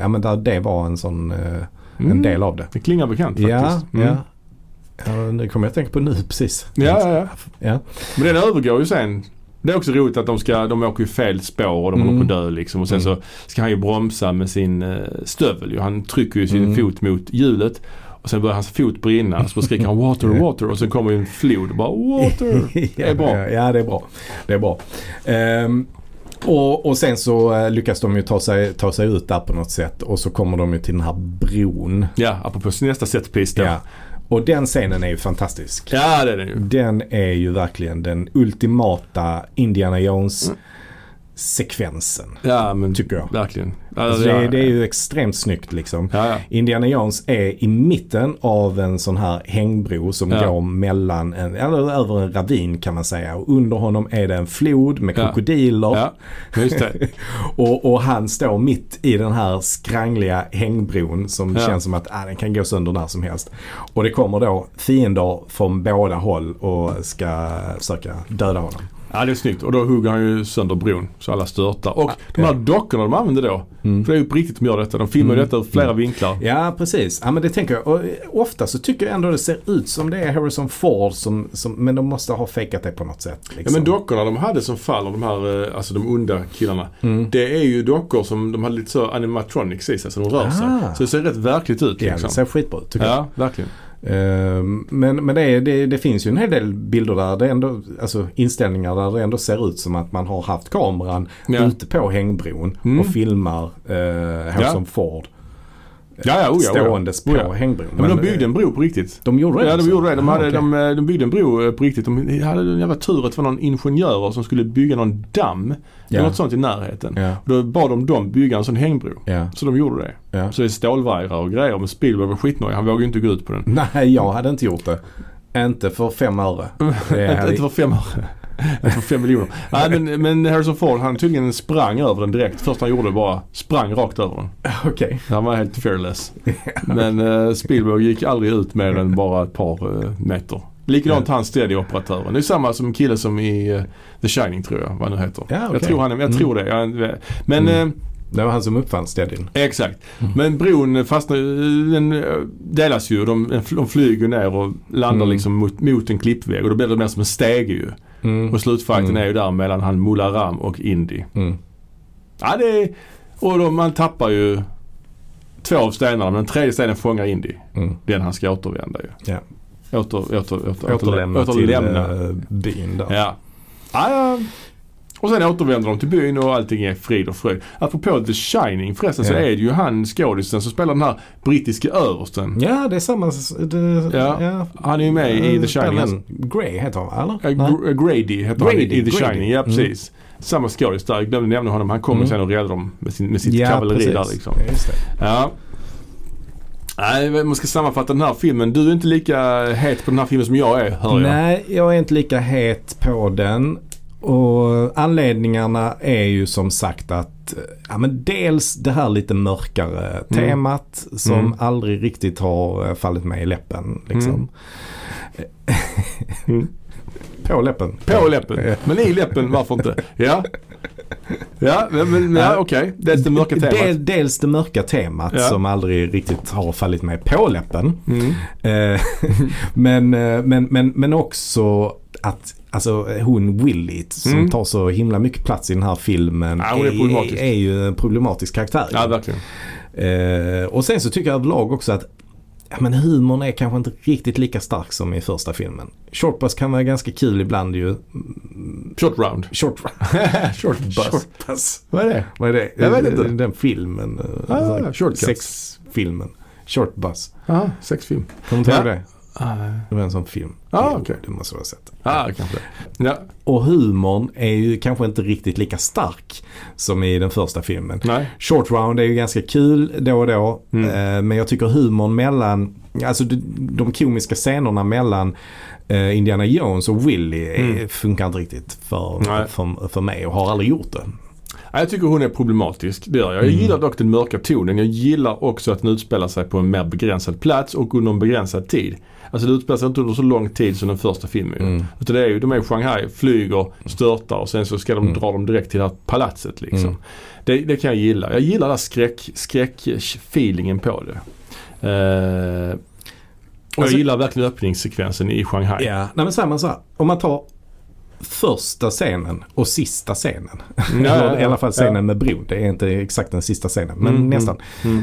ja men där det var en sån, eh, en Mm. del av det. Det klingar bekant Ja, faktiskt. Mm. ja. ja. Nu kommer jag att tänka på nu precis. Ja, ja, ja. ja. Men den övergår ju sen. Det är också roligt att de ska, de åker ju fel spår och de Mm. håller på att dö liksom. Och sen Mm. så ska han ju bromsa med sin eh, stövel. Han trycker ju sin Mm. fot mot hjulet. Och sen börjar hans fot brinna. Så skriker han water, [laughs] water. Och sen kommer en flod och bara water. [laughs] Det är bra. Ja, det är bra. Det är bra. Ehm, och, och sen så eh, lyckas de ju ta sig, ta sig ut där på något sätt. Och så kommer de ju till den här bron. Ja, apropå nästa setpiece då. Ja. Och den scenen är ju fantastisk. Ja, det är det ju. Den är ju verkligen den ultimata Indiana Jones Mm. Sekvensen. Ja, men Tycker jag. verkligen. Alltså ja, det, det är ju extremt snyggt liksom. Ja, ja. Indiana Jones är i mitten av en sån här hängbro som Ja. går mellan en, eller över en ravin kan man säga. Och under honom är det en flod med krokodiler. [laughs] Och, och han står mitt i den här skrangliga hängbron som känns som att ah, den kan gå sönder när som helst. Och det kommer då fiender från båda håll och ska försöka döda honom. Ja, det är snyggt. Och då hugger han ju sönder bron så alla störtar. Och de här dockorna de använder då. Mm. För det är ju på riktigt de gör detta. De filmar Mm. detta ur flera vinklar. Ja, precis. Ja, men det tänker jag. Och eh, ofta så tycker jag ändå det ser ut som det är Harrison Ford som, som men de måste ha fejkat det på något sätt. Ja Liksom. men dockorna de hade som faller, de här, eh, alltså de onda killarna. Mm. Det är ju dockor som de hade lite så animatronics i sig, så de rör sig. Ah. Så det ser rätt verkligt ut Ja, liksom. det ser skitbra ut tycker jag. Ja, verkligen. Ehm, Men, men det, är, det, det finns ju en hel del bilder där det ändå, alltså inställningar där det ändå ser ut som att man har haft kameran Ja. ute på hängbron Mm. och filmar eh, Harrison Ford Ja, ja, oh ja, oh ja. ståendes på Oh hängbron. Ja, men de byggde en bro på riktigt. de gjorde det? Ja, de alltså? gjorde det. De, Ah, hade, okej. de, eh, de byggde en bro eh, på riktigt. De hade en jävla tur att det var någon ingenjörer som skulle bygga någon damm. Eller Ja. något sånt i närheten. Ja, Då bad de dem bygga en sån hängbro. ja, Så de gjorde det. ja. Så det är stålvajrar och grejer. Men Spielberg var skitnöjd. Han vågade ju inte gå ut på den. Nej, jag hade inte gjort det. Inte för fem öre. [laughs] Inte för fem öre. För fem miljoner. Nej men, men Harrison Ford han tydligen sprang över den direkt. Först han gjorde bara sprang rakt över den. [laughs] Okej. Han var helt fearless. [laughs] Men eh, Spielberg gick aldrig ut mer än bara ett par eh, meter Likadant han steady-operatören. Det är samma som kille som i eh, The Shining tror jag, vad han nu heter. Ja, okej. Jag tror, han, jag Mm. tror det. Men Mm. eh, Det var han som uppfann steadin. Exakt. Mm. Men bron fastnar, den eh, delas ju. De, de flyger ner och landar Mm. liksom mot, mot en klippväg och då blir det mer som en stege ju. Mm. Och slutfighten Mm. är ju där mellan han Mularam och Indy. Mm. Ja det är, och då, man tappar ju två av stenarna men den tredje stenen fångar Indy. Mm. Den han ska återvända ju. Ja. Åter, åter, åter, Återlämna återlämna. till äh, byn där. Ja. Ja, ja. Och sen återvänder de till byn och allting är frid och fröjd. Apropå The Shining förresten så Ja. är det ju han skådisen som spelar den här brittiska översten. Ja, det är samma. Det, Ja. Han är ju med i The Shining. Han. Grey heter han äh, eller? Gr- Grady heter Grady, han i The Grady. Shining. Ja Mm. precis. Samma skådis där. Jag glömde nämna honom. Han kommer Mm. sen och räddar dem med, sin, med sitt Ja, kavalleri precis. där liksom. Ja. Ja. Nej, man ska sammanfatta den här filmen. Du är inte lika het på den här filmen som jag är, hör jag. Nej, jag är inte lika het på den. Och anledningarna är ju som sagt att ja, men dels det här lite mörkare temat som Mm. aldrig riktigt har eh, fallit mig i läppen. Liksom. Mm. [laughs] På läppen. På läppen. Men i läppen, varför inte? [laughs] Ja. Ja, men, ja, okej. Det är det mörka temat. Del, dels det mörka temat Ja. som aldrig riktigt har fallit mig på läppen. Mm. Eh, [laughs] men, eh, men, men, men också att alltså, hon Willy som Mm. tar så himla mycket plats i den här filmen Ja, är problematisk. är, är ju en problematisk karaktär. Ja, verkligen. eh, och sen så tycker jag överlag också att ja, men humorn är kanske inte riktigt lika stark som i första filmen. Shortbus kan vara ganska kul ibland ju. Short round. Short, [laughs] [laughs] Short bus. Shortbus. Vad är det? Vad är det? Jag vet inte. Den filmen. eh, Ah, alltså. Sexfilmen. Shortbus. Ja, sexfilm. Kommer du ihåg det? Det var en sån film. Ah, okej. Det måste du ha sett. ah, kanske. Ja, Och humorn är ju kanske inte riktigt lika stark som i den första filmen. nej. Short Round är ju ganska kul då och då. Mm. Eh, men jag tycker humorn mellan, alltså de, komiska scenerna mellan eh, Indiana Jones och Willy Mm. funkar inte riktigt för, Nej. för, för mig och har aldrig gjort det. Ja, jag tycker hon är problematisk. Det gör jag. Jag Mm. gillar dock den mörka tonen. Jag gillar också att den utspelar sig på en mer begränsad plats och under en begränsad tid. Alltså det utspelar sig inte under så lång tid som den första filmen. Mm. Utan det är ju, de är i Shanghai, flyger, störtar och sen så ska de Mm. dra dem direkt till det här palatset liksom. Mm. Det, det kan jag gilla. Jag gillar den här skräck, skräck-feelingen på det. Eh, och Alltså- jag gillar verkligen öppningssekvensen i Shanghai. Ja, nej men samma så här. Om man tar första scenen och sista scenen. Ja, Eller ja, i alla fall ja. scenen med bron. Det är inte exakt den sista scenen men Mm, nästan. Mm.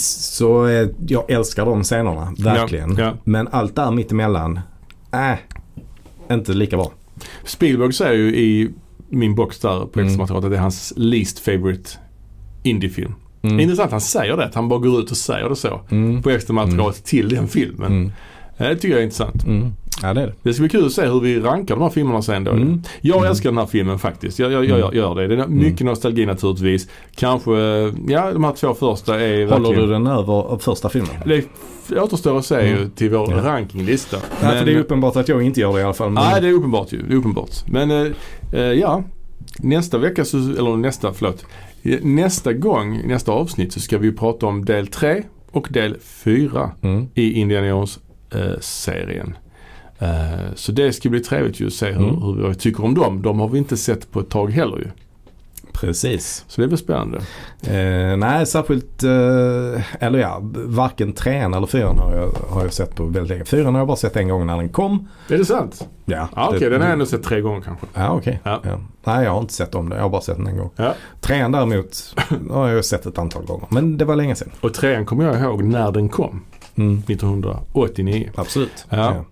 Så eh, jag älskar de scenerna, verkligen. Ja, ja. Men allt där mittemellan, äh, inte lika bra. Spielberg säger ju i min box där på Mm. extramaterialet att det är hans least favorite indiefilm. Mm. Intressant att han säger det, att han bara går ut och säger det så. Mm. På extra materialet till den filmen. Mm. Eh, Det tycker jag är intressant. Mm. Ja det är det. Det ska bli kul att se hur vi rankar de här filmerna sen då. Mm. Jag Mm. älskar den här filmen faktiskt. Jag, jag, jag, jag gör det. Det är mycket nostalgi naturligtvis. Kanske, ja de här två första är Håller verkligen... du den över första filmen? Det återstår att se Mm. till vår Ja. rankinglista. Nej, för det är uppenbart att jag inte gör det i alla fall. Men... Nej, det är uppenbart ju. Det är uppenbart. Men eh, eh, ja, nästa vecka, så, eller nästa, förlåt. Nästa gång, nästa avsnitt så ska vi prata om del 3 och del 4 Mm. i Indiana Jones-serien. Eh, så det ska bli trevligt ju att se hur, Mm. hur vi tycker om dem. De har vi inte sett på ett tag heller ju. Precis. Så det blir spännande. Eh, nej, särskilt, eh, eller ja, varken trean eller fyran har jag, har jag sett på väldigt länge. Fyran har jag bara sett en gång när den kom. Är det sant? Ja, Ja, okej. det- den har jag ändå sett tre gånger kanske. Ja, okej. Ja. Ja. Nej, jag har inte sett om det. Jag har bara sett den en gång. Ja. Trean däremot [laughs] har jag sett ett antal gånger. Men det var länge sedan. Och trean kommer jag ihåg när den kom. Mm. 1989. Absolut. Ja.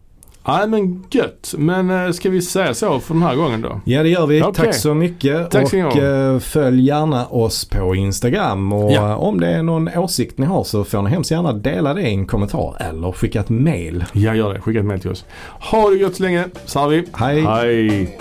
Nej men gött. Men eh, ska vi säga så för den här gången då? Ja det gör vi. Okej. Tack så mycket. Tack och så mycket. eh, följ gärna oss på Instagram. Och Ja. eh, om det är någon åsikt ni har så får ni hemskt gärna dela det i en kommentar eller skicka ett mail. Ja, gör det. Skicka ett mejl till oss. Ha det gött så länge. Så vi. Hej. Hej.